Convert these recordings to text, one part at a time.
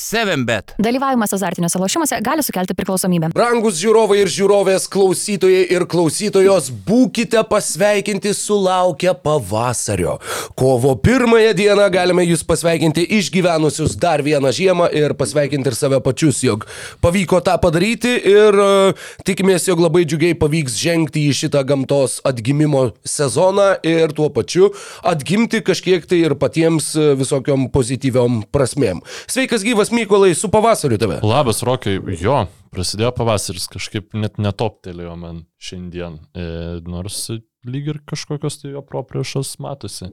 7bet. Dalyvavimas azartiniuose lošimuose gali sukelti priklausomybę. Brangus žiūrovai ir žiūrovės, klausytojai ir klausytojos, būkite pasveikinti sulaukę pavasario. Kovo pirmąją dieną galime jūs pasveikinti išgyvenusius dar vieną žiemą ir pasveikinti ir save pačius, jog pavyko tą padaryti ir uh, tikimės, jog labai džiugiai pavyks žengti į šitą gamtos atgimimo sezoną ir tuo pačiu atgimti kažkiek tai ir patiems uh, visokiom pozityviom prasmėm. Sveikas gyvas Mykolai, su pavasariu tave. Labas, Rokai, jo, prasidėjo pavasaris, kažkaip net netoptelėjo man šiandien, e, nors lyg ir kažkokios tai jo propriešos matosi.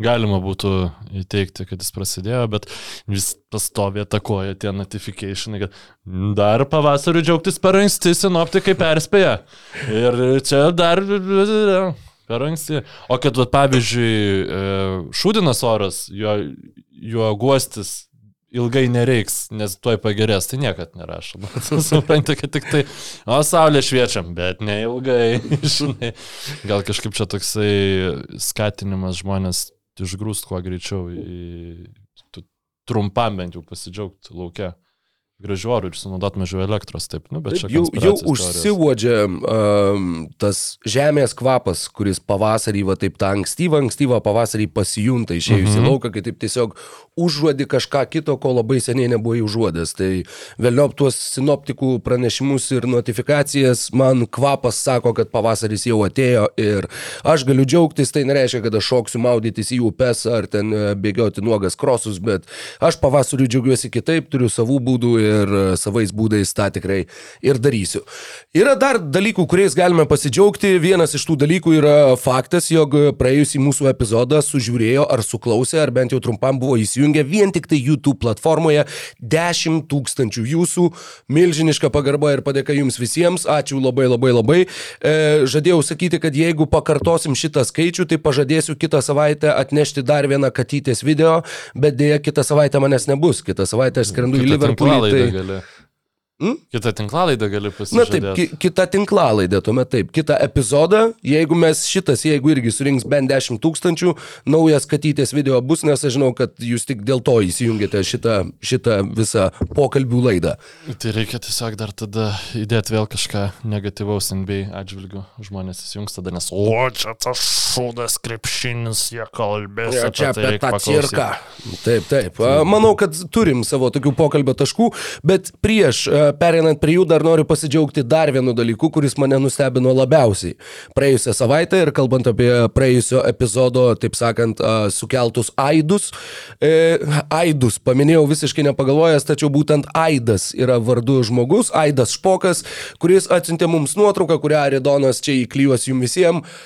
Galima būtų įteikti, kad jis prasidėjo, bet vis pastovė atakoja tie notifikationai, kad dar pavasariu džiaugtis per anksti, sinoptikai perspėja. Ir čia dar per anksti. O kad, vat, pavyzdžiui, e, šūdinas oras, jo, jo guostis ilgai nereiks, nes tuoj pagerės, tai niekad nerašoma. Suprantate, kad tik tai, o saulė šviečiam, bet neilgai, žinai. Gal kažkaip čia toksai skatinimas žmonės išgrūst kuo greičiau į trumpam bent jau pasidžiaugti laukia gražių orų ir sunaudot mažiau elektros, taip, nu, bet Taip, jau, jau užsiuodžia um, tas žemės kvapas, kuris pavasarį, va taip tą ankstyvą, ankstyvą pavasarį pasijunta išėjus į Mhm. lauką, kai taip tiesiog užuodi kažką kito, ko labai seniai nebuvai užuodęs. Tai vėliau tuos sinoptikų pranešimus ir notifikacijas man kvapas sako, kad pavasaris jau atėjo ir aš galiu džiaugtis, tai nereiškia, kad aš šoksiu maudytis į upes ar ten e, bėgioti nuogas krosus, bet aš pavasariu džiaugiuosi kitaip, turiu savų būdų ir e, savais būdais tą tikrai ir darysiu. Yra dar dalykų, kuriais galime pasidžiaugti. Vienas iš tų dalykų yra faktas, jog praėjusį mūsų epizodą sužiūrėjo ar suklausė, ar bent jau trumpam buvo įsijungę vien tik tai YouTube platformoje 10 tūkstančių jūsų. Milžiniška pagarba ir padėka jums visiems. Ačiū labai labai labai. E, žadėjau sakyti, kad jeigu pakartosim šitą skaičių, tai pažadėsiu kitą savaitę atnešti dar vieną katytės video, bet dėja kitą savaitę manęs nebus. Kitą savaitę aš skrendu į Liverpoolį. Tai... gali. Hmm? Kitą tinklalaidą gali Na pasižiūrėti. taip, ki kita tinklalaidė, tuomet taip, kitą epizodą, jeigu mes šitas, jeigu irgi surinks bent 10 tūkstančių, naujas katytės video bus, nes aš žinau, kad jūs tik dėl to įsijungėte šitą, šitą visą pokalbių laidą. Tai reikia tiesiog dar tada įdėti vėl kažką negatyvaus NBA atžvilgių. Žmonės įsijungs tada, nes, o čia tas šūdas krepšinis, jie kalbės. Ja, čia apie reik tą paklausyt. cirką. Taip, taip. Manau, kad turim savo tokių pokalbio taškų, bet prieš a, pereinant prie jų dar noriu pasidžiaugti dar vienu dalyku, kuris mane nustebino labiausiai. Praėjusią savaitę ir kalbant apie praėjusio epizodo, taip sakant, sukeltus aidus. E, aidus paminėjau visiškai nepagalvojęs, tačiau būtent aidas yra vardu žmogus, aidas špokas, kuris atsintė mums nuotrauką, kurią Aridonas čia įklijuos jums visiems.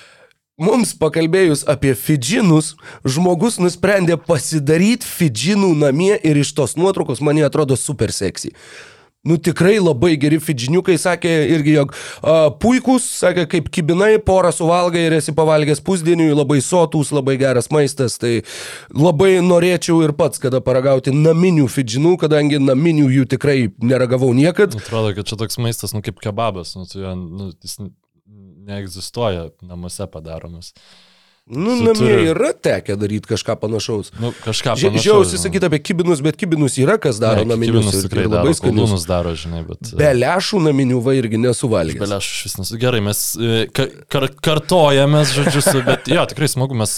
Mums pakalbėjus apie Fidžinus, žmogus nusprendė pasidaryti Fidžinų namie ir iš tos nuotraukos man jie atrodo super seksy. Nu tikrai labai geri Fidžiniukai, sakė irgi, jog a, puikus, sakė, kaip kibinai, porą suvalgai ir esi pavalgęs pusdieniui, labai sotus, labai geras maistas, tai labai norėčiau ir pats kada paragauti naminių Fidžinų, kadangi naminių jų tikrai neragavau niekad. Atrodo, kad čia toks maistas, nu kaip kebabas, nu, tu jo, nu, jis neegzistuoja namuose padaromas. Nu, Su- namie yra tekę daryti kažką panašaus. Nu, kažką panašaus. Žiausi žinai. sakyti apie kibinus, bet kibinus yra, kas daro Ne, naminius. ir- tikrai daro, labai koldūnus daro, žinai, bet... Be lėšų naminių va irgi nesuvalgė. Belė, aš vis nesu gerai, mes e, ka, kar, kartojamės, žodžiu, su- bet jo, tikrai smagu, mes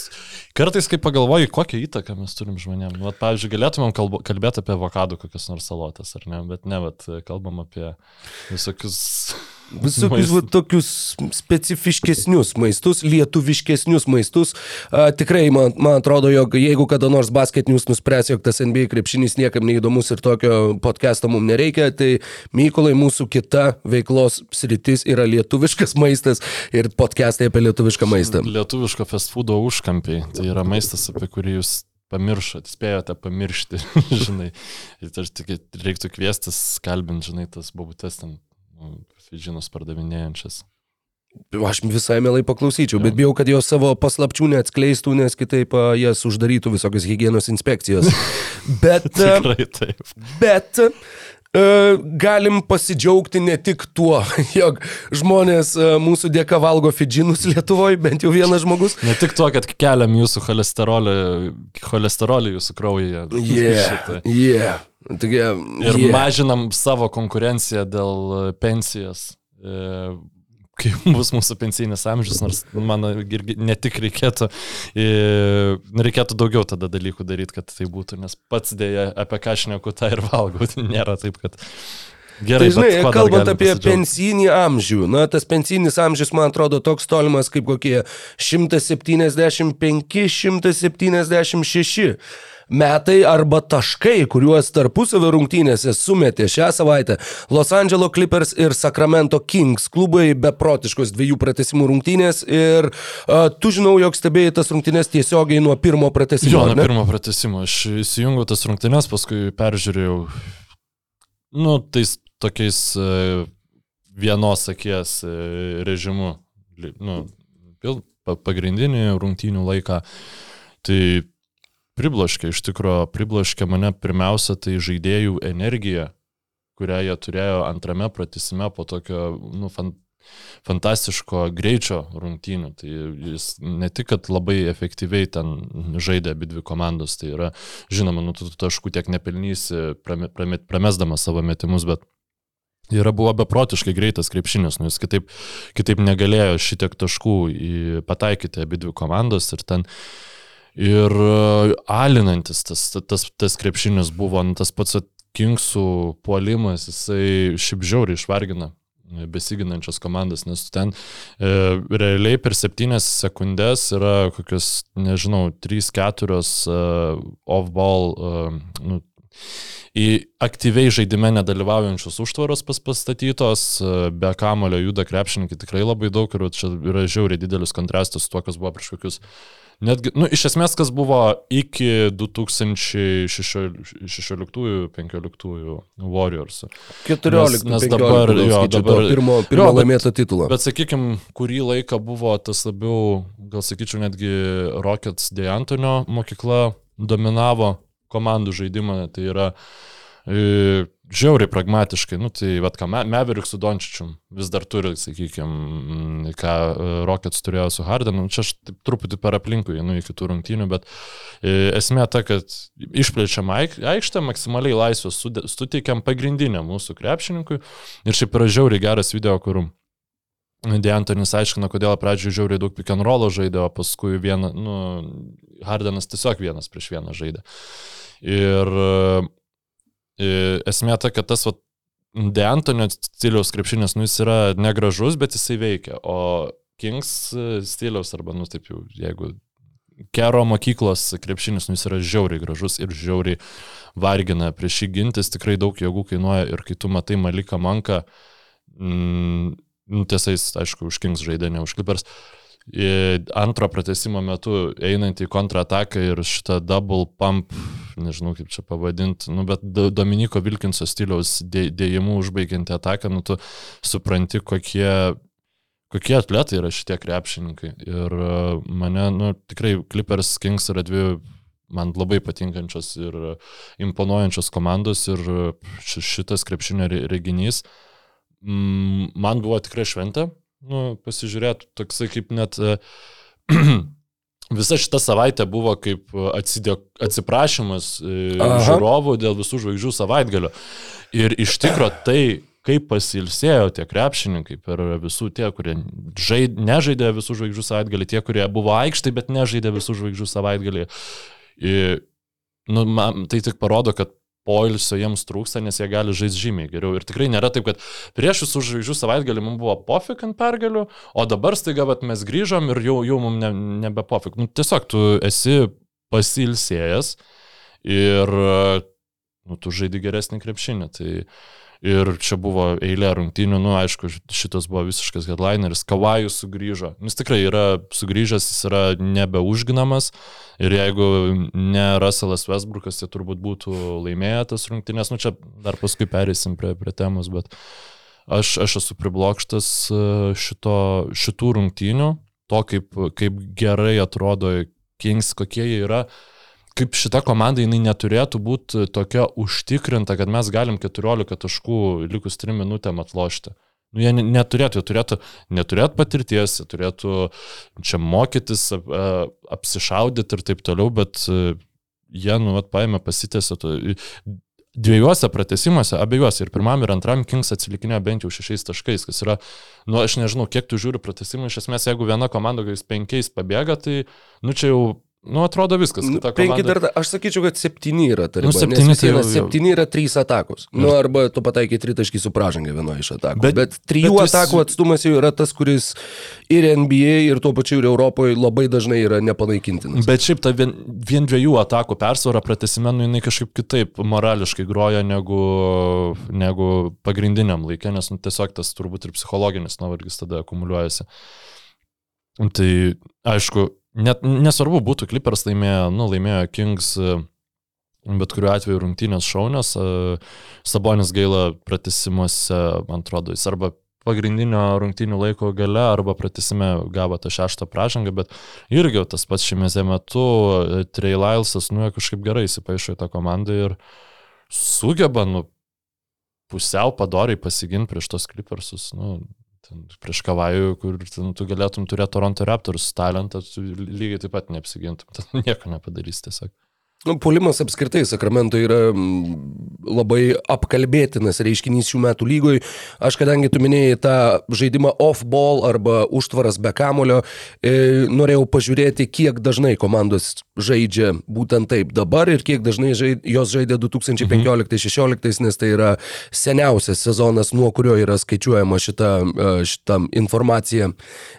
kartais, kai pagalvoju, kokią įtaką mes turim žmonėms. Vat, pavyzdžiui, galėtumėm kalbo, kalbėti apie avokadų kokias nors salotas, ar ne, bet ne, bet kalbam apie visokius... Visokius va, tokius specifiškesnius maistus, lietuviškesnius maistus. A, tikrai man, man atrodo, jog jeigu kada nors basketinius nuspręs, jog tas NBA krepšinis niekam neįdomus ir tokio podcast'o mums nereikia, tai Mykolai mūsų kita veiklos sritis yra lietuviškas maistas ir podcast'ai apie lietuvišką maistą. Lietuviško fast foodo užkampiai. Tai yra maistas, apie kurį jūs pamiršot, spėjote pamiršti, žinai. Ir tai aš tik reiktų kviestis, kalbinti, žinai, tas babutes ten, nu, fidžinus pardavinėjančias. Aš visai mielai paklausyčiau, bet bijau, kad jos savo paslapčių neatskleistų, nes kitaip jas uždarytų visokios hygienos inspekcijos. Bet, Tikrai taip. bet galim pasidžiaugti ne tik tuo, jog žmonės e, mūsų dėka valgo fidžinus Lietuvoje, bent jau vienas žmogus. Ne tik to, kad keliam jūsų cholesterolį, cholesterolį jūsų kraujyje. Yeah, yeah. Tokie, Ir yeah. mažinam savo konkurenciją dėl e, pensijas. Kai bus mūsų pensinis amžius, nors man irgi ne tik reikėtų, e, reikėtų daugiau tada dalykų daryti, kad tai būtų, nes pats dėja apie ką aš neku tą ir valgau, nėra taip, kad gerai. Tai žinai, kalbant apie pensinį amžių, na, tas pensinis amžius, man atrodo, toks tolimas kaip kokie 175-176 metai arba taškai, kuriuos tarpusavio rungtynėse sumetė šią savaitę Los Angeles Clippers ir Sacramento Kings klubai beprotiškos dviejų pratesimų rungtynės ir uh, tu žinau, jog stebėjai tas rungtynės tiesiogiai nuo pirmo pratesimo. Jo, nuo pirmo pratesimo. Aš įsijungiau tas rungtynes, paskui peržiūrėjau, nu, tais tokiais e, vienos akies e, režimu, nu, pagrindinį rungtynių laiką. Tai pribloškė, iš tikrųjų, pribloškė mane pirmiausia tai žaidėjų energija, kurią jie turėjo antrame pratesime po tokio, nu, fan, fantastiško greičio rungtynių. Tai jis ne tik, kad labai efektyviai ten žaidė abi dvi komandos, tai yra, žinoma, nu, tu taškų tiek nepelnysi, prame- prame- pramesdamas savo metimus, bet yra buvo beprotiškai greitas krepšinis, nu, jis kitaip, kitaip negalėjo šitiek taškų į- pataikyti abi dvi komandos ir ten Ir e, alinantis tas, tas, tas krepšinis buvo, nu, tas pats Kingsų puolimas, jisai šiaip žiauriai išvargina e, besiginančias komandas, nes ten e, realiai per septynias sekundės yra kokios, nežinau, 3-4 e, off-ball, e, nu, į aktyviai žaidime nedalyvaujančius užtvaros pas pastatytos, e, be kamulio juda krepšininkai tikrai labai daug ir čia yra žiauriai didelis kontrastas su tuo, kas buvo prieš kokius Netgi, nu, iš esmės, kas buvo iki 2016-2015 Warriors. 14, Nes- nes 15, dabar- jo, dabar- to pirmo, pirmo laimėto titulo. Bet sakykime, kurį laiką buvo tas labiau, gal sakyčiau, netgi Rockets De Antonio mokykla dominavo komandų žaidimą, tai yra e, žiauriai pragmatiškai, nu tai vad ką, Me- Maverick su Dončičium vis dar turi, sakykime, ką e, Rockets turėjo su Hardenu, Nu, čia aš taip truputį per aplinkui, nu iki tų rungtynių, bet e, esmė ta, kad išplečiam aik- aikštę, maksimaliai laisvės suteikiam pagrindiniam mūsų krepšininkui ir šiaip yra žiauriai geras video, kur Deantonis aiškina, kodėl pradžioje žiauriai daug pick and rollo žaidė, o paskui vieną, nu, Hardenas tiesiog vienas prieš vieną žaidė. Ir e, esmė ta, kad tas vat, Deantonio stiliaus krepšinis, nu, jis yra negražus, bet jisai veikia, o Kings e, stiliaus, arba, nu, taip jau, jeigu Kero mokyklos krepšinis, nu, jis yra žiauriai gražus ir žiauriai vargina prieš jį gintis, tikrai daug jėgų kainuoja ir kai tu matai Maliką Manką, mm, nu, tiesa, jis, aišku, už Kings žaidė, ne už Clippers. I- Antro pratesimo metu einant į kontrataką ir šitą double pump, nežinau kaip čia pavadinti, nu, bet Do- Dominiko Vilkinso stiliaus dė- dėjimų užbaigianti ataką, nu, tu supranti, kokie, kokie atletai yra šitie krepšininkai. Ir e, mane, nu, tikrai Clippers Kings yra dvi man labai patinkančios ir imponuojančios komandos ir ši- šitas krepšinio re- reginys mm, man buvo tikrai šventė, nu, pasižiūrėti, toksai kaip net e, visa šita savaitė buvo kaip atsidė, atsiprašymas e, Aha. žiūrovų dėl visų žvaigždžių savaitgalio. Ir iš tikro tai, kaip pasilsėjo tie krepšininkai per visų tie, kurie žaid, nežaidė visų žvaigždžių savaitgalį, tie, kurie buvo aikštai, bet nežaidė visų žvaigždžių savaitgalį. Ir, nu, man, tai tik parodo, kad poilsio jiems trūksta, nes jie gali žaisti žymiai geriau. Ir tikrai nėra taip, kad prieš visų žvaigždžių savaitgalį mums buvo pofik ant pergalių, o dabar staiga vat, mes grįžom ir jau, jau mums ne, nebe pofik. Nu, tiesiog tu esi pasilsėjęs ir nu, tu žaidži geresnį krepšinį. Tai ir čia buvo eilė rungtynių, nu aišku, šitas buvo visiškas headlineris, Kavajus sugrįžo. Jis tikrai yra sugrįžęs, jis yra nebeužginamas ir jeigu ne Russellas Westbrookas, tai turbūt būtų laimėję tas rungtynės. Nu čia dar paskui perėsim prie, prie temos, bet aš, aš esu priblokštas e, šito, šitų rungtynių, to kaip, kaip gerai atrodo Kings, kokie jie yra kaip šita komanda jinai neturėtų būti tokia užtikrinta, kad mes galim 14 taškų likus 3 minutėm atlošti. Nu, jie ne- neturėtų, jie turėtų neturėti patirties, jie turėtų čia mokytis, ap- a- apsišaudyti ir taip toliau, bet e, jie, nu, vat, paėmė, pasitėsi. To, dviejose pratesimuose, abiejuose ir pirmam ir antram Kings atsilikinėjo bent jau šešiais taškais, kas yra, nu, aš nežinau, kiek tu žiūri pratesimų, iš esmės, jeigu viena komanda kokiais penkiais pabėga, tai, nu, čia jau, nu, atrodo viskas. Nu, Penki komanda- dar, aš sakyčiau, kad septyni yra ta Nu, septyni tai jau. septyni yra trys atakos. Nu, arba tu pataikai tritaškį su pražanga vienoje iš atakų. Bet, Bet- trijų bet vis- atakų atstumas jau yra tas, kuris ir NBA, ir tuo pačiu ir Europoje labai dažnai yra nepanaikintinas. Bet šiaip ta vien, vien dviejų atakų persvara pratesime, nu, jinai kažkaip kitaip morališkai groja negu, negu pagrindiniam laikė, nes nu, tiesiog tas turbūt ir psichologinis nuovargis tada akumuliuojasi. Tai aišku, net nesvarbu būtų Clippers laimėjo, nu, laimėjo Kings, e, bet kuriuo atveju rungtynės šaunės, e, Sabonis gaila pratesimuose, man atrodo, jis arba pagrindinio rungtynių laiko gale arba pratesime gavo tą šeštą pražangą, bet irgi tas pats šiame metu e, Trey Lylesas, nu, kažkaip gerai įsipaišo į tą komandą ir sugeba, nu, pusiau padoriai pasiginti prieš tos Clippersus, nu, ten, prieš Kavajų, kur ten, tu galėtum turėti Toronto Raptors talentą, tu lygiai taip pat neapsigintum, ten nieko nepadarys tiesiog. Nu, Puolimas apskritai Sakramento yra mm, labai apkalbėtinas reiškinys šių metų lygoj. Aš kadangi tu minėjai tą žaidimą off-ball arba užtvaras be kamulio, e, norėjau pažiūrėti, kiek dažnai komandos žaidžia būtent taip dabar ir kiek dažnai žaid, jos žaidė 2015-2016, nes tai yra seniausias sezonas, nuo kurio yra skaičiuojama šita, e, šita informacija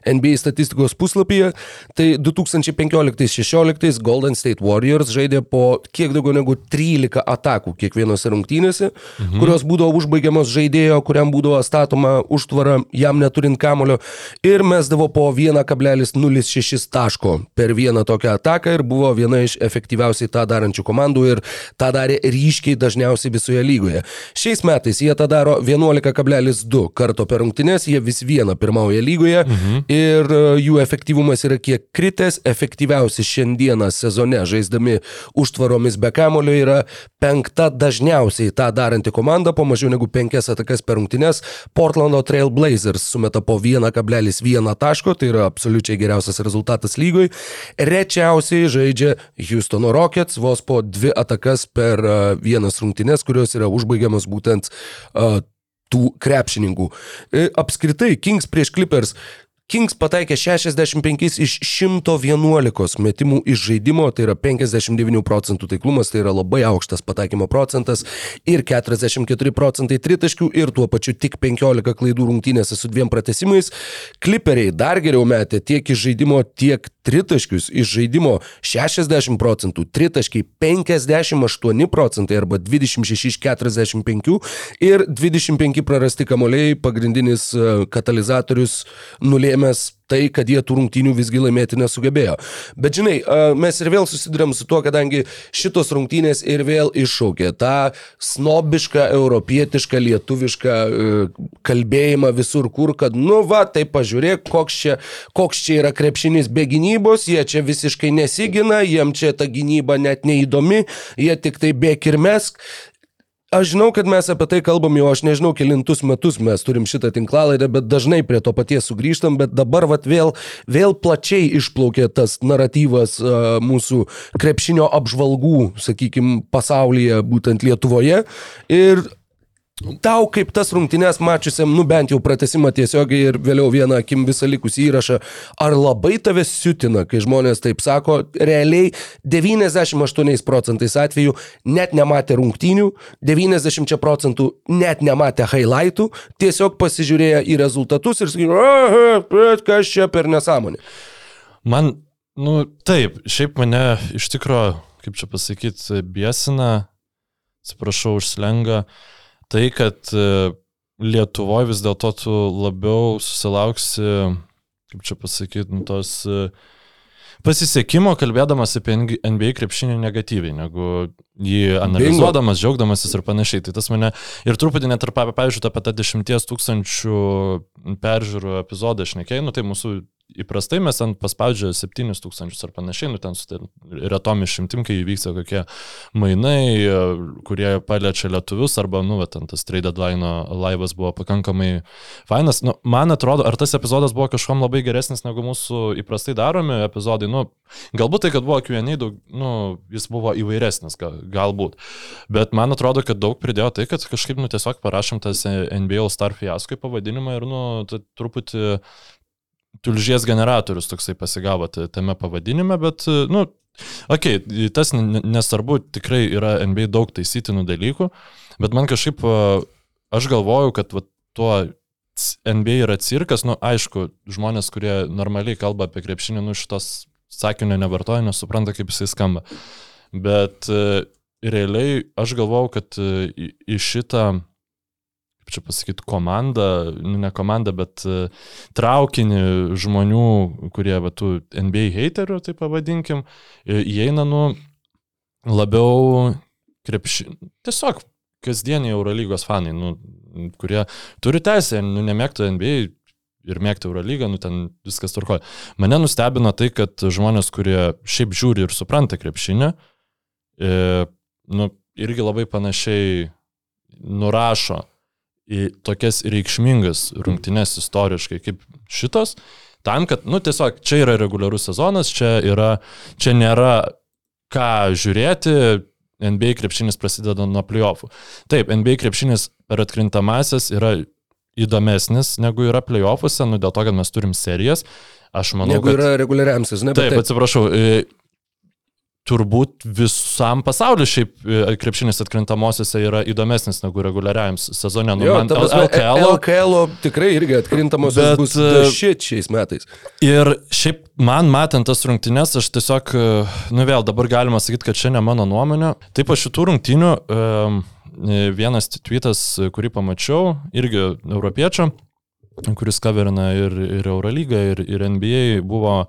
NBA statistikos puslapyje. Tai 2015-2016 Golden State Warriors žaidė po kiek daugiau negu 13 atakų kiekvienose rungtynėse, mhm. kurios būdavo užbaigiamos žaidėjo, kuriam būdavo statoma užtvara, jam neturint kamulio ir mesdavo po 1,06 taško per vieną tokią ataką ir buvo viena iš efektyviausiai tą darančių komandų ir tą darė ryškiai dažniausiai visoje lygoje. Šiais metais jie tą daro 11,2 karto per rungtynės, jie vis viena pirmauja lygoje mhm. ir e, jų efektyvumas yra kiek kritęs, efektyviausi šiandieną sezone žaisdami užtvaromis be kamulio yra penkta dažniausiai tą daranti komanda po mažiau negu penkias atakas per rungtynes. Portlando Trail Blazers sumeta po 1,1 taško, tai yra absoliučiai geriausias rezultatas lygoj. Rečiausiai žaidžia Houstono Rockets vos po dvi atakas per uh, vienas rungtynes, kurios yra užbaigiamas būtent uh, tų krepšininkų. E, Apskritai, Kings prieš Clippers Kings pataikė 65 iš 111 metimų iš žaidimo, tai yra 59 procentų taiklumas, tai yra labai aukštas pataikymo procentas ir 44 procentai tritaškių ir tuo pačiu tik 15 klaidų rungtynėse su dviem pratesimais. Kliperiai dar geriau metė tiek iš žaidimo, tiek tritaškius iš žaidimo 60 procentų, tritaškiai 58 procentai arba 26 iš 45 ir 25 prarasti kamoliai pagrindinis e, katalizatorius nulėmęs tai, kad jie tų rungtynių visgi laimėti nesugebėjo. Bet žinai, mes ir vėl susidurėm su tuo, kadangi šitos rungtynės ir vėl iššaukė tą snobišką, europietišką, lietuvišką e, kalbėjimą visur kur, kad nu va, tai pažiūrėk, koks čia, koks čia yra krepšinis be gynybos, jie čia visiškai nesigina, jiem čia ta gynyba net neįdomi, jie tik tai bėk ir mesk. Aš žinau, kad mes apie tai kalbam jau, aš nežinau, kilintus metus mes turim šitą tinklalaidę, bet dažnai prie to paties sugrįžtam, bet dabar vat, vėl, vėl plačiai išplaukė tas naratyvas uh, mūsų krepšinio apžvalgų, sakykime, pasaulyje, būtent Lietuvoje. Ir Tau kaip tas rungtynės mačiusiam, nu bent jau pratesimą tiesiogiai ir vėliau vieną akim visą likusį įrašą, ar labai tave siutina, kai žmonės taip sako, realiai 98 procentais atveju net nematė rungtynių, 90 procentų net nematė highlightų, tiesiog pasižiūrėjo į rezultatus ir sakė, bet kas čia per nesąmonė. Man, nu taip, šiaip mane iš tikrųjų, kaip čia pasakyti, biesina, atsiprašau už slengą, tai, kad e, Lietuvoje vis dėlto tu labiau susilauksi, kaip čia pasakyti, nu, tos e, pasisekimo kalbėdamas apie NBA krepšinį negatyviai, negu jį analizuodamas, džiaugdamasis ir panašiai. Tai tas mane ir truputį net ir, pavyzdžiui, apie tą 10 tūkstančių peržiūrų epizodą šnekėjau, nu tai mūsų įprastai mes ten paspaudžia 7 tūkstančius ar panašiai, nu ten su retom išimtim, kai įvyksta kokie mainai, kurie paliečia lietuvius, arba, nu, va, ten tas trade deadline laivas buvo pakankamai fainas. Nu, man atrodo, ar tas epizodas buvo kažkom labai geresnis negu mūsų įprastai daromi epizodai, nu, galbūt tai, kad buvo Q&A, daug, nu, jis buvo įvairesnis, gal, galbūt. Bet man atrodo, kad daug pridėjo tai, kad kažkaip, nu, tiesiog parašėm tas NBA Star fiasko pavadinimą ir, nu, truputį tulžies generatorius toksai pasigavo tame pavadinime, bet, nu, okei, okay, tas nesvarbu, tikrai yra NBA daug taisytinų dalykų, bet man kažkaip, aš galvoju, kad va, tuo NBA yra cirkas, nu, aišku, žmonės, kurie normaliai kalba apie krepšinį, nu, šitos sakinio nevartoja, nesupranta, kaip jisai skamba. Bet realiai aš galvau, kad į šitą čia pasakyti, komanda, nu ne komanda, bet uh, traukinį žmonių, kurie, va, tų NBA haterių, tai pavadinkim, įeina, nu, labiau krepši... Tiesiog kasdieniai Eurolygos fanai, nu, kurie turi teisę, nu, nemėgtų NBA ir mėgti Eurolygą, nu, ten viskas turkoja. Mane nustebino tai, kad žmonės, kurie šiaip žiūri ir supranta krepšinę, e, nu, irgi labai panašiai nurašo į tokias reikšmingas rungtynes istoriškai kaip šitos, tam, kad, nu, tiesiog čia yra reguliarus sezonas, čia, yra, čia nėra ką žiūrėti, NBA krepšinis prasideda nuo playoffų. Taip, NBA krepšinis per atkrintamasias yra įdomesnis negu yra playoffuose, nu dėl to, kad mes turim serijas. Aš manau, negu kad... yra reguliariam sezonui. Taip, taip, atsiprašau turbūt visam pasauliu šiaip e, krepšinis atkrintamosiose yra įdomesnis negu reguliariajam sezone. Nu, jo, man LKL, LKL tikrai irgi atkrintamosios bet, bus e, šit šiais metais. Ir šiaip man matant tas rungtynes, aš tiesiog, e, nu vėl dabar galima sakyti, kad čia ne mano nuomonė. Taip, po šitų rungtynių vienas tweetas, kurį pamačiau, irgi europiečio, kuris kaverina ir, ir Eurolygą, ir, ir NBA, buvo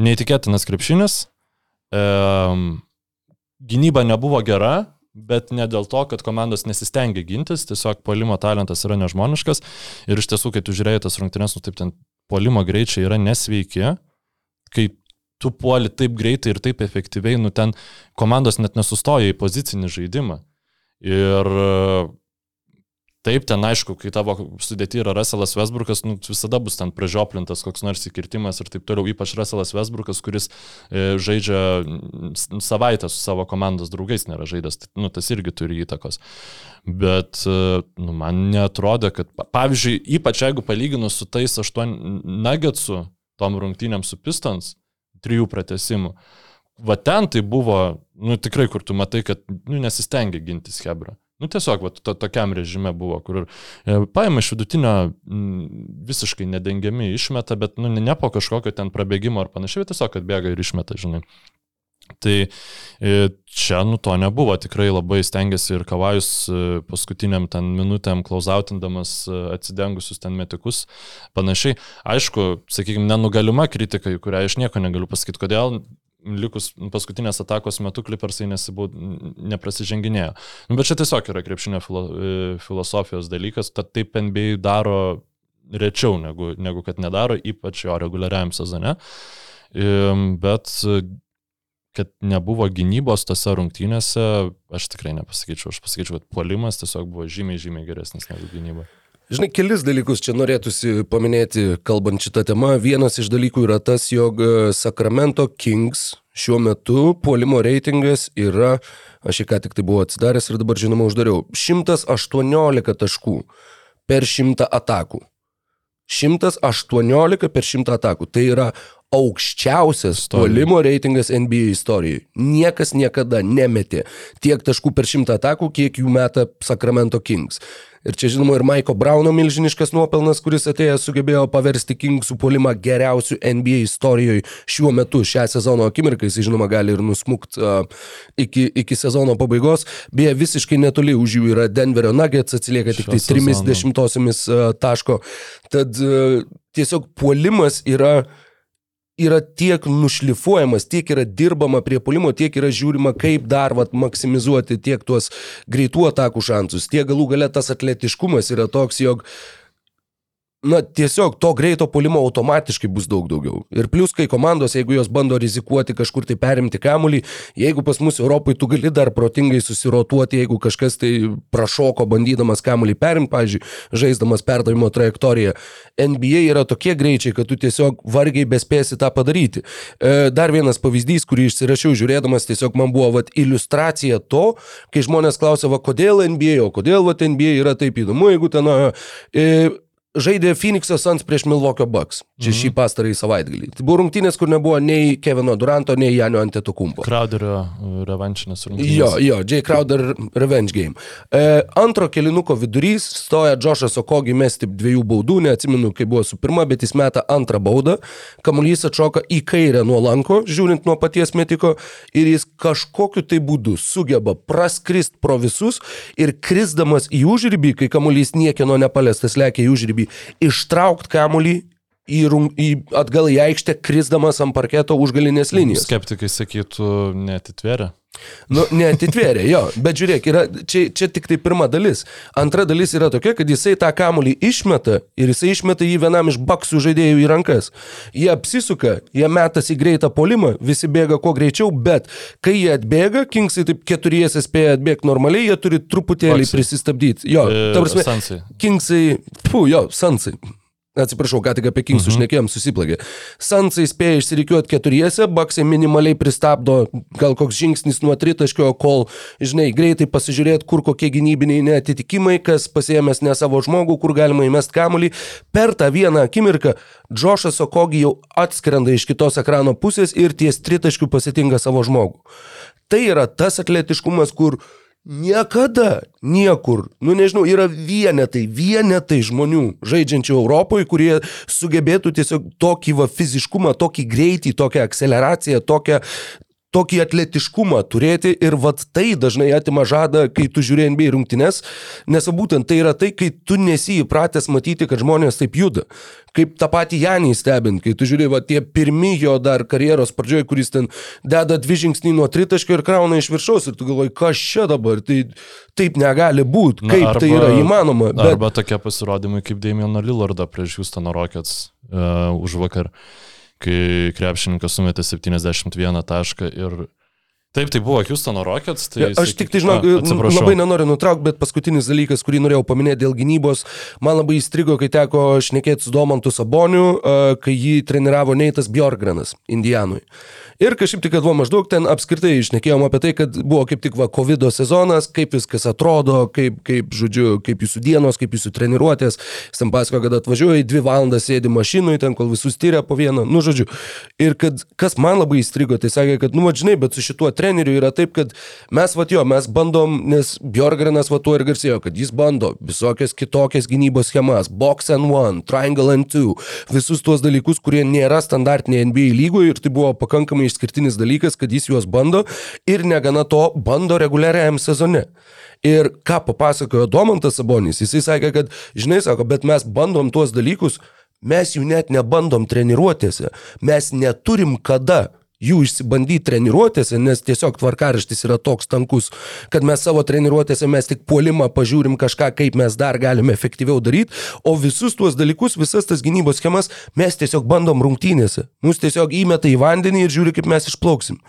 neįtikėtinas krepšinis Um, gynyba nebuvo gera, bet ne dėl to, kad komandos nesistengia gintis, tiesiog polimo talentas yra nežmoniškas ir iš tiesų, kai tu žiūrėjai tas rungtynes, nu taip ten polimo greičiai yra nesveiki, kai tu puoli taip greitai ir taip efektyviai, nu ten komandos net nesustoja į pozicinį žaidimą. Ir Taip, ten aišku, kai tavo sudėti yra Russellas Westbrookas, nu, visada bus ten pražioplintas koks nors įkirtimas ir taip toliau, ypač Russellas Westbrookas, kuris e, žaidžia savaitę su savo komandos draugais, nėra žaidęs, tai, nu, tas irgi turi įtakos. Bet e, nu, man netrodo, kad, pavyzdžiui, ypač jeigu palyginus su tais aštuon nuggetsų, tom rungtynėm su Pistons, trijų pratesimų, va ten tai buvo, nu tikrai, kur tu matai, kad nu, nesistengia gintis Hebra. Nu tiesiog, va, to, tokiam režime buvo, kur e, paima iš vidutinio m, visiškai nedengiami išmeta, bet nu, ne po kažkokio ten prabėgimo ar panašiai, bet tiesiog atbėga ir išmeta, žinai. Tai e, čia nu to nebuvo, tikrai labai stengiasi ir Kavajus e, paskutiniam ten minutėm klausautindamas atsidengusius ten metikus, panašiai. Aišku, sakykime, nenugalima kritika, į kurią aš nieko negaliu pasakyti, kodėl likus paskutinės atakos metu klipersai neprasiženginėjo. Nu, bet čia tiesiog yra krepšinio filo, filosofijos dalykas, tad taip NBA daro rečiau negu, negu kad nedaro, ypač jo reguliariam sezone. Bet kad nebuvo gynybos tose rungtynėse, aš tikrai nepasakyčiau. Aš pasakyčiau, kad puolimas tiesiog buvo žymiai, žymiai geresnis negu gynyba. Žinai, kelis dalykus čia norėtųsi paminėti, kalbant šitą temą. Vienas iš dalykų yra tas, jog e, Sacramento Kings šiuo metu puolimo reitingas yra, aš jį ką tik tai buvau atsidaręs ir dabar žinoma uždariau, 118 taškų per 100 atakų. 118 per 100 atakų. Tai yra aukščiausias puolimo reitingas NBA istorijoje. Niekas niekada nemetė tiek taškų per 100 atakų, kiek jų meta Sacramento Kings. Ir čia žinoma ir Maiko Brauno milžiniškas nuopelnas, kuris atėjęs sugebėjo paversti Kingsų puolimą geriausių NBA istorijoje šiuo metu, šią sezono akimirką. Jis žinoma gali ir nusmukti uh, iki, iki sezono pabaigos. Beje, visiškai netoli už jų yra Denverio Nuggets, atsilieka tik tai 30 uh, taško. Tad uh, tiesiog puolimas yra yra tiek nušlifuojamas, tiek yra dirbama prie polimo, tiek yra žiūrima, kaip dar vat, maksimizuoti tiek tuos uh, greitų atakų šansus, tie galų gale tas atletiškumas yra toks, jog na, tiesiog to greito polimo automatiškai bus daug daugiau. Ir plus, kai komandos, jeigu jos bando rizikuoti kažkur tai perimti kamuolį, jeigu pas mus Europai tu gali dar protingai susirotuoti, jeigu kažkas tai prašoko bandydamas kamuolį perimti, pavyzdžiui, žaisdamas perdavimo trajektoriją, NBA yra tokie greičiai, kad tu tiesiog vargiai bespėsi tą padaryti. E, dar vienas pavyzdys, kurį išsirašiau žiūrėdamas, tiesiog man buvo vat, iliustracija to, kai žmonės klausia, va, kodėl NBA, o kodėl vat, NBA yra taip įdomu, jeigu ten... E, žaidė Phoenix'o Suns prieš Milwaukee Bucks. Čia šį pastarąjį savaitgalį. Tai buvo rungtynės, kur nebuvo nei Kevino Duranto, nei Janio Antetokumpo. Crowderio uh, revanšinės rungtynės. Jo, jo, Jay Crowder Revenge Game. E, antro kelinuko vidurys stoja Džošas Okogi mesti dviejų baudų, neatsimenu, kai buvo su pirma, bet jis meta antrą baudą. Kamuolys atšoka į kairę nuo lanko, žiūrint nuo paties metiko, ir jis kažkokiu tai būdu sugeba praskrist pro visus ir krisdamas į užrybį, kai kamuolys niekieno nepaliestas lėkia į užrybį, ištraukt kamuolį į, rung, į atgal į aikštę, krisdamas ant parketo užgalinės linijos. Skeptikai sakytų, netitveria. Nu, neatitvėrė, jo, bet žiūrėk, yra, čia, čia tik tai pirma dalis. Antra dalis yra tokia, kad jisai tą kamulį išmeta ir jisai išmeta jį vienam iš baksų žaidėjų į rankas. Jie apsisuka, jie metas į greitą polimą, visi bėga kuo greičiau, bet kai jie atbėga, Kingsai taip keturiesi spėja atbėgti normaliai, jie turi truputėlį Baksai. prisistabdyti. Jo, E, ta prasme. Kingsai, fu, jo, Sansai. Atsiprašau, ką tik apie Kingsų Mhm. šnekėjom, susiplagė. Sansai spėja išsirikiuoti keturiese, Baksai minimaliai pristabdo gal koks žingsnis nuo tritaškio, kol, žinai, greitai pasižiūrėti, kur kokie gynybiniai netitikimai, kas pasiemęs ne savo žmogų, kur galima įmesti kamuolį. Per tą vieną akimirką Džošas Okogi jau atskrenda iš kitos ekrano pusės ir ties tritaškių pasitinka savo žmogų. Tai yra tas atletiškumas, kur Niekada, niekur, nu nežinau, yra vienetai, vienetai žmonių žaidžiančių Europoje, kurie sugebėtų tiesiog tokį va fiziškumą, tokį greitį, tokią akceleraciją, tokią tokį atletiškumą turėti ir vat tai dažnai atima žadą, kai tu žiūri NBA rungtynes, nes būtent tai yra tai, kai tu nesi įpratęs matyti, kad žmonės taip juda. Kaip tą patį Janį stebint, kai tu žiūri, va tie pirmi jo dar karjeros pradžioje, kuris ten deda dvi žingsnį nuo tritaškio ir krauna iš viršaus ir tu galvoji, kas čia dabar, tai taip negali būti, Na, kaip arba- tai yra įmanoma. Bet, Arba tokie pasirodymai kaip Damieną Lillardą prieš Houstono Rockets uh, už vakar, kai krepšininkas sumetė 71 tašką ir Taip, tai buvo Houstono Rockets. Tai Aš tik tai žinau, labai nenoriu nutraukti, bet paskutinis dalykas, kurį norėjau paminėti dėl gynybos, man labai įstrigo, kai teko šnekėti su Domantu Saboniu, kai jį treniravo Neitas Bjorgranas Indijanui. Ir kažkaip tik, kad buvo maždaug ten apskritai išnekėjom apie tai, kad buvo kaip tik va COVID sezonas, kaip viskas atrodo, kaip, kaip, žodžiu, kaip jūsų dienos, kaip jūsų treniruotės. Jis ten pasako, kad atvažiuoja, dvi valandas sėdi mašinui, ten kol visus tyria po vieną, nu žodžiu. Ir kad kas man labai įstrigo, tai sakė, kad, nu, va, žinai, bet su šituo treneriu yra taip, kad mes, va, jo, mes bandom, nes Bjorgranas va tuo ir garsėjo, kad jis bando visokias kitokias gynybos schemas, box and one, triangle and two, visus tuos dalykus, kurie nėra standartiniai NBA lygoje ir tai buvo pakankamai išskirtinis dalykas, kad jis juos bando ir negana to bando reguliariajam sezone. Ir ką papasakojo Domantas Sabonis, jisai sakė, kad, žinai, sako, bet mes bandom tuos dalykus, mes jų net nebandom treniruotėse, mes neturim kada jų išsibandyti treniruotėse, nes tiesiog tvarkaraštis yra toks tankus, kad mes savo treniruotėse mes tik puolimą pažiūrim kažką, kaip mes dar galime efektyviau daryti, o visus tuos dalykus, visas tas gynybos schemas mes tiesiog bandom rungtynėse. Mūsų tiesiog įmeta į vandenį ir žiūri, kaip mes išplauksim.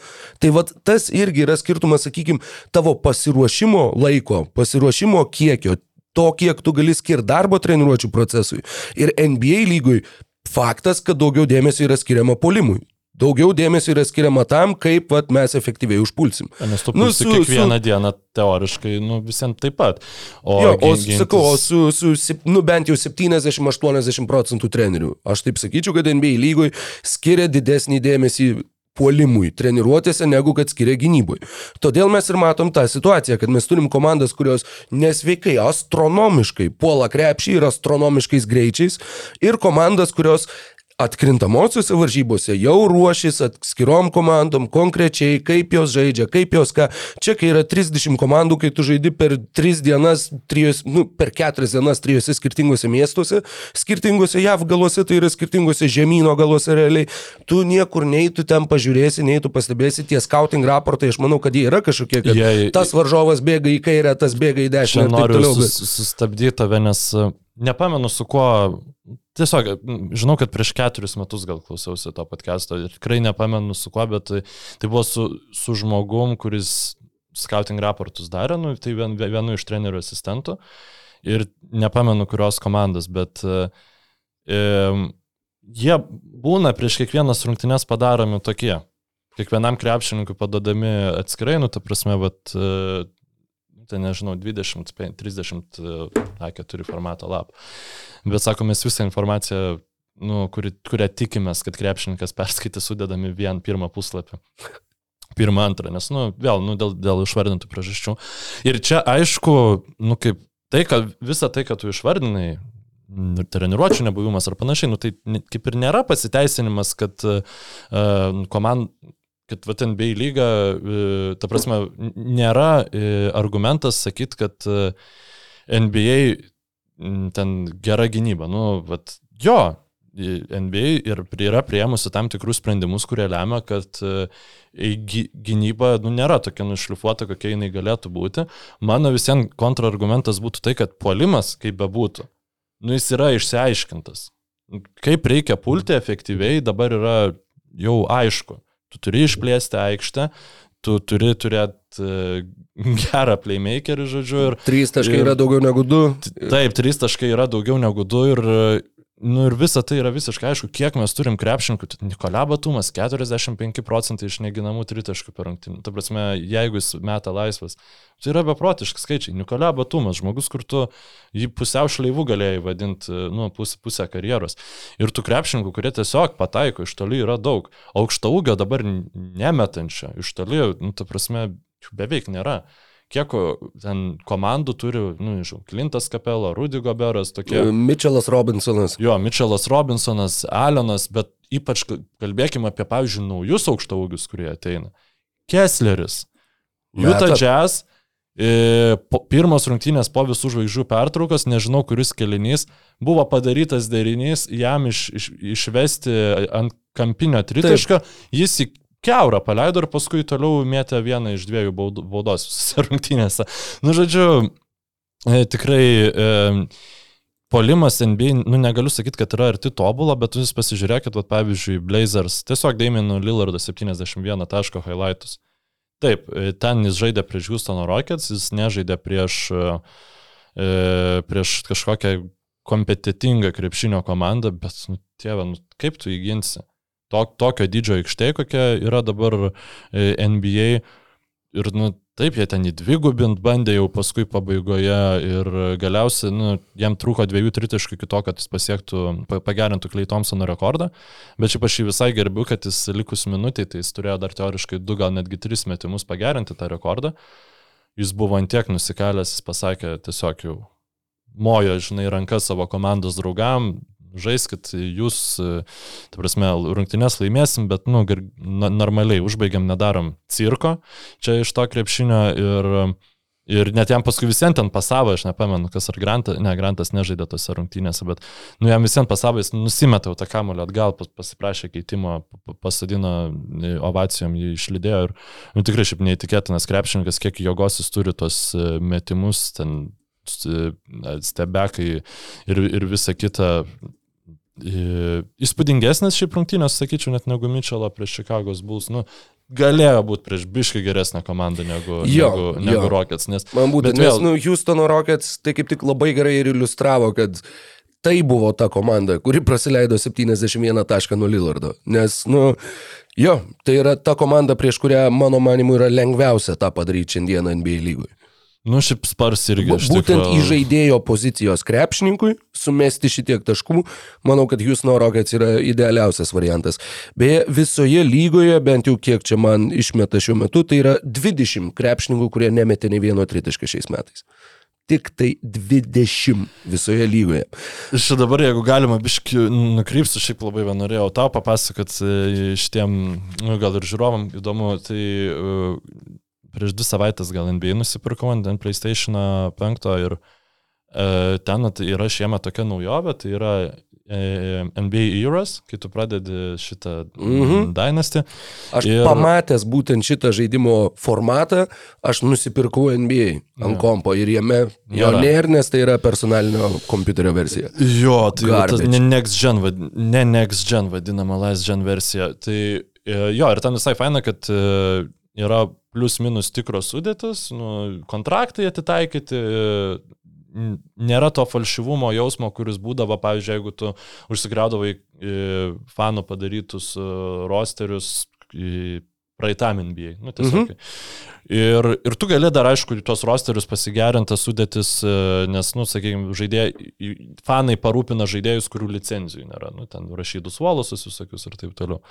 Tai vad tas irgi yra skirtumas, sakykime, tavo pasiruošimo laiko, pasiruošimo kiekio, to, kiek tu gali skirti darbo treniruočių procesui. Ir NBA lygui faktas, kad daugiau dėmesio yra skiriama polimui. Daugiau dėmesio yra skiriama tam, kaip vat, mes efektyviai užpulsim. Nes tu Nu, su- kiekvieną dieną teoriškai, nu, visiems taip pat. O, jo, o gin- sakau, o gintis- su, su, nu, bent jau 70-80 procentų trenerių. Aš taip sakyčiau, kad NBA lygoj skiria didesnį dėmesį puolimui treniruotėse, negu kad skiria gynybui. Todėl mes ir matom tą situaciją, kad mes turim komandas, kurios nesveikai, astronomiškai puola krepšį ir astronomiškais greičiais ir komandas, kurios atkrintamosiose varžybose jau ruošis atskirom komandom konkrečiai, kaip jos žaidžia, kaip jos ką. Čia, kai yra 30 komandų, kai tu žaidi per 3 dienas, trijos, nu, per 4 dienas trijose skirtingose miestuose, skirtingose JAV galuose, tai yra skirtingose žemynų galuose realiai, tu niekur nei tu ten pažiūrėsi, nei tu pastebėsi tie scouting raportai, aš manau, kad jie yra kažkokie, kad Jie- tas varžovas bėga į kairę, tas bėga į dešinę noriu sus, sustabdyti tave, nes e, nepamenu su kuo tiesiog, žinau, kad prieš keturis metus gal klausiausi to podcast'o ir tikrai nepamenu su kuo, bet tai, tai buvo su, su žmogum, kuris scouting raportus darė, nu, tai vien, vienu iš trenerių asistentų ir nepamenu kurios komandos, bet e, jie būna prieš kiekvienas rungtynes padaromi tokie. Kiekvienam krepšininkui padodami atskirai, nu, ta prasme, bet, e, tai nežinau, 20, 30 A4 formato lapą. Bet sako, mes visą informaciją, nu, kuri, kurią tikimės, kad krepšininkas perskaitė, sudedami vien pirmą puslapį. Pirmą, antrą, nes, nu, vėl, nu, dėl, dėl išvardintų priežasčių. Ir čia, aišku, nu, kaip tai, kad visą tai, kad tu išvardinai, treniruočio nebuvimas ar panašiai, nu, tai kaip ir nėra pasiteisinimas, kad uh, komand, kad va, NBA lyga, uh, ta prasme, nėra uh, argumentas sakyti, kad uh, NBA ten gera gynyba. Nu, vat, jo, NBA ir yra prieimusi tam tikrus sprendimus, kurie lemia, kad e, gy- gynyba nu, nėra tokia nušlifuota, kokia jinai galėtų būti. Mano visiems kontrargumentas būtų tai, kad puolimas, kaip bebūtų, nu, jis yra išsiaiškintas. Kaip reikia pulti efektyviai, dabar yra jau aišku. Tu turi išplėsti aikštę, tu turi turėti gerą playmakerį, žodžiu, ir Trys taškai Ir- yra daugiau negu du. Taip, trys taškai yra daugiau negu du ir, nu, ir visa tai yra visiškai aišku, kiek mes turim krepšininkų. Tai Nikola Batumas 45 procentai iš neginamų tritaškų per rungtynį. Ta prasme, jeigu jis meta laisvas, tai yra beprotiški skaičiai. Nikola Batumas, žmogus, kur tu jį pusiau šleivų galėjai vadinti, nu, pusę, pusę karjeros. Ir tų krepšininkų, kurie tiesiog pataiko iš toli, yra daug. Aukšta ūgio dabar nemetančio. Iš toli, nu, ta prasme, beveik nėra kiek ten komandų turi, nu, nežinau, Klintas Kapela, Rudy Goberas, tokie. Mitčelas Robinsonas. Jo, Mitčelas Robinsonas, Alenas, bet ypač kalbėkime apie, pavyzdžiui, naujus aukštaugius, kurie ateina. Kessleris, Utah. Jazz, e, pirmos rungtynės po visų žvaigždžių pertraukos, nežinau kuris kelinys, buvo padarytas derinys jam iš, iš, išvesti ant kampinio tritaško, jis į keurą paleido ir paskui toliau mėtė vieną iš dviejų baud- baudos visose rungtynėse. Nu, žodžiu, e, tikrai e, polimas NBA, nu negaliu sakyti, kad yra arti tobulo, bet jūs pasižiūrėkit, vat, pavyzdžiui, Blazers, tiesiog Damienų Lillardo 71 taško highlightus. Taip, e, ten jis žaidė prieš Houstono Rockets, jis nežaidė prieš, e, prieš kažkokią kompetitingą krepšinio komandą, bet, nu, tėve, nu, kaip tu įginsi? To, tokio dydžio aikštė, kokia yra dabar e, NBA. Ir, nu, taip, jie ten įdvigubint bandė jau paskui pabaigoje ir galiausiai, nu, jam trūko dviejų tritaškų iki to, kad jis pasiektų, pa- pagerintų Klei Thompsono rekordą. Bet šiaip aš jį visai gerbiu, kad jis likus minutį, tai jis turėjo dar teoriškai du, gal netgi tris metimus pagerinti tą rekordą. Jis buvo antiek nusikalęs, jis pasakė tiesiog jau mojo, žinai, rankas savo komandos draugam, žaiskit, jūs, e, ta prasme, rungtynės laimėsim, bet, nu, normaliai užbaigiam, nedarom cirko čia iš to krepšinio ir, ir net jam paskui visiems ten pasavo, aš nepamenu, kas ar Grantas, ne, Grantas nežaidė tose rungtynėse, bet, nu, jam visiems pasavo, jis nusimetė tą kamulio atgal, pas- pasiprašė keitimo, pa- pasadino e, ovacijom, jį išlydėjo ir, nu, tikrai šiaip neįtikėtinas krepšininkas, kiek jėgos jis turi tos e, metimus, ten stebekai ir, ir visa kita. Įspūdingesnis šiaip rungtynės, sakyčiau, net negu Mitchell prieš Chicago's Bulls. Nu, galėjo būti prieš biškai geresnę komandą negu, Jo, negu, jo. negu Rockets. Nes, Man būtent, Bet nes, vėl- nu, Houstono Rockets tai kaip tik labai gerai ir iliustravo, kad tai buvo ta komanda, kuri praleido 71 tašką nuo Lillardo. Nes, nu, jo, tai yra ta komanda, prieš kurią, mano manimu, yra lengviausia tą padaryti šiandieną NBA lygui. Nu, šiaip spars irgi. Būtent į žaidėjo pozicijos krepšininkui sumesti šitiek taškų, manau, kad Houstono Rockets yra idealiausias variantas. Beje, visoje lygoje, bent jau kiek čia man išmeta šiuo metu, tai yra 20 krepšininkų, kurie nemetė nei vieno tritaškio šiais metais. Tik tai 20 visoje lygoje. Iš dabar, jeigu galima, biški nukrypsiu, šiaip labai norėjau tau papasakot e, šitiem, nu, gal ir žiūrovam įdomu, tai e, prieš dvi savaitės gal NBA nusipirkau ant PlayStation 5 ir e, ten yra šiemet tokia naujovė, tai yra e, NBA Eras, kai tu pradedi šitą Mhm. mhm. dynastį. Aš Ir- pamatęs būtent šitą žaidimo formatą, aš nusipirkau NBA ant Jo. kompo ir jame jo Nėra. nes tai yra personalinio kompiuterio versija. Jo, tai Garbage. ne Next Gen, ne Next Gen vadinama Last Gen versija. Tai e, jo, ir ten visai faina, kad e, yra plius minus tikros sudėtis, nu, kontraktai atitaikyti, nėra to falšyvumo jausmo, kuris būdavo, pavyzdžiui, jeigu tu užsigriaudavai fanų padarytus e, rosterius praeitam NBA. Nu, tiesiog. Mhm. Ir, ir tu gali dar, aišku, tuos rosterius pasigerinti, sudėtis, e, nes, nu, sakykime, žaidėjai, fanai parūpina žaidėjus, kurių licenzijų nėra. Nu, ten rašydus uolosus visokius ir taip toliau.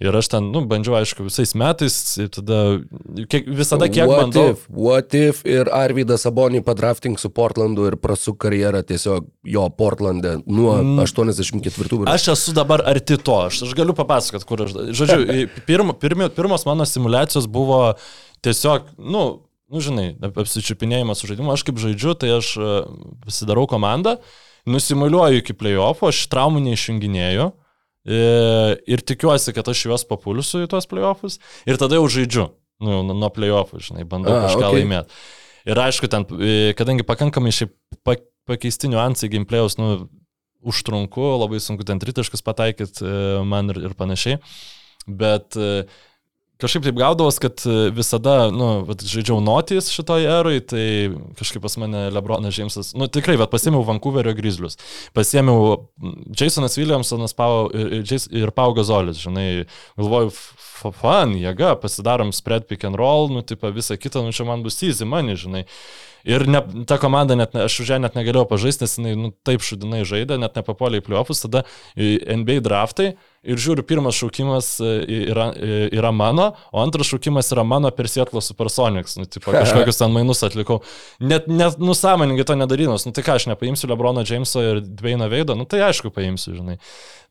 Ir aš ten, nu, bandžiau, aišku, visais metais, tada, kiek, visada kiek what bandau. If, what if ir Arvidas Sabonį padrafting su Portlandu ir prasuk karjerą tiesiog jo Portlande nuo Mm. 84 metų. Aš esu dabar arti to, aš, aš galiu papasakot, kur aš. Žodžiu, pirm, pirmi, pirmos mano simulacijos buvo tiesiog, nu, nu žinai, ap- apsičiupinėjimas su žaidimu. Aš kaip žaidžiu, tai aš e, pasidarau komandą, nusimuliuoju iki playoffų, aš traumų neišjunginėju. E, Ir tikiuosi, kad aš juos papulsiu į tuos playoffus. Ir tada jau žaidžiu. Nu, nuo playoffų, žinai, bandau A, kažką okei. laimėti. Ir aišku, ten, e, kadangi pakankamai šiaip pa- pakeisti niuansai gameplay'us, nu, užtrunku, labai sunku ten tritaškus pataikyti man ir, ir panašiai. Bet e, kažkaip taip gaudavos, kad e, visada, nu, žaidžiau notys šitoje erui, tai kažkaip pas mane Lebronas Džeimsas, nu tikrai, bet pasėmiau Vancouverio Grizzlius, pasėmiau Jasonas Williamsonas Pau, ir, ir- Pau Gazolis, žinai, galvoju, fan, jėga, pasidarom spread pick and roll, nu, tipo, visą kitą, nu, čia man bus easy money, žinai. Ir ne, ta komanda, net, ne- aš už ją net negalėjau pažaisti, nes jinai nu, taip šudinai žaidė, net nepapuolė į pliopus, tada NBA draftai ir žiūriu, pirmas šaukimas e, yra, e, yra mano, o antras šaukimas yra mano per Sietlo Supersonics. Nu, tipo, kažkokius ten mainus atlikau. Net, net nusąmoningai to nedarynos. Nu tai ką, aš nepaimsiu Lebrono Jameso ir Dveino Veido, nu tai aišku paimsiu, žinai.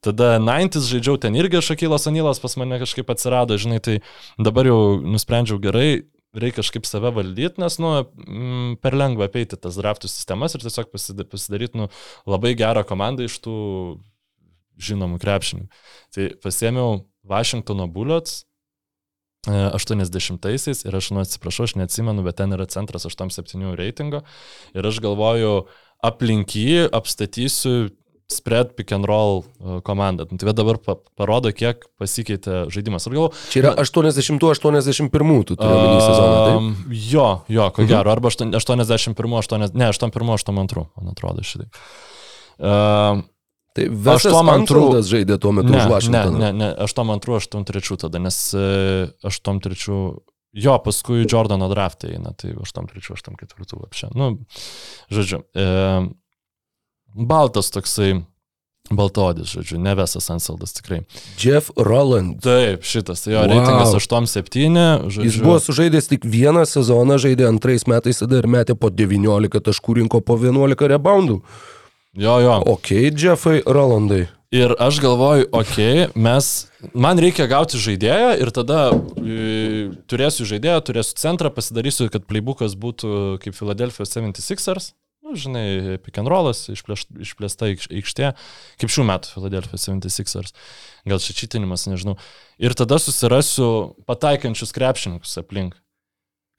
Tada 90 žaidžiau ten irgi Šakylas Anilas pas mane kažkaip atsirado, žinai, tai dabar jau nusprendžiau gerai, reikia kažkaip save valdyti, nes, nu, mm, per lengva apeiti tas draftų sistemas ir tiesiog pasida- pasidaryti, nu, labai gerą komandą iš tų žinomų krepšinių. Tai pasėmiau Washingtono Bullets e, 80-aisiais ir aš, nu, atsiprašau, aš neatsimenu, bet ten yra centras 8-7 reitingo ir aš galvoju, aplink jį apstatysiu spread pick and roll e, komandą. Nu, Tai dabar pa parodo, kiek pasikeitė žaidimas. Ir galvoju, Čia yra 80-81, tu turi omeny sezoną. taip? Um, jo, jo, ko Mhm. gero, arba aštuon- 81, 8, ne, 81, 82, man atrodo šitai. Um, Tai Vesas tuom antru- Ansaldas žaidė tuo metu ne, už ne, Vašingtoną. ne, ne, 82, 83 tada, nes e, 83, jo, paskui Jordano draftai eina, tai 83, 84 apšė. Nu, žodžiu, e, baltas toksai, baltodis, žodžiu, ne Vesas Ansaldas tikrai. Jeff Roland. Taip, šitas, jo Wow. reitingas 8-7, žodžiu. Jis buvo sužaidęs tik vieną sezoną, žaidė antrais metais tada ir metė po 19 taškų, rinko po 11 reboundų. Jo, jo. Ok, Jeffai Rolandai. Ir aš galvoju, okay, mes, man reikia gauti žaidėją ir tada e, turėsiu žaidėją, turėsiu centrą, pasidarysiu, kad playbookas būtų kaip Philadelphia 76ers. Nu, žinai, pick and rollas, išplėš, išplėsta aikš- aikštė, kaip šių metų Philadelphia 76ers. Gal šečitinimas, nežinau. Ir tada susirasiu pataikančius krepšininkus aplink.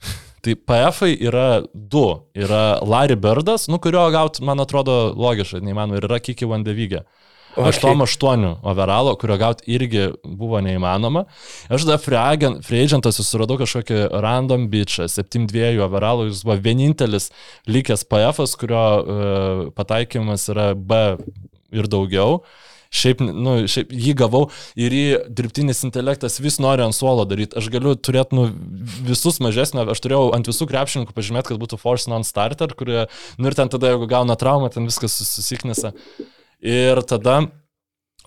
Tai PF yra du. Yra Larry Birdas, nu kurio gauti, man atrodo, logiškai, neįmanoma. Ir yra Kiki Vandevygė. Okay. 8-8 overalo, kurio gauti irgi buvo neįmanoma. Aš tada free agent- free agentas susiradau kažkokį random bičią, 7-2 overalo, jis buvo vienintelis likęs PF, kurio uh, pataikymas yra B ir daugiau. Šiaip, nu, šiaip jį gavau ir jį dirbtinis intelektas vis nori ant suolo daryti. Aš galiu turėti nu, visus mažesnio, aš turėjau ant visų krepšininkų pažymėti, kad būtų force non-starter, kurie, nu ir ten tada, jeigu gauna traumą, ten viskas susiknisa. Ir tada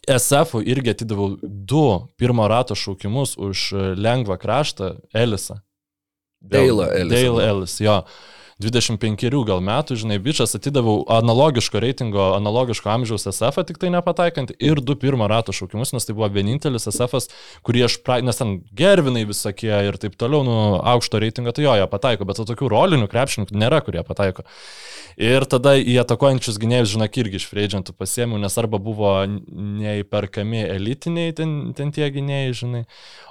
SF irgi atidaviau du pirmo rato šaukimus už lengvą kraštą Elisą. Dale'ą Ellisą. Dale Ellis, jo. 25 gal metų, žinai, bičias atidaviau analogiško reitingo, analogiško amžiaus SF, tik tai nepataikant, ir du pirmo rato šaukimus, nes tai buvo vienintelis SF, kurį aš, pra... nes ten gervinai visokie ir taip toliau, nu, aukšto reitingo, tai jo, jie pataiko, bet to tokių rolinių krepšininkų nėra, kurie pataiko. Ir tada į atakuojančius gynėjus, žinok, irgi iš freidžiantų pasiemiau, nes arba buvo neįperkami elitiniai ten, ten tie gynėjai, žinai,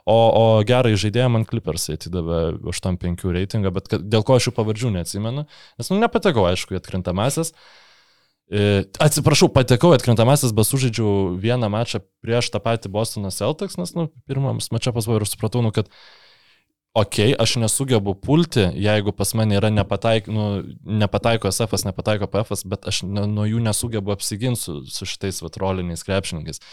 o, o gerai žaidėjai man Clippersai atidavė 8-5 reitingą, bet kad, dėl ko aš jų pavardžių neatsimenu, nes, nu, nepatekau, aišku, į atkrintamasis. E, Atsiprašau, patekau atkrintamasis, bet sužaidžiau vieną mačą prieš tą patį Bostoną Celtics, nes, nu, pirmams mačą pasvojau ir supratau, nu, kad ok, aš nesugebu pulti, jeigu pas mane yra nepataik, nu, nepataiko SF, nepataiko PF, bet aš ne, nuo jų nesugebu apsiginti su, su šitais vatroliniais krepšininkais.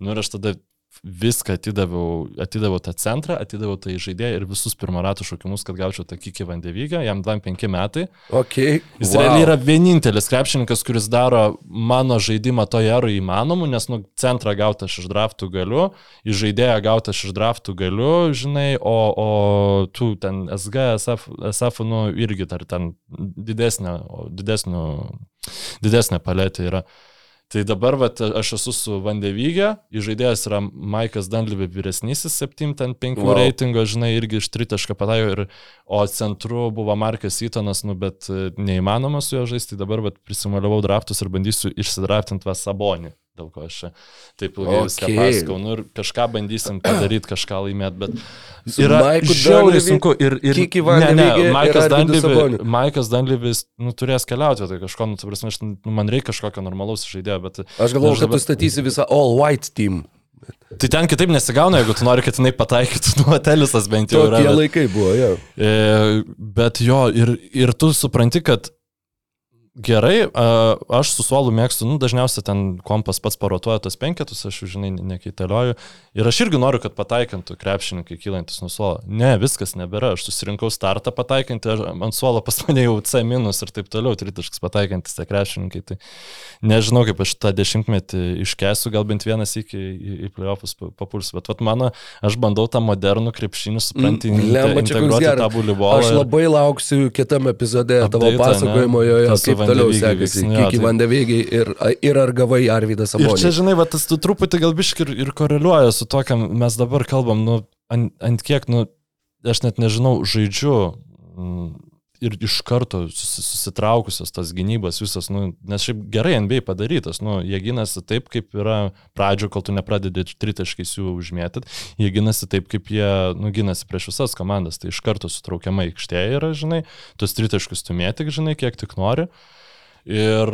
Nu ir aš tada viską atidaviau, atidaviau tą centrą, atidaviau tą žaidėją ir visus pirmo ratų šaukimus, kad gaučiau tą kikį vandevygą, jam 25 metai. Okay. Jis wow. realiai yra vienintelis krepšininkas, kuris daro mano žaidimą toje eroje įmanomu, nes nu, centrą gautą aš iš draftų galiu, į žaidėją gautą aš iš draftų galiu, žinai, o, o tu ten SG, SF, SF nu, irgi dar ten didesnė, didesnė, didesnė paletė yra. Tai dabar vat, aš esu su Vandevygė, žaidėjas yra Maikas Danlivė vyresnysis, 7-5 wow. reitingo, žinai, irgi iš tritašką patajo, ir, o centru buvo Markas Įtonas, nu, bet e, neįmanoma su juo žaisti, tai dabar vat, prisimaliavau draftus ir bandysiu išsidraftinti vas Sabonį dėl ko aš taip ilgai okay. viską pasakau. Nu, ir kažką bandysim padaryti, kažką laimėti, bet yra žiauriai sunku. Ir, ir, ne, ne, Maikas Danlyvis, Maikas Danlyvis nu, turės keliauti, tai kažko, nu, prasme, aš, nu, man reikia kažkokio normalaus žaidėjo, bet... Aš galvoju, kad tu statysi visą all white team. Tai ten kitaip nesigauna, jeigu tu nori, kad jinai pataikytų, nu, telisas bent jau yra. Tie bet, laikai buvo, jo. E, bet jo, ir, ir tu supranti, kad Gerai, aš su suolu mėgstu, nu, dažniausiai ten kompas pats parotuoja tos penketus, aš jų, žinai, nekeitalioju. Ir aš irgi noriu, kad pataikintų krepšininkai kylantis nuo suolo. Ne, viskas nebėra, aš susirinkau startą pataikinti, ant suolo pas mane jau C minus ir taip toliau, tritaškas pataikintis tie krepšininkai. Tai nežinau, kaip aš tą dešimtmetį iškesiu, gal bent vienas iki į, į playoffus papulsiu, bet vat mano, aš bandau tą modernų krepšinį, supranti, mm, integruoti tą bulibolą. Aš labai lauksiu kitame epizode tavo pasakojimo joje toliau sekasi. Kiki Vandevėgiai ir, ir ar gavai Arvidas Sabonį. Ir čia, žinai, va, tas tu truputį gal biški ir, ir koreliuoja su to, ką mes dabar kalbam, nu, ant, ant kiek, nu, aš net nežinau, žaidžiu. Mm, ir iš karto susitraukusios tas gynybas visas, nu, nes šiaip gerai NBA padarytas, nu, jie ginasi taip, kaip yra pradžio, kol tu nepradedi tritaškais jų užmėtyti, jie ginasi taip, kaip jie, nu, ginasi prieš visas komandas, tai iš karto sutraukiama aikštė yra, žinai, tuos tritaškus tu mėtik, žinai, kiek tik nori. Ir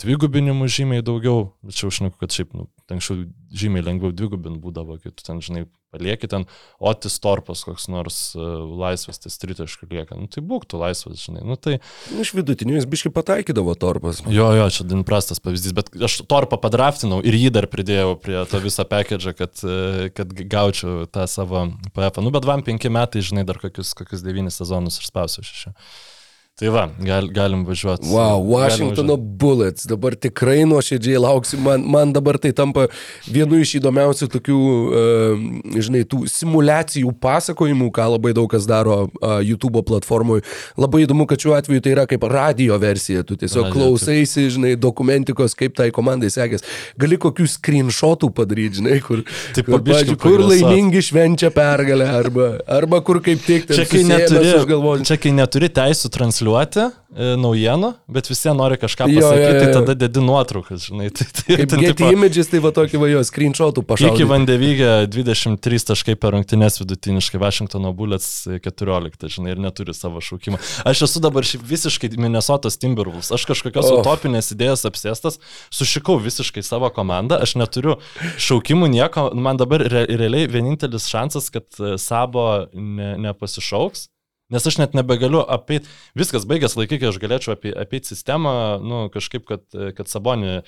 dvigubinimų žymiai daugiau, tačiau aš žinau, kad šiaip, nu, anksčiau žymiai lengviau dvigubin būdavo, kai tu ten, žinai, palieki ten, Otis Torpas koks nors uh, laisvas, tai tritaškų lieka. Nu, tai būk tu laisvas, žinai. Nu, tai... Nu, iš vidutinių jis biškai pataikydavo Torpas. Jo, jo, čia din prastas pavyzdys, bet aš Torpą padraftinau ir jį dar pridėjau prie to viso package, kad, uh, kad gaučiau tą savo PF. Nu, bet vam penki metai, žinai, dar kokius, kokius devynis sezonus ir spausiu šešiu. Tai va, gal, galim važiuoti. Wow, Washingtono Bullets. Dabar tikrai nuoširdžiai lauksiu. Man, man dabar tai tampa vienu iš įdomiausių tokių, uh, žinai, tų simulacijų pasakojimų, ką labai daug kas daro uh, YouTube platformoje. Labai įdomu, kad šiuo atveju tai yra kaip radio versija. Tu tiesiog radio, klausaisi, žinai, dokumentikos, kaip tai komandai sekės. Gali kokių screenshotų padaryti, žinai, kur, Taip, kur, pažiūrė, kur laimingi švenčia pergalę, arba, arba kur kaip tik ten. Čia kai, neturi, čia kai neturi teisų transliuoti transliuoti e, naujienų, bet visi nori kažką pasakyti, jo, jo, jo. tai tada dedi nuotraukas, žinai. Tai, tai, Kaip ten, tipo, images, tai va tokį va jo screenshotų pašaukti. Iki Vandevygė 23 taškai per rungtynės vidutiniškai, Washingtono Bullets 14, žinai, ir neturi savo šaukimą. Aš esu dabar šiaip visiškai Minnesotos Timberwolves, aš kažkokios oh. utopinės idėjas apsėstas, sušikau visiškai savo komandą, aš neturiu šaukimų nieko, man dabar re, realiai vienintelis šansas, kad e, Sabo ne, nepasišauks Nes aš net nebegaliu apeiti, viskas baigęs laikai, kai aš galėčiau apeiti sistemą, nu, kažkaip, kad, kad Sabonį e,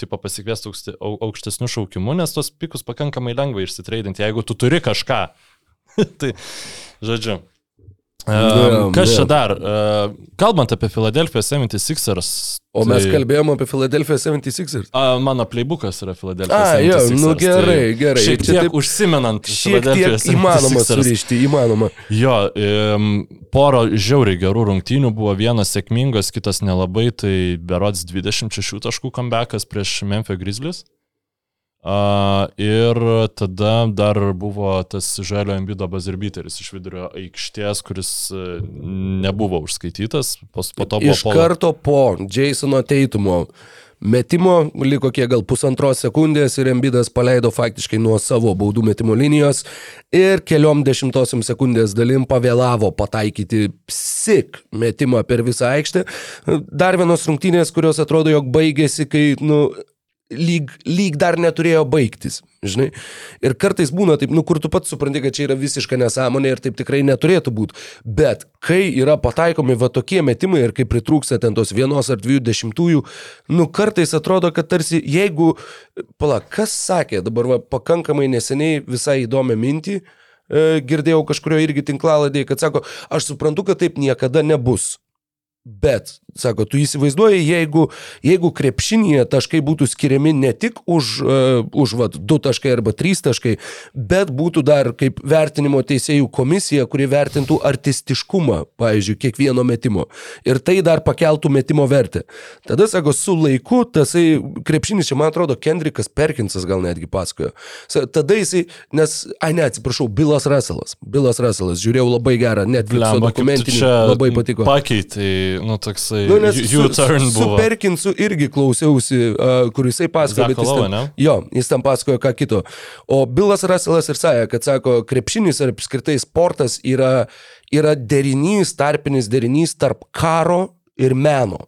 tipo pasikviestų aukštesnių šaukimų, nes tos pikus pakankamai lengva išsitreidinti, jeigu tu turi kažką. tai, žodžiu. Um, kas ne. čia dar? Uh, kalbant apie Philadelphia 76ers. O mes tai- kalbėjome apie Philadelphia 76ers. A, mano playbookas yra Philadelphia. A, jo, 76ers, nu gerai, tai gerai. Šiek tiek taip- užsimenant. Šiek tiek įmanoma 76ers. surišti, įmanoma. Jo, um, poro žiauriai gerų rungtynių buvo vienas sėkmingas, kitas nelabai, tai berods 26 taškų comebackas prieš Memphis Grizzlies. Uh, ir tada dar buvo tas Žalio Embido bazirbiteris iš vidurio aikštės, kuris uh, nebuvo užskaitytas. Po, po to buvo Iš Polo- karto po Jasono Teitumo metimo liko kiek gal pusantros sekundės ir Embidas paleido faktiškai nuo savo baudų metimo linijos ir keliom dešimtosiam sekundės dalim pavėlavo pataikyti psik metimą per visą aikštę. Dar vienos rungtynės, kurios atrodo, jog baigėsi, kai, nu, lyg, lyg dar neturėjo baigtis, žinai. Ir kartais būna taip, nu, kur tu pats supranti, kad čia yra visiška nesąmonė ir taip tikrai neturėtų būti. Bet kai yra pataikomi va tokie metimai ir kai pritrūksta ten tos vienos ar dviejų dešimtųjų, nu, kartais atrodo, kad tarsi jeigu, pala, kas sakė, dabar va pakankamai neseniai visai įdomią mintį, e, girdėjau kažkurio irgi tinklaladėje, kad sako, aš suprantu, kad taip niekada nebus. Bet, sako, tu įsivaizduoji, jeigu, jeigu krepšinėje taškai būtų skiriami ne tik už, uh, už vat, 2 taškai arba 3 taškai, bet būtų dar kaip vertinimo teisėjų komisija, kuri vertintų artistiškumą, pavyzdžiui, kiekvieno metimo. Ir tai dar pakeltų metimo vertę. Tada, sako, su laiku tasai krepšinis, čia man atrodo, Kendrikas Perkinsas gal netgi pasakojo. Sa- Tada jisai, nes, ai ne, atsiprašau, Bilas Russellas. Bilas Russellas, žiūrėjau labai gerą, net tu dokumentinį, čia labai patiko. Pakeitai, nu, toksai, Nu, nes jų su, buvo. Perkinsu irgi klausiausi, uh, kur jisai pasakojo, bet jis ten, jo, jis tam pasakojo ką kito. O Bilas Russellas ir sakė, kad sako, krepšinis ir apskritai sportas yra, yra derinys, tarpinis derinys tarp karo ir meno.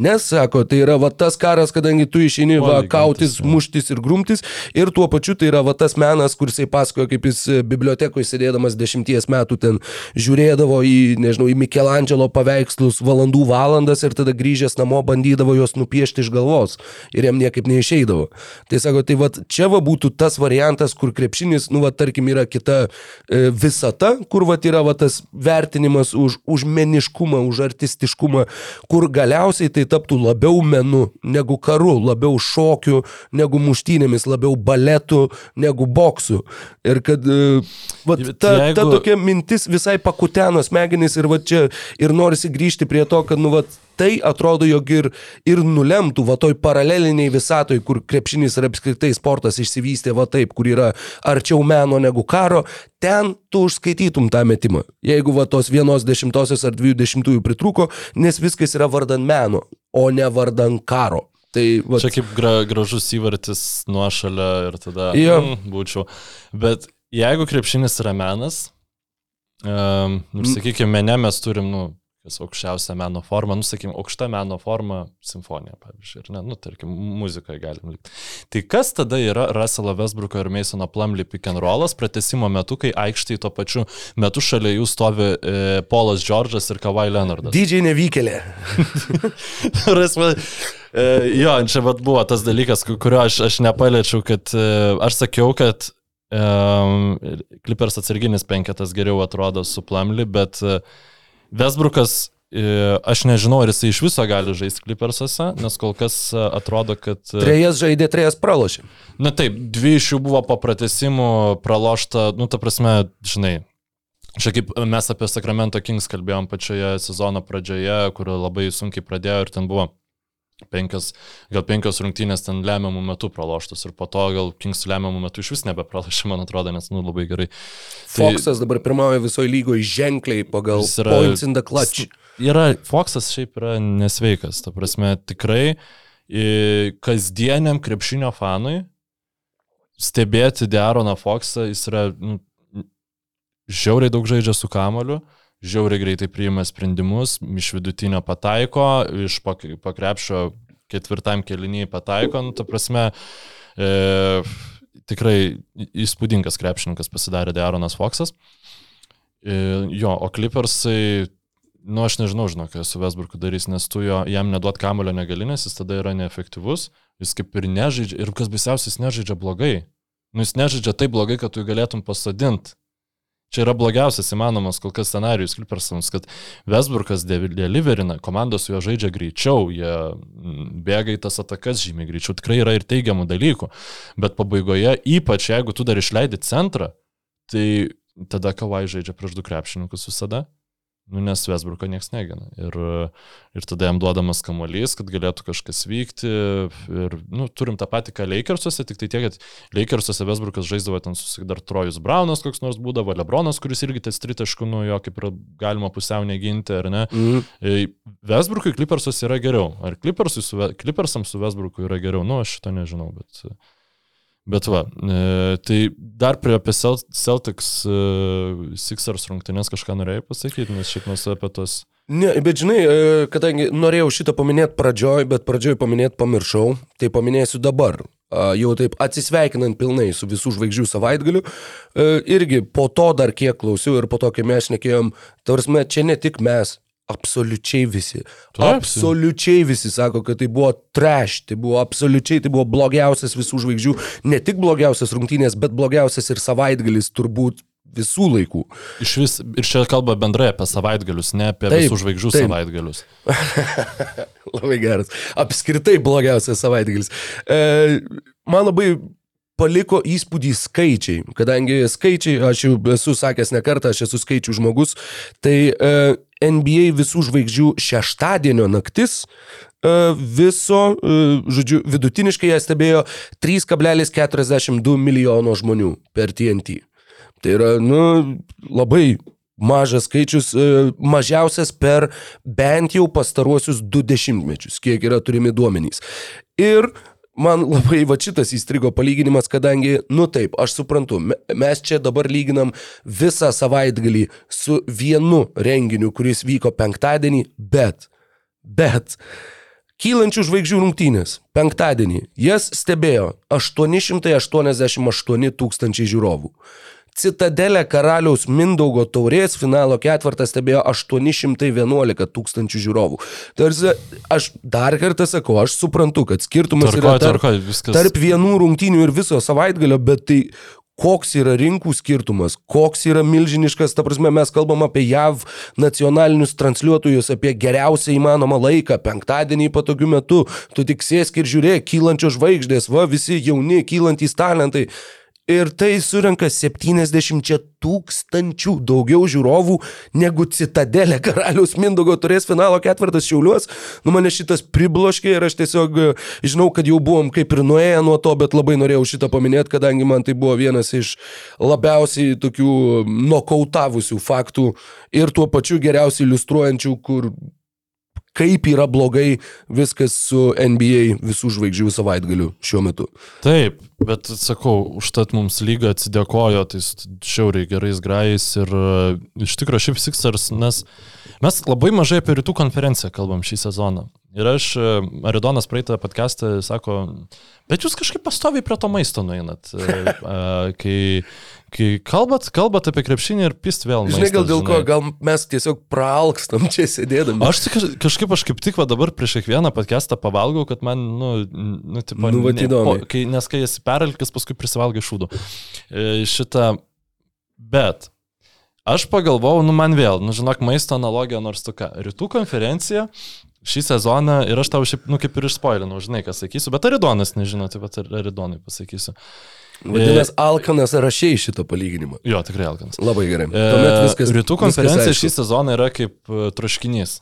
Nes, sako, tai yra va tas karas, kadangi tu išeini va kautis, muštis ir grumtis, ir tuo pačiu tai yra va tas menas, kur jisai pasakojo, kaip jis e, bibliotekoje sėdėdamas dešimties metų ten žiūrėdavo į, nežinau, į Michelangelo paveikslus valandų valandas ir tada grįžęs namo bandydavo juos nupiešti iš galvos. Ir jam niekaip neišeidavo. Tai sako, tai va čia va būtų tas variantas, kur krepšinis, nu va tarkim, yra kita e, visata, kur va yra va tas vertinimas už, už meniškumą, už artistiškumą, kur galiausiai tai taptų labiau menu negu karu, labiau šokiu negu muštynėmis, labiau baletu negu boksu. Ir kad e, va, Bet ta, ta jeigu- tokia mintis visai pakuteno smegenis ir va čia ir norisi grįžti prie to, kad nu va tai atrodo, jog ir, ir nulemtų va toj paraleliniai visatoj, kur krepšinis ir apskritai sportas išsivystė va taip, kur yra arčiau meno negu karo, ten tu užskaitytum tą metimą. Jeigu va tos vienos dešimtosios ar dviejų dešimtųjų pritrūko, nes viskas yra vardan meno, o ne vardan karo. Tai va, Čia kaip gra, gražus įvartis nuošalia ir tada Jo. mm, būčiau. Bet jeigu krepšinis yra menas, um, nu, sakykime, mene mes turim, nu, kas aukščiausia meno forma, nu, sakykime, aukšta meno forma - simfonija, pavyzdžiui, ir ne, nu, tarkim, muzikoje galim likti. Tai kas tada yra Russelo Westbrooko ir Masono Plumlee pick and rollas pratesimo metu, kai aikštai tuo pačiu metu šalia jų stovi e, Polas Džordžas ir Kawhi Leonardas? didžiai nevykėlė. E, jo, čia vat buvo tas dalykas, ku- kurio aš, aš nepaliečiau, kad e, aš sakiau, kad um, Clippers atsarginis penketas geriau atrodo su Plamli, bet e, Westbrookas, e, aš nežinau, ar jisai iš viso gali žaisti Clippersuose, nes kol kas e, atrodo, kad... e, Trejas žaidė, trejas pralošė. Na taip, dvi iš jų buvo po pratesimų pralošta, nu ta prasme, žinai. Čia kaip mes apie Sacramento Kings kalbėjom pačioje sezono pradžioje, kur labai sunkiai pradėjo ir ten buvo penkios, gal penkios rungtynės ten lemiamų metų praloštos ir po to gal Kings lemiamų metų iš vis nebepralašė, man atrodo, nes, nu, labai gerai. Tai- Foxas dabar pirmauja visoje lygoje ženkliai pagal yra- points in the clutch. Yra, Foxas šiaip yra nesveikas, ta prasme, tikrai kasdieniam krepšinio fanui stebėti Deroną Foxą, jis yra nu, žiauriai daug žaidžia su kamoliu, žiauriai greitai priima sprendimus, iš vidutinio pataiko, iš pak- pakrepšio ketvirtam keliniai pataiko, nu, ta prasme, e, tikrai įspūdingas krepšininkas pasidarė Deronas Foxas. E, jo, o Clippersai, nu aš nežinau, žinok, su Vesburku darys, nes tu jo, jam neduot kamulio negali, nes jis tada yra neefektyvus, jis kaip ir nežaidžia, ir kas baisiausias, jis nežaidžia blogai. Nu jis nežaidžia taip blogai, kad tu jį galėtum pasodinti. Čia yra blogiausias įmanomas kol kas scenarius Clippersams, kad Westbrookas deliverina, komandos su juo žaidžia greičiau, jie bėga į tas atakas žymiai greičiau, tikrai yra ir teigiamų dalykų, bet pabaigoje, ypač jeigu tu dar išleidi centrą, tai tada Kawai žaidžia prieš du krepšininkus visada. Nu, nes Vesbruko niekas negina. Ir, ir tada jam duodamas kamuolys, kad galėtų kažkas vykti. Ir, nu, turim tą patį, ką Lakersuose, tik tai tiek, kad Lakersuose Vesbrukas žaisdavo ten su dar Trojus Braunas, koks nors būdavo, Lebronas, kuris irgi tas tritaškų, nu, jo kaip ir galima pusiau neginti, ar ne. Mhm. Vesbrukui Clippersuose yra geriau. Ar Clippersams su Vesbruku yra geriau? Nu, aš šito nežinau, bet... Bet va, e, tai dar prie apie Cel- Celtics e, Sixers rungtynės kažką norėjai pasakyti, nes šiaip mes apie tos... Ne, bet žinai, e, kadangi norėjau šitą paminėti pradžioj, bet pradžioj paminėti pamiršau, tai paminėsiu dabar. Jau taip atsisveikinant pilnai su visų žvaigždžių savaitgaliu, e, irgi po to dar kiek klausiau ir po to, kai mes šnekėjom, tavarsime, čia ne tik mes, absoliučiai visi. Absoliučiai visi sako, kad tai buvo trash, tai buvo absoliučiai, tai buvo blogiausias visų žvaigždžių, ne tik blogiausias rungtynės, bet blogiausias ir savaitgalis turbūt visų laikų. Iš vis, ir čia kalba bendrai apie savaitgalius, ne apie Taip, visų žvaigždžių taip. savaitgalius. Labai geras. Apskritai blogiausias savaitgalis. E, man labai paliko įspūdį skaičiai, kadangi skaičiai, aš jau esu sakęs ne kartą, aš esu skaičių žmogus, tai e, NBA visų žvaigždžių šeštadienio naktis e, viso, e, žodžiu, vidutiniškai ją stebėjo 3,42 milijono žmonių per TNT. Tai yra, nu, labai mažas skaičius, e, mažiausias per bent jau pastaruosius du dešimtmečius, kiek yra turimi duomenys. Ir man labai va šitas įstrigo palyginimas, kadangi, nu taip, aš suprantu, me- mes čia dabar lyginam visą savaitgalį su vienu renginiu, kuris vyko penktadienį, bet, bet, Kylančių žvaigždžių rungtynės penktadienį jas stebėjo 888 tūkstančiai žiūrovų. Citadelė karaliaus Mindaugo taurės finalo ketvirtą stebėjo 811 tūkstančių žiūrovų. Tarsi, aš dar kartą sakau, aš suprantu, kad skirtumas yra Tarkoju, tarp, viskas. tarp vienų rungtynių ir viso savaitgalio, bet tai koks yra rinkų skirtumas, koks yra milžiniškas, ta prasme, mes kalbam apie JAV nacionalinius transliuotojus, apie geriausią įmanomą laiką, penktadienį patogiu metu, tu tik sėsk ir žiūrėk, kylančios žvaigždės, va, visi jauni, kylantys talentai. Ir tai surenka 70 tūkstančių daugiau žiūrovų negu Citadelė karaliaus Mindogo turės finalo ketvirtas šiauliuos. Nu mane šitas pribloškė ir aš tiesiog e, žinau, kad jau buvom kaip ir nuėję nuo to, bet labai norėjau šitą paminėti, kadangi man tai buvo vienas iš labiausiai tokių nokautavusių faktų ir tuo pačiu geriausiai iliustruojančių, kur kaip yra blogai viskas su NBA visų žvaigždžių savaitgaliu šiuo metu. Taip, bet sakau, užtat mums lyga atsidėkojo tais šiauriai gerais grajais ir e, iš tikrųjų šiaip Sixers, nes mes labai mažai apie rytų konferenciją kalbam šį sezoną. Ir aš, e, Aridonas praeitą podcastą sako, bet jūs kažkaip pastoviai prie to maisto nueinat. E, Kai, kai kalbat, kalbat apie krepšinį ir pist vėl. Žinai, gal maistas, dėl ko, žinai. gal mes tiesiog praalkstam čia sėdėdami. Aš tik, kažkaip aš kaip tik va dabar prieš kiekvieną podcastą pavalgau, kad man, nu, nu, tipo, Nu, ne- įdomiai. kai, nes kai esi peralkis, paskui prisivalgai šūdų. E, šitą, bet aš pagalvojau, nu man vėl, nu žinok, maisto analogija nors tokia. Rytų konferencija šį sezoną ir aš tau šiaip, nu kaip ir išspoilinau, žinai, ką sakysiu, bet Aridonas nežino, taip pat Aridonai pasakysiu. Vadinasi, Alkanas rašiai šitą palyginimą. Jo, tikrai Alkanas. Labai gerai. E, Tuomet viskas. Rytų viskas konferencija aišku. šį sezoną yra kaip e, troškinys.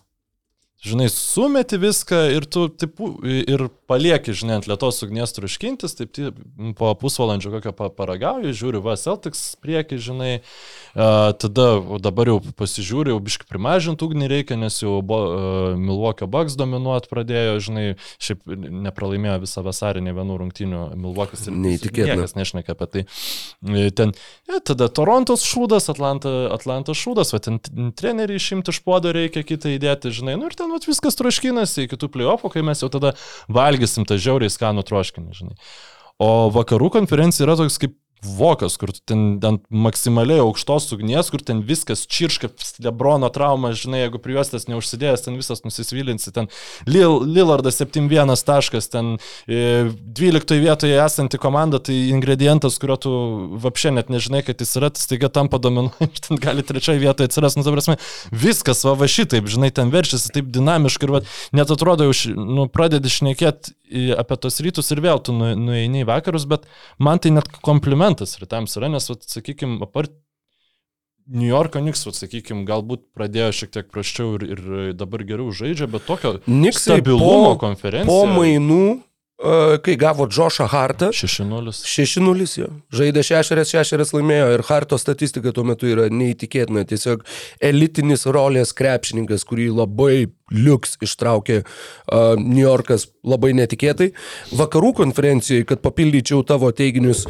Žinai, sumeti viską ir tu taip, ir palieki, žinai, ant lietos ugnies truškintis, taip ti- po pusvalandžio kokio pa- paragauju, žiūriu, va, Celtics prieki, žinai, tada dabar jau pasižiūriu, jau biškai primažinti ugnį reikia, nes jau Milwaukee Bucks dominuot pradėjo, žinai, šiaip nepralaimėjo visą vasarį ne vienų rungtynių Milwaukee'is ir Neįtikėtina. niekas nešneka apie tai. E, Ten, e, tada Torontos šūdas, Atlanta, Atlantos šūdas, va ten trenerių išimti iš podo reikia, kitą įdėti, žinai, nu ir ten vat, viskas troškinasi iki tų playoffų, kai mes jau tada valgysim tą žiauriai skanų troškinį, žinai. O vakarų konferencija yra toks kaip vokas, kur ten ant maksimaliai aukštos ugnies, kur ten viskas čirška, Lebrono trauma, žinai, jeigu prijuostas neužsidėjęs, ten visas nusisvilinsi, ten Lil, Lillardas 7-1 taškas, ten e, 12 vietoje esanti komanda, tai ingredientas, kurio tu vapšė net nežinai, kad jis yra, tai staiga tampa dominuojančiu, ten gali trečioje vietoje atsirasti, nu, ta prasme, viskas va, va šitaip, žinai, ten verčiasi taip dinamiškai ir va, net atrodo, ši- nu, pradedi šnekėti apie tos rytus ir vėl tu nu, nueini į vakarus, bet man tai net komplimentas rytams yra, nes, sakykime, apart New Yorko Knicks, sakykime, galbūt pradėjo šiek tiek praščiau ir, ir dabar geriau žaidžia, bet tokio Niksai stabilumo po- konferencija. Po mainų, kai gavo Džošą Hartą, 6-0. 6-0 jo. Žaidė 6-6 laimėjo ir Harto statistika tuo metu yra neįtikėtina. Tiesiog elitinis rolės krepšininkas, kurį labai liuks ištraukė uh, New Yorkas labai netikėtai. Vakarų konferencijoje, kad papildyčiau tavo teiginius,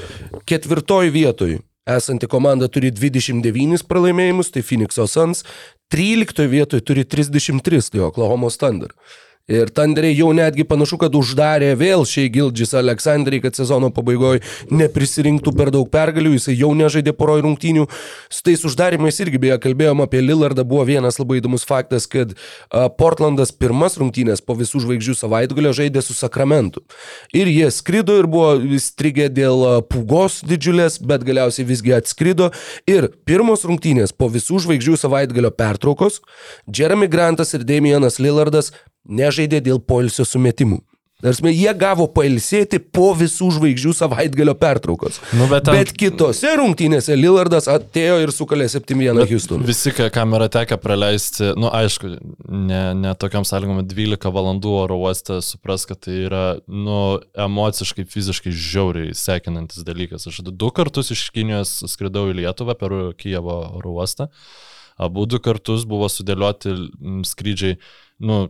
ketvirtoj vietoj esanti komanda turi 29 pralaimėjimus, tai Phoenix'o Suns, 13 vietoje turi 33, tai Oklahoma Thunder. Ir Tanderiai jau netgi panašu, kad uždarė vėl šiai Gildžis Aleksandrai, kad sezono pabaigoje neprisirinktų per daug pergalių, jisai jau nežaidė poroj rungtynių. Su tais uždarimais irgi beje kalbėjom apie Lillardą, buvo vienas labai įdomus faktas, kad Portlandas pirmas rungtynės po visų žvaigždžių savaitgalio žaidė su Sakramentu. Ir jie skrido ir buvo strigę dėl pūgos didžiulės, bet galiausiai visgi atskrido. Ir pirmos rungtynės po visų žvaigždžių savaitgalio pertraukos Jeremy Grantas ir Damianas Lillardas nežaidė dėl poilsio sumetimų. Tarsi, jie gavo pailsėti po visų žvaigždžių savaitgalio pertraukos. Nu, bet bet kitose rungtynėse Lillardas atėjo ir sukalė 7-1 Houston. Visi, kam yra tekę praleisti, nu aišku, ne, ne tokiam sąlygom 12 valandų oro uoste, supras, kad tai yra, nu, emociškai, fiziškai žiauriai sekinantis dalykas. Aš du kartus iš Kinijos skridau į Lietuvą per Kijevo oro uostą. Abu du kartus buvo sudėlioti mm, skrydžiai, nu,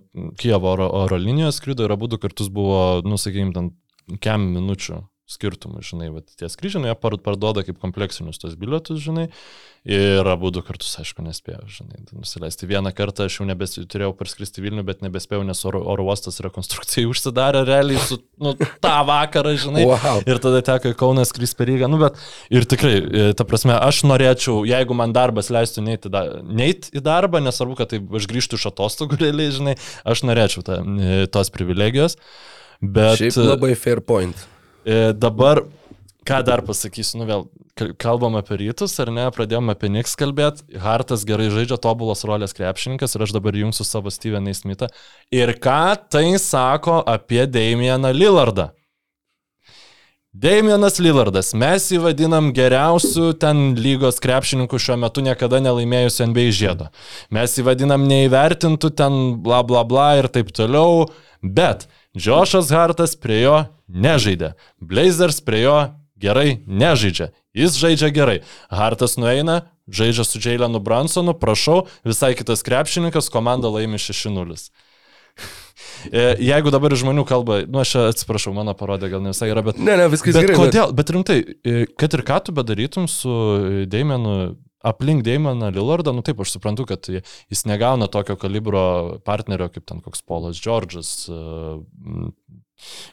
Kijevo oro, oro linijos skrido ir abu du kartus buvo, nu, sakykime, ten kem minučių skirtumų, žinai, bet tie skrydžiai, nu, jie par- parduoda kaip kompleksinius tos bilietus, žinai, ir abu du kartus, aišku, nespėjau, žinai, tai nusileisti. Vieną kartą aš jau nebes, turėjau parskristi Vilnių, bet nebespėjau, nes oro, oro uostas rekonstrukcijai užsidarė realiai su, nu, tą vakarą, žinai. Wow. Ir tada teko į Kauną skris per Rygą. Nu, bet ir tikrai, e, ta prasme, aš norėčiau, jeigu man darbas leistų neiti, da, neiti į darbą, nesvarbu, kad tai aš grįžtų iš atostogų realiai, žinai, aš norėčiau ta, e, tos privilegijos. Bet Šiaip labai fair point. E, dabar, ką dar pasakysiu, nu vėl, ka- kalbam apie rytus, ar ne, pradėjome apie Niks kalbėti, Hartas gerai žaidžia tobulos rolės krepšininkas ir aš dabar jungsiu savo Steveną Smithą. Ir ką tai sako apie Damieną Lillardą? Damienas Lillardas, mes jį vadinam geriausiu ten lygos krepšininku šiuo metu niekada nelaimėjusiu NBA žiedo. Mes jį vadinam neįvertintų ten bla bla bla ir taip toliau, bet Džošas Hartas prie jo nežaidė. Blazers prie jo gerai nežaidžia. Jis žaidžia gerai. Hartas nueina, žaidžia su Jailenu Bransonu, prašau, visai kitas krepšininkas, komanda laimi 6-0. E, Jeigu dabar žmonių kalba, nu aš atsiprašau, mano parodė gal ne visai yra, bet... Ne, ne, viskas Bet gerai. kodėl, bet rimtai, e, kad ir ką tu bedarytum su Damienu, aplink Damianą Lillardą, nu taip, aš suprantu, kad jis negauna tokio kalibro partnerio kaip ten koks Polas Džordžas e,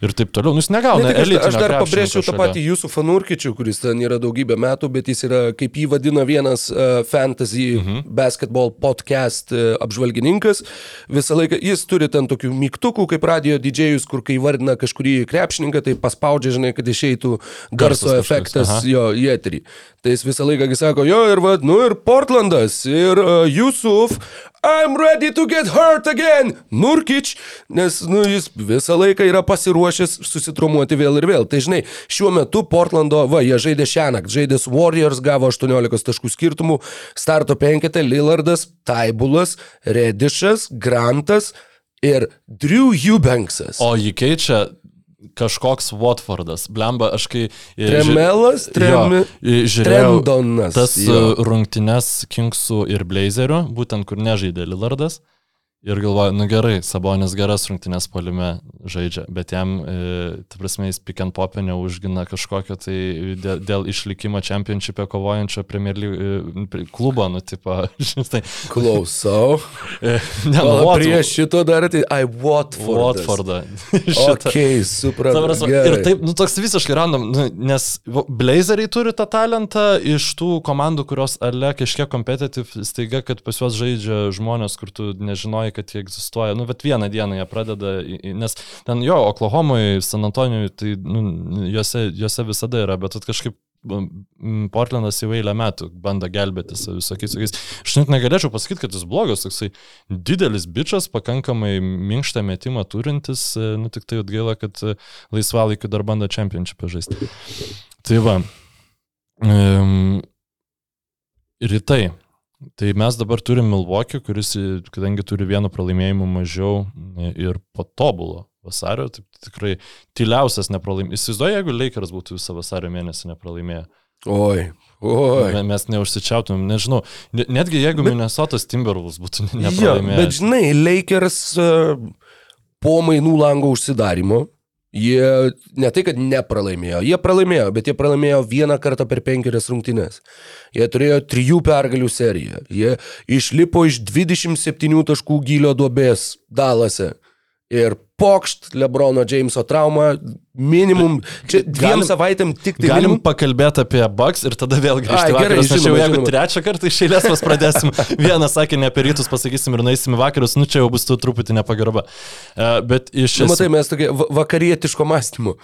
ir taip toliau, nu jis negauna. Ne, aš, elitinio aš dar krepšininko pabrėžčiau tą patį jūsų fanurkičių, kuris ten yra daugybę metų, bet jis yra, kaip jį vadina vienas uh, fantasy Mhm. basketball podcast uh, apžvalgininkas. Visą laiką jis turi ten tokių mygtukų, kaip radio didžėjus, kur kai vardina kažkurį krepšininką, tai paspaudžia, žinai, kad išeitų garso Garsas efektas aha. jo į eterį. Tai jis visą laiką sako, jo ir vad, nu ir Portlandas, ir uh, Jusuf, I'm ready to get hurt again, Nurkič, nes nu, jis visą laiką yra pasiruošęs susitrumuoti vėl ir vėl. Tai žinai, šiuo metu Portlando, va, jie žaidė šią naktį, žaidė su Warriors, gavo 18 taškų skirtumų, starto penketė Lillardas, Taibulas, Redišas, Grantas ir Drew Eubanksas. O jį keičia kažkoks Watfordas. Blemba, aš kai... e, Tremelas, tremi, Jo, e, žiūrėjau Trendonas. tas jo. e, rungtynes Kingsų ir Blazerių, būtent kur nežaidė Lillardas. Ir galvoju, nu gerai, Sabonis geras rungtynės polime žaidžia, bet jam, e, ta prasme, jis pick and popę neužgina kažkokio tai dėl, dėl išlikimo čempionšipė kovojančio Premier League klubo, nu, tipo, žinai. Klausau. E, ne, nu, O Wat- prieš šito dar tai, ai, Watford. Watfordą. Ok, supratau. Ta prasme, gerai. ir taip, nu toks visiškai random, nu, nes Blazeriai turi tą talentą iš tų komandų, kurios ale kažkiek competitive, staiga, kad pas juos žaidžia žmonės, kur tu nežinojai, kad jie egzistuoja. Nu, bet vieną dieną jie pradeda, nes ten jo, Oklahomoje, San Antonijoje, tai nu, juose, juose visada yra, bet kažkaip Portlandas jau eilę metų bando gelbėtis visokiais tokiais. Aš net negalėčiau pasakyti, kad jis blogas, toksai didelis bičias, pakankamai minkštą metimą turintis, e, nu tik tai atgaila, kad e, laisvalaikiu dar bando čempionšipą žaisti. Tai va. Um, rytai. Tai mes dabar turim Milwaukee, kuris, e, kadangi turi vienu pralaimėjimu mažiau e, ir patobulo vasario, tai tikrai tyliausias nepralaimėjimas. Įsivaizduoju, jeigu Lakers būtų visą vasario mėnesį nepralaimėję. Oi, oi. Me- Mes neužsičiautumėm, nežinau. Ne- Netgi jeigu Bet- Minnesotas Timberwolves būtų Jo, nepralaimėję. bet žinai, Lakers e, po mainų lango užsidarimo, jie ne tai, kad nepralaimėjo, jie pralaimėjo, bet jie pralaimėjo vieną kartą per penkerias rungtynes. Jie turėjo trijų pergalių seriją. Jie išlipo iš 27 taškų gylio duobės Dalase. Ir pokšt Lebrono Jameso trauma minimum, čia dviem galim- savaitėm tik tai Galim minimum. pakalbėti apie bugs ir tada vėl grįžti į vakarus. Aš jau jeigu trečią kartą iš eilės mes pradėsim, vieną sakinį apie rytus pasakysim ir nueisim į vakarus, nu čia jau bus tu truputį nepagarba. Uh, bet iš Nu, matai, esmės, mes tokie va- vakarietiško mąstymo.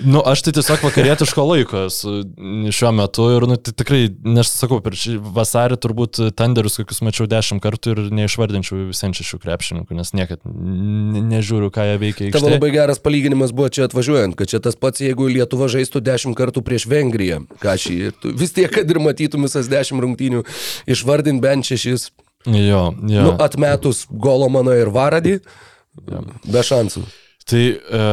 nu, aš tai tiesiog vakarietiško laiko šiuo metu ir nu, tai tikrai, nes sakau, per šį vasarį turbūt tenderius kokius mačiau dešimt kartų ir neišvardinčiau visiems šešių krepšininkų, nes niekad nežiūriu, ką jie veikia. Tavo aikštėje. labai geras palyginimas buvo čia atvažiuojant, kad čia tas pats, jeigu Lietuva žaistų dešimt kartų prieš Vengriją, ką šį, ir tu vis tiek, kad ir matytum visas dešimt rungtynių, išvardint bent šešis, Jo, jo. nu, atmetus Golomano ir Varadį, be šansų. Tai e,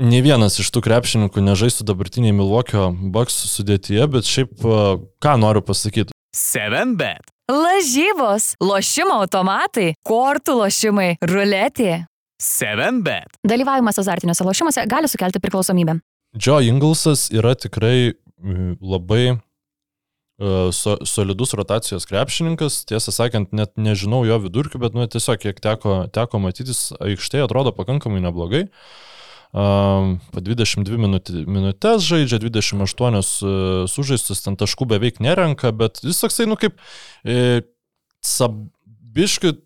ne vienas iš tų krepšininkų nežaistų dabartiniai Milvokio Bucks sudėtyje, bet šiaip e, ką noriu pasakyti. 7bet. Lažybos, lošimo automatai, kortų lošimai, ruletė. 7bet. Dalyvavimas azartiniuose lošimuose gali sukelti priklausomybę. Joe Inglesas yra tikrai labai e, so, solidus rotacijos krepšininkas, tiesą sakant, net nežinau jo vidurkių, bet nu, tiesiog kiek teko, teko matytis, aikštėje atrodo pakankamai neblogai. Um, po 22 minutė, minutės žaidžia, 28 uh, sužaistus, ten taškų beveik nerenka, bet jis toksai, nu kaip, e, sabiškių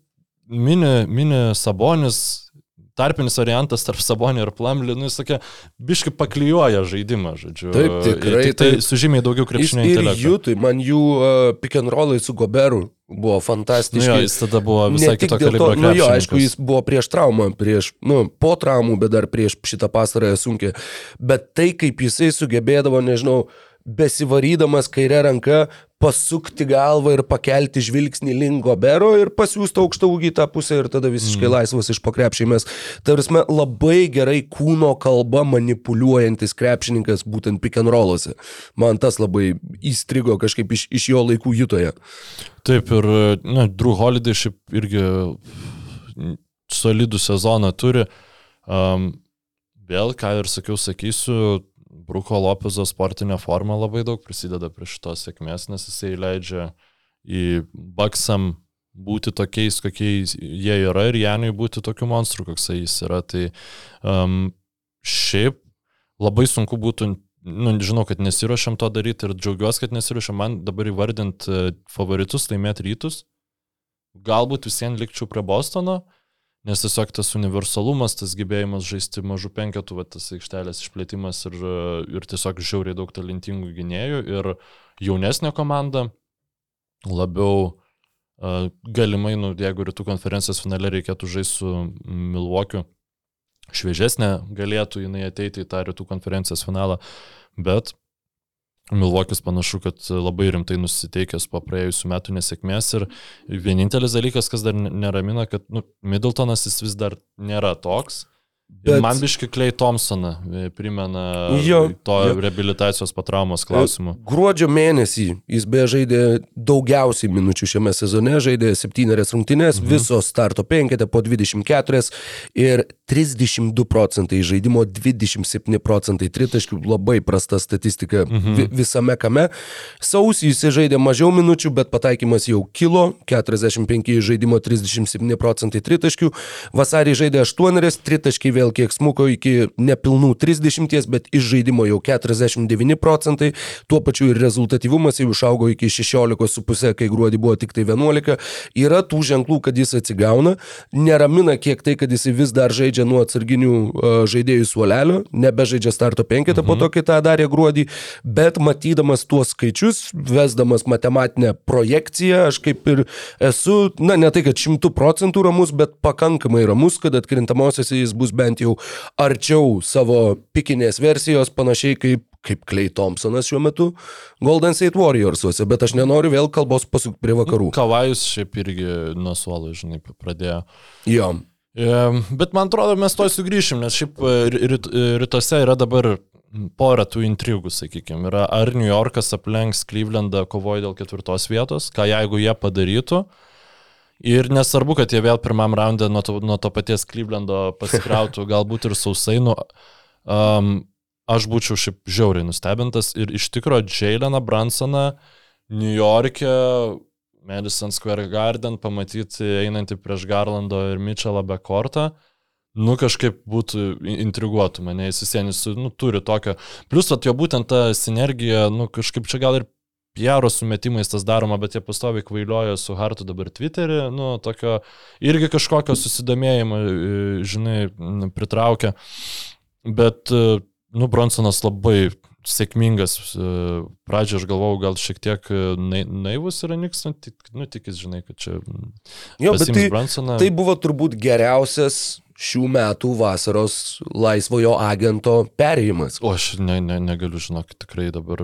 mini, mini sabonis, tarpinis variantas tarp Sabonio ir Plamlį, nu jis tokia, biški paklijuoja žaidimą, žodžiu. Taip, tikrai, Ir tai taip. su žymiai daugiau krepšinio ir intelekto. Jutui, man jų uh, pick and rollai su Goberu buvo Nu, fantastiški. jo, jis tada buvo visai Ne tik kito dėl to, kalibro. nu jo, aišku, jis buvo prieš traumą, prieš, nu, po traumų, bet dar prieš šitą pastarąją sunkę. Bet tai, kaip jisai sugebėdavo, nežinau, besivarydamas kairę ranką, pasukti galvą ir pakelti žvilgsnį link Gobero ir pasiūsti aukštą ūgį tą pusę ir tada visiškai mm. laisvas iš pokrepšymės. Tarsi labai gerai kūno kalba manipuliuojantis krepšininkas būtent pick and rollose. Man tas labai įstrigo kažkaip iš, iš jo laikų jutoje. Taip, ir, na, Drew Holiday šiaip irgi solidų sezoną turi. Um, vėl, ką ir sakiau, sakysiu, Bruko Lopezo sportinė forma labai daug prisideda prie šitos sėkmės, nes jisai leidžia į Baksam būti tokiais, kokiais jie yra ir Janui būti tokiu monstru, koks jis yra. Tai um, šiaip labai sunku būtų, nu, žinau, kad nesiuošiam to daryti ir džiaugiuosi, kad nesiuošiam man dabar įvardinti e, favoritus laimėti rytus. Galbūt visiems likčiau prie Bostono, nes tiesiog tas universalumas, tas gebėjimas žaisti mažų penketų, va, tas aikštelės išplėtimas ir, ir tiesiog žiauriai daug talentingų gynėjų ir jaunesnė komanda labiau uh, galimai, nu, jeigu rytų konferencijos finale reikėtų žaisti su Milvokiu, šviežesnė galėtų jinai ateiti į tą rytų konferencijos finalą, bet Milvokis panašu, kad labai rimtai nusiteikęs po praėjusių metų nesėkmės ir vienintelis dalykas, kas dar neramina, kad nu, Middletonas jis vis dar nėra toks, Bet-. Man biški Klei Thompsoną e, primena Jo, to jo. rehabilitacijos patraumos klausimu. Gruodžio mėnesį jis beje žaidė daugiausiai minučių šiame sezone, žaidė septynerias rungtynes, mhm. visos starto penketė po 24 ir 32 procentai žaidimo, 27 procentai tritaškių, labai prasta statistika mhm. vi visame kame. Sausį jis žaidė mažiau minučių, bet pataikymas jau kilo, 45 žaidimo, 37 procentai tritaškių. Vasarį žaidė 8, tritaškiai vėl kiek smuko iki nepilnų 30, bet iš žaidimo jau 49 procentai, tuo pačiu ir rezultatyvumas jau išaugo iki 16,5, kai gruodį buvo tik tai 11. Yra tų ženklų, kad jis atsigauna, neramina kiek tai, kad jis vis dar žaidžia nuo atsarginių uh, žaidėjų suolelio, nebežaidžia starto penketą mhm. po to, kai tą darė gruodį, bet matydamas tuos skaičius, vesdamas matematinę projekciją, aš kaip ir esu, na ne tai, kad šimtų procentų ramus, bet pakankamai ramus, kad atkrintamosiose jis bus bent jau arčiau savo pikinės versijos, panašiai kaip kaip Clay Thompsonas šiuo metu Golden State Warriorsuose, bet aš nenoriu vėl kalbos pasukti prie vakarų. Kavajus šiaip irgi nuo suolo, žinai, pradėjo. Jo. Bet man atrodo, mes to sugrįšim, nes šiaip e, e, rytuose yra dabar pora tų intrigų, sakykime. Yra ar New Yorkas aplenks Clevelandą kovoja dėl ketvirtos vietos, ką jeigu jie padarytų. Ir nesvarbu, kad jie vėl pirmam raundą nuo to, nuo to paties Clevelando pasikrautų, galbūt ir sausai. Nu, um, aš būčiau šiaip žiauriai nustebintas ir iš tikrųjų Jaileną Bransoną New York'e Madison Square Garden pamatyti einantį prieš Garlando ir Mitchellą be kortą, nu kažkaip būtų intriguotų mane, jis visienis, nu, turi tokio. Plus, at jo būtent ta sinergija, nu kažkaip čia gal ir piaro sumetimais tas daroma, bet jie pastoviai kvailioja su Hartu dabar Twitterį, nu, tokio irgi kažkokio susidomėjimo, e, žinai, pritraukia. Bet, e, nu, Bronsonas labai sėkmingas. e, Pradžioje aš galvojau, gal šiek tiek e, nai- naivus yra Niks, nu, tik, nu, tikis, žinai, kad čia... mm, Jo, bet tai, Bronsoną. tai buvo turbūt geriausias šių metų vasaros laisvojo agento perėjimas. O aš ne, ne, negaliu žinoti, tikrai dabar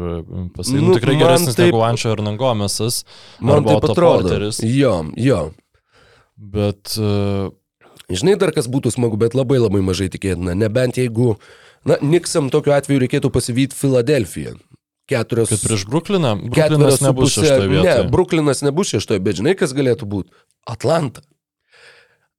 pasakyti. Nu, Nu, tikrai man geresnis taip- negu Ančio Arnangomesas. Man arba taip Otto atrodo. Jo, jo. Bet uh, Žinai, dar kas būtų smagu, bet labai labai mažai tikėtina. Nebent jeigu, na, Niksam tokiu atveju reikėtų pasivyti Filadelfiją. Keturios. kad prieš Brukliną, Bruklinas nebus šeštoje vietoje. Ne, Bruklinas nebus šeštoje, bet žinai, kas galėtų būti? Atlanta.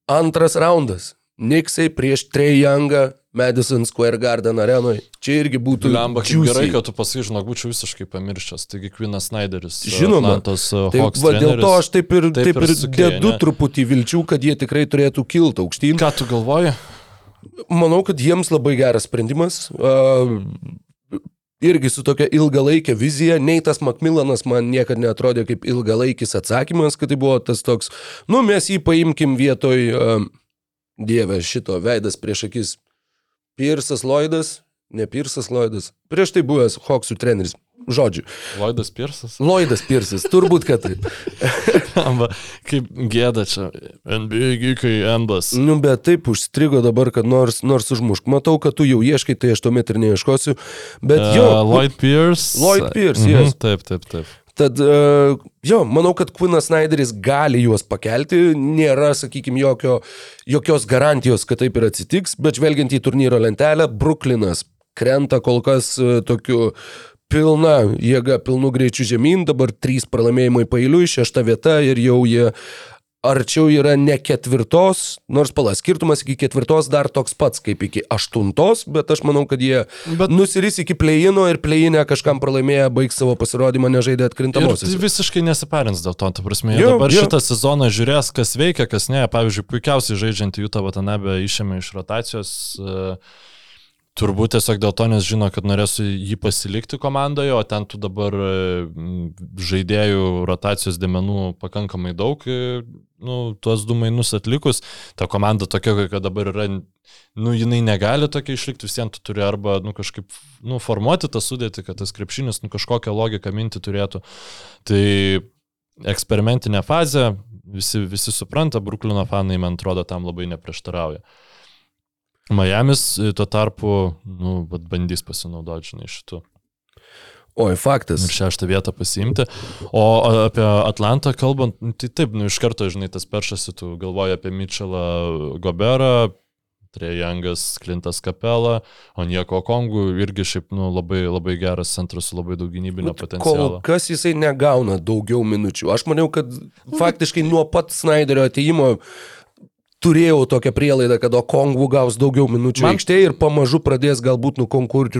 Antras raundas. Niksai prieš Trejangą Madison Square Garden arenoje. Čia irgi būtų... Lemba, gerai, kad tu pasakai, žinok, būčiau visiškai pamiršęs. Taigi Kvinas Snyderis. Žinoma. Atlantos Tai Hawks. va, dėl to aš taip ir, Taip taip ir ir sukėjai, dedu ne? truputį vilčių, kad jie tikrai turėtų kilti aukštyn. Ką tu galvoji? Manau, kad jiems labai geras sprendimas. Irgi su tokia ilgalaikė vizija. Neitas Macmillanas man niekada netrodė kaip ilgalaikis atsakymas, kad tai buvo tas toks, nu mes jį paimkim vietoj, dieve, šito veidas prieš akis. Pirsas Lloydas, ne Pirsas Lloydas, prieš tai buvęs Hawksų treneris. Žodžiu, Lloydas Pirsas. Lloydas Pirsas, turbūt, kad taip. Amba, kaip gėda čia. NBA gykai Embas. Nu, bet taip užstrigo dabar, kad nors, nors užmušk. Matau, kad tu jau ieškai, tai aš tuomet ir neieškosiu. Bet jo, Uh, Lloyd Pierce. Lloyd Pierce, Mhm, yes. Taip, taip, taip. Tad, uh, jo, manau, kad Quinas Snyderis gali juos pakelti, nėra, sakykime, jokio, jokios garantijos, kad taip ir atsitiks, bet žvelgiant į turnyro lentelę, Bruklinas krenta kol kas uh, tokiu pilna jėga, pilnu greičiu žemyn, dabar trys pralaimėjimai pailiui, šešta vieta ir jau jie arčiau yra ne ketvirtos, nors palas skirtumas iki ketvirtos dar toks pats kaip iki aštuntos, bet aš manau, kad jie Bet- nusiris iki pleino ir pleinę kažkam pralaimėję, baigs savo pasirodymą, nežaidė atkrintamosios. tai visiškai nesiparins dėl to, ta prasme, Jo, dabar jo. šitą sezoną žiūrės, kas veikia, kas ne. Pavyzdžiui, puikiausiai žaidžiantį Jutą Vatanabę išėmė iš rotacijos. e, Turbūt tiesiog dėl to, nes žino, kad norėsiu jį pasilikti komandoje, o ten tų dabar e, žaidėjų rotacijos dėmenų pakankamai daug, e, nu, tuos du mainus atlikus, ta komanda tokia, kad dabar yra, nu, jinai negali tokia išlikti, vis vien tu turi arba, nu, kažkaip, nu, formuoti tą sudėtį, kad tas krepšinis, nu, kažkokią logiką minti turėtų. Tai eksperimentinė fazė, visi, visi supranta, Bruklino fanai, man atrodo, tam labai neprieštarauja. Miamis e, tuo tarpu, nu, bandys pasinaudoti, žinai, šitų. Oi, faktas. Ir šeštą vietą pasiimti. O apie Atlantą kalbant, nu, tai taip, nu, iš karto, žinai, tas peršasi, tu galvoji apie Mitchellą Goberą, Trejangas, Klintas Kapela, o nieko Kongų irgi šiaip nu, labai, labai geras centras su labai daug gynybinio Kol potencialo. kas jisai negauna daugiau minučių. Aš maniau, kad faktiškai nuo pat Snyderio ateimo turėjau tokią prielaidą, kad Okongų gaus daugiau minučių. Man- aikštėje ir pamažu pradės galbūt nukonkur...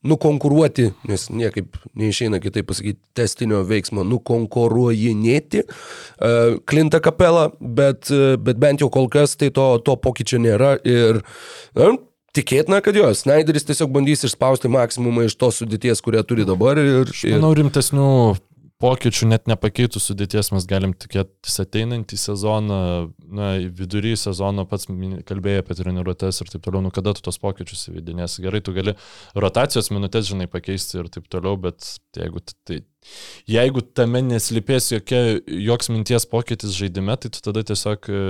nukonkuruoti, nes niekaip neišeina kitaip pasakyti, testinio veiksmo, nukonkuruojinėti uh, Klintą kapelą, bet, uh, bet bent jau kol kas tai to, to pokyčio nėra ir na, tikėtina, kad jo, Snyderis tiesiog bandys išspausti maksimumą iš tos sudėties, kurią turi dabar ir, ir Manau, rimtesnių pokyčių net nepakeitų sudėties mes galim tikėtis ateinantį sezoną, na, vidury sezono pats kalbėjai apie treniruotės ir taip toliau, nu kada tu tos pokyčius įvedinės. Gerai, tu gali rotacijos minutės, žinai, pakeisti ir taip toliau, bet jeigu, tai, jeigu tame neslipės jokia, joks minties pokytis žaidime, tai tu tada tiesiog e,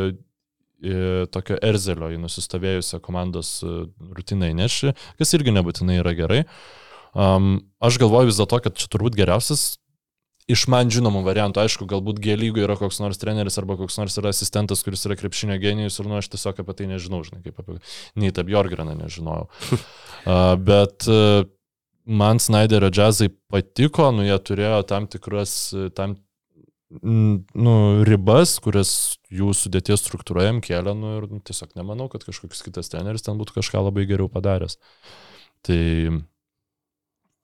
e, tokio erzelio į nusistovėjusią komandos e, rutiną įneši, kas irgi nebūtinai yra gerai. Um, aš galvoju vis dėlto, kad čia turbūt geriausias iš man žinomų variantų, aišku, galbūt G lygoje yra koks nors treneris arba koks nors yra asistentas, kuris yra krepšinio genijus ir nu aš tiesiog apie tai nežinau, žinai, kaip apie Neitą Bjorgraną nežinojau. uh, bet uh, man Snyderio džiazai patiko, nu jie turėjo tam tikras, uh, tam nu, ribas, kurias jų sudėties struktūra jam kėlė, nu ir nu, tiesiog nemanau, kad kažkoks kitas treneris ten būtų kažką labai geriau padaręs. Tai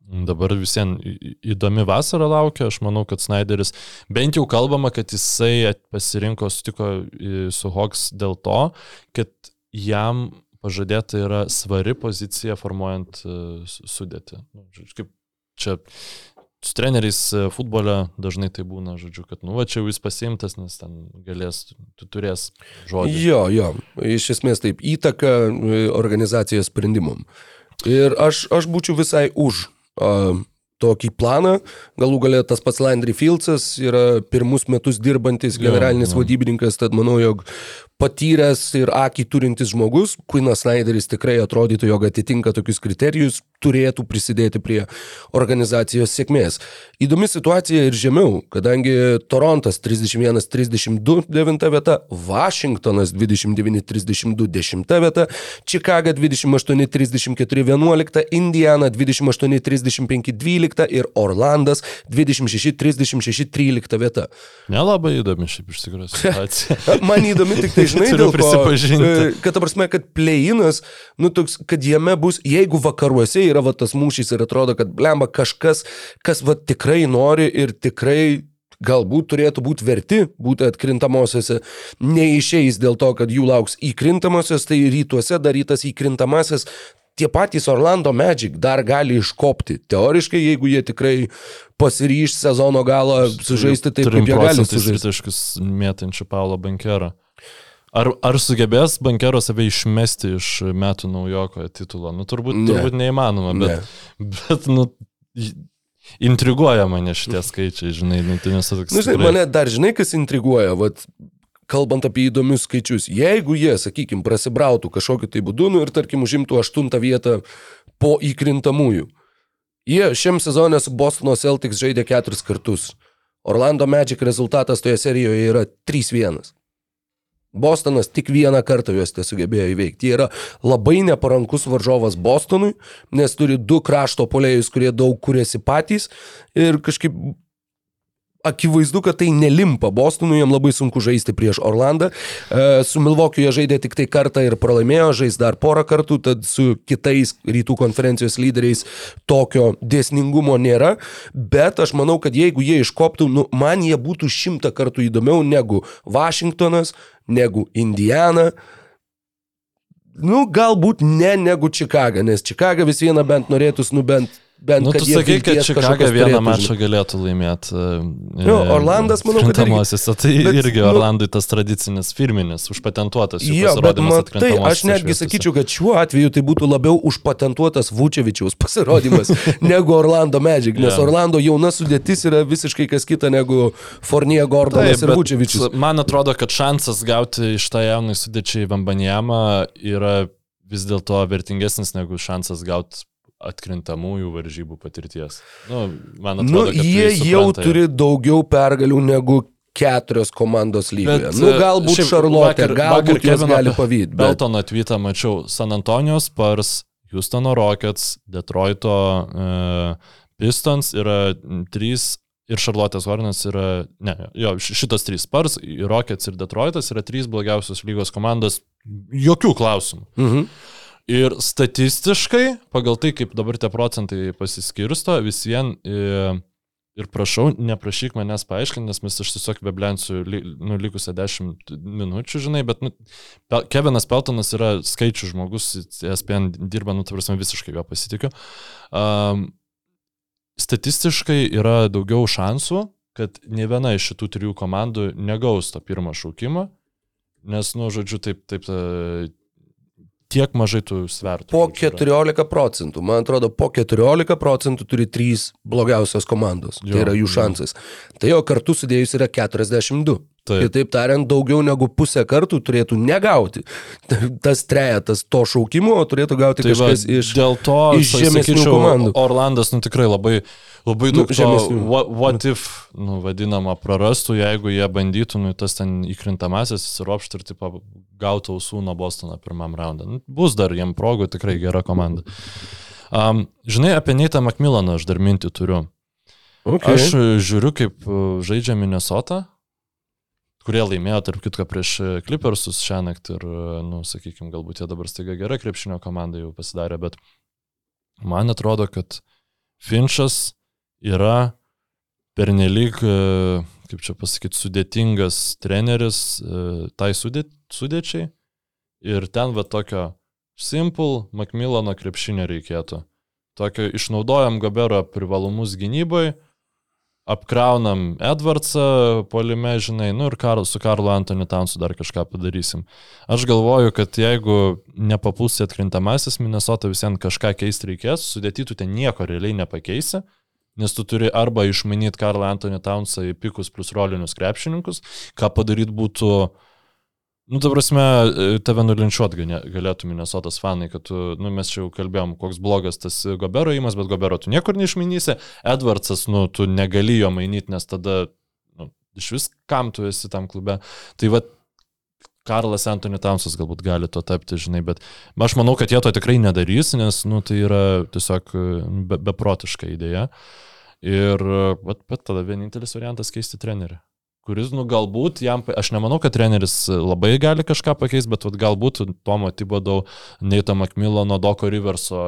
Dabar visiems įdomi vasara laukia, aš manau, kad Snyderis, bent jau kalbama, kad jisai pasirinko, sutiko su Hawks dėl to, kad jam pažadėta yra svari pozicija formuojant e, su- sudėtį. Nu, Kaip čia su treneriais e, futbole dažnai tai būna, žodžiu, kad nu va čia jau jis pasimtas, nes ten galės, tu turės žodį. Jo, jo, iš esmės taip, įtaka e, organizacijos sprendimam. Ir aš, aš būčiau visai už uh, tokį planą. Galų galę tas pats Landry Fieldsas yra pirmus metus dirbantis generalinis jo. vadybininkas, tad manau, jog patyręs ir akį turintis žmogus, Quinas Snyderis tikrai atrodytų, jog atitinka tokius kriterijus, turėtų prisidėti prie organizacijos sėkmės. Įdomi situacija ir žemiau, kadangi Torontas 31-32 9 vieta, Vašingtonas 29-32 10 vieta, Čikaga 28-34 11, Indiana 28-35 12 ir Orlandas 26-36 13 vieta. Nelabai įdomi šiaip iš tikrųjų situacija. Man įdomi tik tai, žinai, dėl ko, e, kad, ta prasme, kad pleinas, nu, toks, kad jame bus, jeigu vakaruose yra va, tas mūšys ir atrodo, kad blemba kažkas, kas va, tikrai nori ir tikrai galbūt turėtų būti verti būti atkrintamosiose, neišeis dėl to, kad jų lauks įkrintamosios, tai rytuose darytas įkrintamasis. Tie patys Orlando Magic dar gali iškopti. Teoriškai, jeigu jie tikrai pasiryš sezono galą sužaisti taip, kaip jie gali sužaisti. Taškus mėtančių Paulo Bankero. Ar, ar sugebės Bankero save išmesti iš metų naujoko titulo? Nu, turbūt, Ne. turbūt neįmanoma, bet, bet nu, intriguoja mane šitie skaičiai, žinai, nu, tai nesu toks. Na, žinai, tikrai- mane dar žinai, kas intriguoja, vat, kalbant apie įdomius skaičius. Jeigu jie, sakykime, prasibrautų kažkokiu tai būdu nu, ir, tarkim, užimtų aštuntą vietą po įkrintamųjų. Jie šiam sezonė su Bostono Celtics žaidė keturis kartus. Orlando Magic rezultatas toje serijoje yra 3-1. Bostonas tik vieną kartą juos nesugebėjo įveikti. Jie yra labai neparankus varžovas Bostonui, nes turi du krašto polėjus, kurie daug kuriasi patys ir kažkaip akivaizdu, kad tai nelimpa Bostonui, jam labai sunku žaisti prieš Orlandą. E, Su Milvokiu jie žaidė tik tai kartą ir pralaimėjo, žais dar porą kartų, tad su kitais rytų konferencijos lyderiais tokio dėsningumo nėra, bet aš manau, kad jeigu jie iškoptų, nu, man jie būtų šimtą kartų įdomiau negu Vašingtonas, negu Indiana. Nu, galbūt ne negu Čikaga, nes Čikaga vis viena bent norėtųs, nu bent, bent Nu, tu jie sakai, kad Čikaga vieną mačą galėtų laimėti. Jo, Orlandas, manau, kad irgi- tai bet, irgi nu- Orlandui tas tradicinis firminis, užpatentuotas jų Jo, bet pasirodymas matai, atkrintamosiose aš netgi sakyčiau, kad šiuo atveju tai būtų labiau užpatentuotas Vučevičiaus pasirodymas negu Orlando Magic, nes Jo. Orlando jauna sudėtis yra visiškai kas kita negu Fornie Gordonas ir bet Vučevičius. Man atrodo, kad šansas gauti iš tą jaunai sudėčiai Vambanjamą yra vis dėlto vertingesnis negu šansas gauti atkrintamųjų varžybų patirties. Nu, man Nu, atrodo, kad jie tai jau turi daugiau pergalių negu keturios komandos lygoje. Bet, Nu, galbūt Šarlotė, galbūt Kevino gali pavydėti. Bet... Beltono atvytą mačiau San Antonijos Spurs, Houstono Rockets, Detroito uh, Pistons yra trys ir Charlotte's Hornets yra, ne, jo, š- šitos trys Spurs, Rockets ir Detroitas yra trys blogiausios lygos komandos, jokių klausimų. Mhm. Ir statistiškai, pagal tai, kaip dabar tie procentai pasiskirsto, vis vien e, ir prašau, neprašyk manęs paaiškinti, nes mes aš tiesiog beblensiu nu, likusią 10 minučių, žinai, bet nu, Kevinas Peltonas yra skaičių žmogus, SPN dirba, nu, tavarsime, visiškai jo pasitikiu. Um, statistiškai yra daugiau šansų, kad ne viena iš šitų trijų komandų negaus to pirmo šaukimo, nes, nu, žodžiu, taip, taip, e, tiek mažai tų svertų. Po žodžiu, yra. 14 procentų, man atrodo, po 14 procentų turi trys blogiausios komandos. Jo, tai yra jų jo. šansas. Tai jo kartu sudėjus yra 42. Taip. Kitaip tariant, daugiau negu pusę kartų turėtų negauti tas trejetas to šaukimo, o turėtų gauti Tai va, kažkas iš... dėl to iš žemesnių sakyčiau, komandų. Orlandas, nu tikrai labai, labai Nu, daug nu, žemesnių. what, what if, nu, vadinama, prarastų, jeigu jie bandytų, nu, tas ten įkrintamasis įsiropšti ir, tipo, gautų ausų nuo Bostono pirmam raundą. Nu, bus dar jiem progų, tikrai gera komanda. Um, žinai, apie Neitą Macmillaną aš dar mintį turiu. Okay. Aš e, žiūriu, kaip e, žaidžia Minnesota, kurie laimėjo, tarp kitko, prieš e, Clippersus šią naktį ir, e, nu, sakykime, galbūt jie dabar staiga gera krepšinio komanda jau pasidarė, bet man atrodo, kad Finčas yra pernelyg, e, kaip čia pasakyti, sudėtingas treneris tai sudėt, sudėčiai ir ten va tokio simple Macmillano krepšinio reikėtų. Tokio išnaudojam Gabero privalumus gynyboje, apkraunam Edwardsą polime, žinai, nu ir Karl, su Karlu Antoniu Townsu dar kažką padarysim. Aš galvoju, kad jeigu nepapulsi atkrintamasis, Minnesota visiems kažką keisti reikės, sudėtytų ten nieko realiai nepakeisi, nes tu turi arba išmanyti Karlą Antonių Townsą į pikus plus rolinius krepšininkus, ką padaryti būtų Nu, ta prasme, tave nulinčiuot galėtų Minnesotas fanai, kad tu, nu, mes čia jau kalbėjom, koks blogas tas Gobero įmas, bet Gobero tu niekur neišminysi. Edwardsas, nu, tu negali jo mainyti, nes tada, nu, iš vis kam tu esi tam klube. Tai va, Karlas Antony Tamsas galbūt gali to tapti, žinai, bet aš manau, kad jie to tikrai nedarys, nes, nu, tai yra tiesiog be, beprotiška idėja. Ir, bet, bet tada vienintelis variantas keisti trenerių kuris, nu, galbūt jam, aš nemanau, kad treneris labai gali kažką pakeisti, bet vat, galbūt Tomo Tibodau, Neito Macmillano, Doko Riverso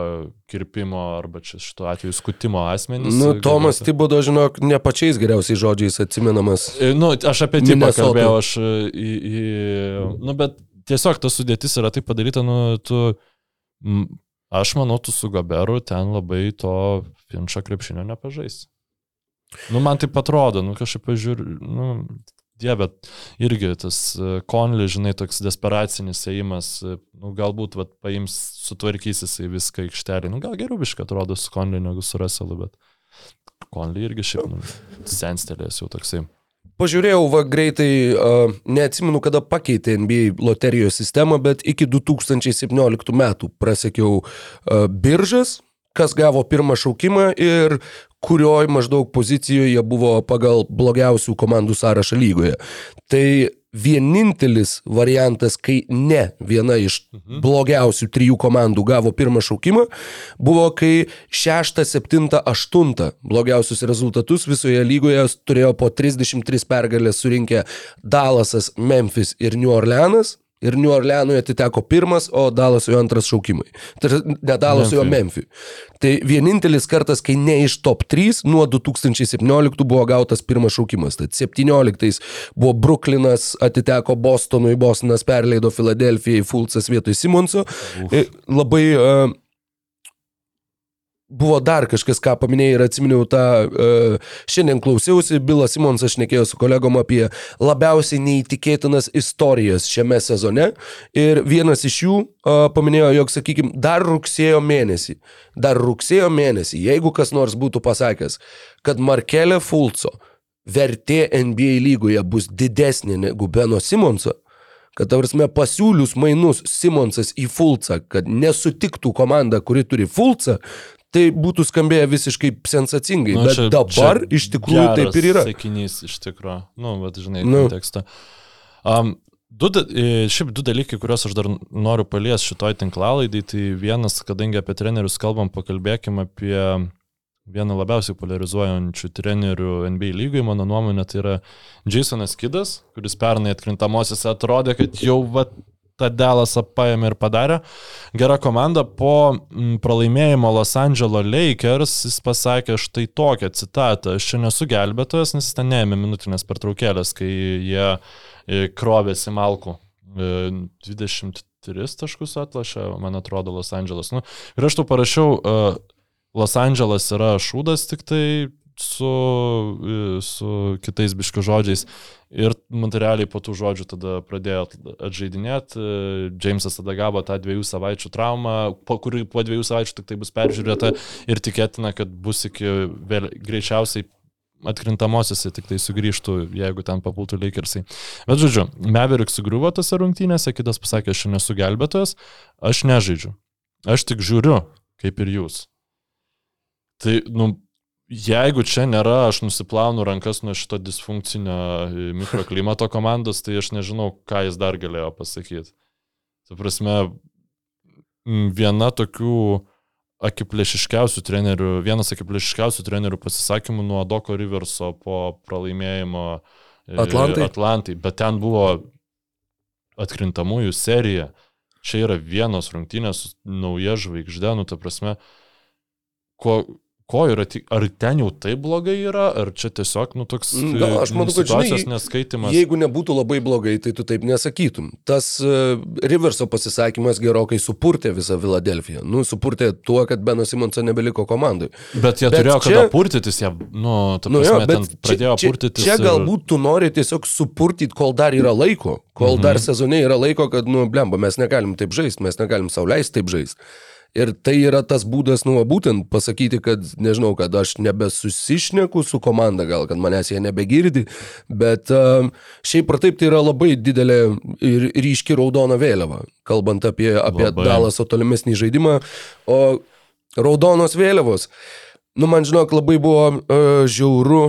kirpimo arba čia šituo atveju skutimo asmenys. Nu, Tomas galėtų- Tibodo, žinok, ne pačiais geriausiais žodžiais atsimenamas. E, Nu, aš apie Tibą kalbėjau, aš į, į... Nu, bet tiesiog ta sudėtis yra taip padaryta, nu, tu... Aš manau, tu su Gaberu ten labai to finčio krepšinio nepažais. Nu, man taip atrodo, nu, kažkaip pažiūriu, nu, dieve, irgi tas konli, žinai, toks desperacinis ėjimas, e, nu, galbūt, vat, paims, sutvarkys jisai viską aikštelį, nu, gal geriau biškai atrodo su konli negu su Ruselu, bet konli irgi šiaip, nu, senstelės jau toksai. Pažiūrėjau, va greitai, uh, neatsimenu, kada pakeitė NBA loterijos sistemą, bet iki 2017 metų prasekiau uh, biržas, kas gavo pirmą šaukimą ir kurioj maždaug pozicijoje buvo pagal blogiausių komandų sąrašą lygoje. Tai vienintelis variantas, kai ne viena iš blogiausių trijų komandų gavo pirmą šaukimą, buvo kai 6, 7, 8 blogiausius rezultatus visoje lygoje turėjo po 33 pergalės surinkę Dallasas, Memphis ir New Orleanas. Ir New Orleanui atiteko pirmas, o Dalasui antras šaukimai. Tai ne Dalasui, o Memphis. Tai vienintelis kartas, kai ne iš top 3 nuo 2017 buvo gautas pirmas šaukimas. Tad 17 buvo Brooklynas, atiteko Bostonui, Bostonas perleido Filadelfijai, Fulcas vietoj Simonso. Ir Labai uh, buvo dar kažkas, ką paminėjai ir atsiminiau tą, uh, šiandien klausiausi, Bilas Simonsas šnekėjo su kolegom apie labiausiai neįtikėtinas istorijas šiame sezone. Ir vienas iš jų uh, paminėjo, jog, sakykime, dar rugsėjo mėnesį, dar rugsėjo mėnesį, jeigu kas nors būtų pasakęs, kad Markelė Fulco vertė NBA lygoje bus didesnė negu Beno Simonso, kad, tavarsime, pasiūlius mainus Simonsas į Fulcą, kad nesutiktų komanda, kuri turi Fulcą, tai būtų skambėję visiškai sensacingai. Nu, bet čia- dabar čia iš tikrųjų taip ir yra. Sakinys iš tikrųjų. Nu, bet žinai, Nu. kontekstą. Um, du, e, šiaip du dalykai, kuriuos aš dar noriu paliesti šitoj tinklalaidai, tai vienas, kadangi apie trenerius kalbam, pakalbėkime apie vieną labiausiai polarizuojančių trenerių NBA lygai, mano nuomonė, tai yra Jasonas Kidas, kuris pernai atkrintamosiose atrodė, kad jau va, tą Delasą paėmė ir padarė. Gera komanda po mm, pralaimėjimo Los Angeles Lakers jis pasakė štai tokią citatą. Aš čia nesu gelbėtojas, nes jis ten neėmė minutinės pertraukėlės, kai jie e, krovėsi Malku. E, 23 taškus atlašė, man atrodo, Los Angeles. Nu, ir aš tau parašiau, uh, Los Angeles yra šūdas tik tai su, e, su kitais biškių žodžiais. Ir man tai po tų žodžių tada pradėjo atžaidinėti. Džeimsas tada gavo tą dviejų savaičių traumą, po kuri po dviejų savaičių tik tai bus peržiūrėta ir tikėtina, kad bus iki vėl greičiausiai atkrintamosiose tik tai sugrįžtų, jeigu ten papultų Lakersai. Bet žodžiu, Maverick sugriuvo tose rungtynėse, kitas pasakė, aš nesu gelbėtojas, aš nežaidžiu. Aš tik žiūriu, kaip ir jūs. Tai, nu, jeigu čia nėra, aš nusiplaunu rankas nuo šito disfunkcinio e, mikroklimato komandos, tai aš nežinau, ką jis dar galėjo pasakyti. Tai prasme, viena tokių akiplėšiškiausių trenerių, vienas akiplėšiškiausių trenerių pasisakymų nuo Doko Riverso po pralaimėjimo e, Atlantai? Atlantai, bet ten buvo atkrintamųjų serija. Čia yra vienos rungtynės, nauja žvaigždė, nu, ta prasme, ko, ko yra, ar ten jau taip blogai yra, ar čia tiesiog, nu, toks Gal, aš manau, kad, žinai, neskaitimas. Jeigu nebūtų labai blogai, tai tu taip nesakytum. Tas uh, Riverso pasisakymas gerokai supurtė visą Filadelfiją. Nu, supurtė tuo, kad Beno Simonso nebeliko komandai. Bet jie Bet turėjo čia- kada purtytis, jie, nu, ta Nu, jo, prasme, ten pradėjo čia, purtytis. čia galbūt tu nori tiesiog supurtyti, kol dar yra laiko, kol Mhm. dar sezone yra laiko, kad, nu, blemba, mes negalim taip žaisti, mes negalim sauliaisti taip žaisti. Ir tai yra tas būdas, nu, būtent pasakyti, kad, nežinau, kad aš nebesusišneku su komanda, gal, kad manęs jie nebegirdi, bet um, šiaip ar taip tai yra labai didelė ir ryški raudona vėliava, kalbant apie, apie. Dalaso tolimesnį žaidimą. O raudonos vėliavos, nu, man žinok, labai buvo uh, žiauru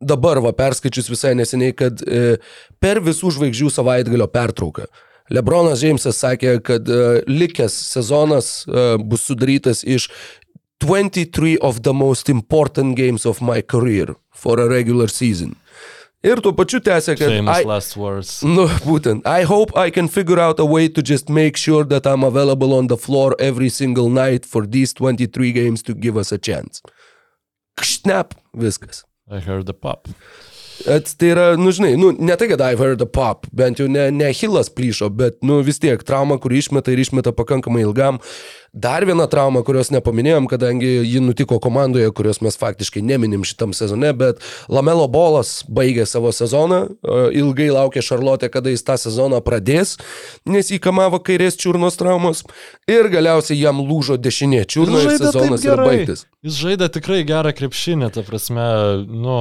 dabar va perskaičius visai neseniai, kad e, per visų žvaigždžių savaitgalio pertrauką Lebronas Džeimsas sakė, kad e, likęs sezonas e, bus sudarytas iš 23 of the most important games of my career for a regular season. Ir tuo pačiu tęsė, kad... Famous I, last words. Nu, būtent. I hope I can figure out a way to just make sure that I'm available on the floor every single night for these 23 games to give us a chance. Kšnap, viskas. I heard the pop. Et tai yra, nu žinai, nu, ne tai, kad I've heard a pop, bent jau ne, ne Hilas plyšo, bet, nu vis tiek, trauma, kurį išmeta ir išmeta pakankamai ilgam. Dar viena trauma, kurios nepaminėjom, kadangi ji nutiko komandoje, kurios mes faktiškai neminim šitam sezone, bet Lamelo Bolas baigė savo sezoną, ilgai laukė Šarlotė, kada jis tą sezoną pradės, nes jį kamavo kairės čiurnos traumos ir galiausiai jam lūžo dešinė čiurna ir sezonas yra baigtas. Jis žaidė tikrai gerą krepšinį, ta prasme, nu,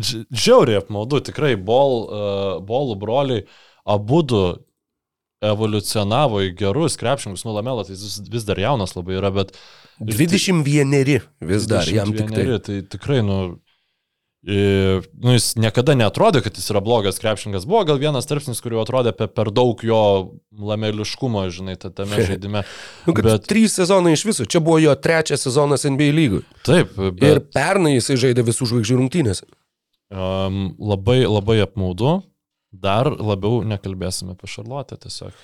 žiauriai apmaudu, tikrai bol, uh, bolų broliai, abu du evoliucionavo į gerus krepšininkus, nu, Lamelo, tai jis vis dar jaunas labai yra, bet... ir tai- 21 vis dar, jam tik tai. 21, tai tikrai, nu, e, nu, jis niekada netrodė, kad jis yra blogas krepšininkas. Buvo gal vienas tarpsnis, kuriuo atrodė apie per daug jo lameliškumo, žinai, ta- tame žaidime. Nu, Bet- trys sezonai iš viso. Čia buvo jo trečias sezonas NBA lygui. Taip, bet Ir pernai jisai žaidė visų žvaigždžių rungtynėse. Um, labai, labai apmaudu. Dar labiau nekalbėsime apie Šarlotę tiesiog.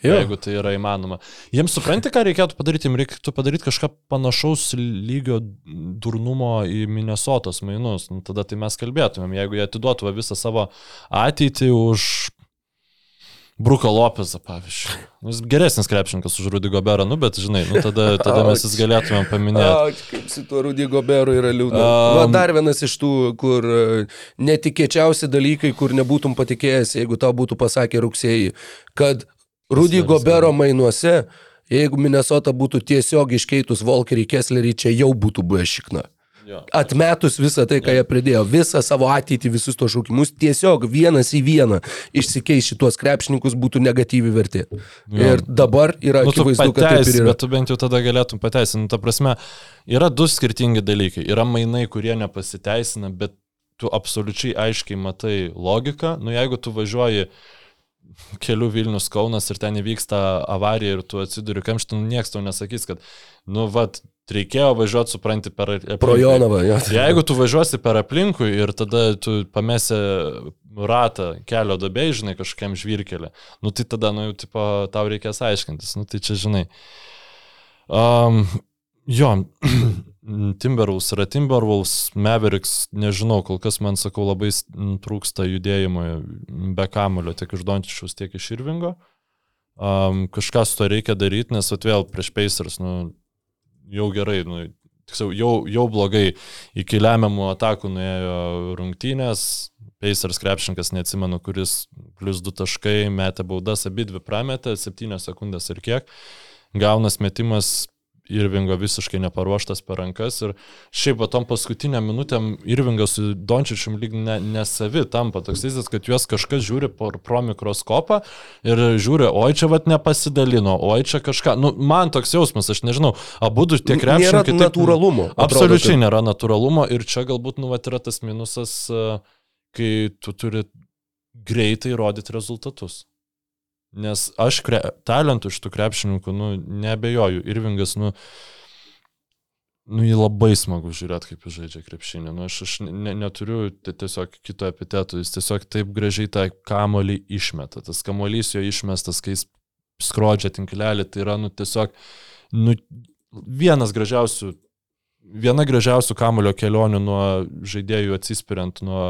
Jo. Jeigu tai yra įmanoma. Jiems supranti, ką reikėtų padaryti, jiems reikėtų padaryti kažką panašaus lygio durnumo į Minnesotos mainus. Nu, tada tai mes kalbėtumėm, jeigu jie atiduotų visą savo ateitį už Bruko Lopezą, pavyzdžiui. Nu, Jis geresnis krepšininkas už Rudy Goberą, nu, bet žinai, nu, tada, tada mes jis galėtumėm paminėti. A, kaip su tuo Rudy Goberu yra liūdna. Um... Va, dar vienas iš tų, kur e, netikėčiausi dalykai, kur nebūtum patikėjęs, jeigu tau būtų pasakę rugsėjai, kad Rudy Gobero mainuose, jeigu Minnesota būtų tiesiog iškeitus Volkerį Kesslerį, čia jau būtų buvę šikna. Jo. Atmetus visą tai, ką jie pridėjo, visą savo ateitį, visus tos šaukimus, tiesiog vienas į vieną išsikeis šitos krepšininkus būtų negatyvi vertė. Jo. Ir dabar yra Nu, akivaizdu, kad taip yra. bet tu bent jau tada galėtum pateisinti. Nu, ta prasme, yra du skirtingi dalykai. Yra mainai, kurie nepasiteisina, bet tu absoliučiai aiškiai matai logiką. Nu, jeigu tu važiuoji kelių Vilnius Kaunas ir ten įvyksta avarija ir tu atsiduri kamštį, nu, niekas tau nesakys, kad, nu, vad, reikėjo važiuoti, supranti, per... Aplinkui. Jonavą, jo. Jeigu tu važiuosi per aplinkui ir tada tu pamesi ratą kelio dabei, žinai, kažkokiam žvirkelį, nu tai tada, nu jau, tipo, tau reikės aiškintis, nu tai čia, žinai. Um, jo, Timberwolves yra Timberwolves, Mavericks, nežinau, kol kas man sakau, labai trūksta judėjimo be kamulio, tiek iš Dončičiaus, tiek iš Irvingo. Um, kažką su to reikia daryti, nes atvėl prieš Pacers, nu, jau gerai, nu, tiksliau, jau, jau blogai iki lemiamų atakų nuėjo rungtynės. Pacers krepšininkas, neatsimenu, kuris plus 2 taškai, metė baudas, abi dvi prametė, 7 sekundės ir kiek. Gaunas metimas Irvingo visiškai neparuoštas per rankas ir šiaip va tom paskutiniam minutėm Irvingas su Dončičium lyg ne, nesavi tampa toks įsivaizdas, kad juos kažkas žiūri pro, pro mikroskopą ir žiūri, oi čia vat nepasidalino, oi čia kažką. Nu, man toks jausmas, aš nežinau, abu du tie Nėra krepšininkai. taip- natūralumo. Absoliučiai kad- nėra natūralumo ir čia galbūt nu, vat, yra tas minusas, kai tu turi greitai rodyti rezultatus. Nes aš kre, talentų iš tų krepšininkų, nu, nebejoju. Irvingas, nu, nu, jį labai smagu žiūrėti, kaip jis žaidžia krepšinį. Nu, aš aš ne, neturiu ti- tiesiog kito epiteto, jis tiesiog taip gražiai tą kamolį išmeta. Tas kamolys jo išmestas, kai jis skrodžia tinklelį, tai yra, nu, tiesiog, nu, vienas gražiausių viena gražiausių kamulio kelionių nuo žaidėjų atsispiriant nuo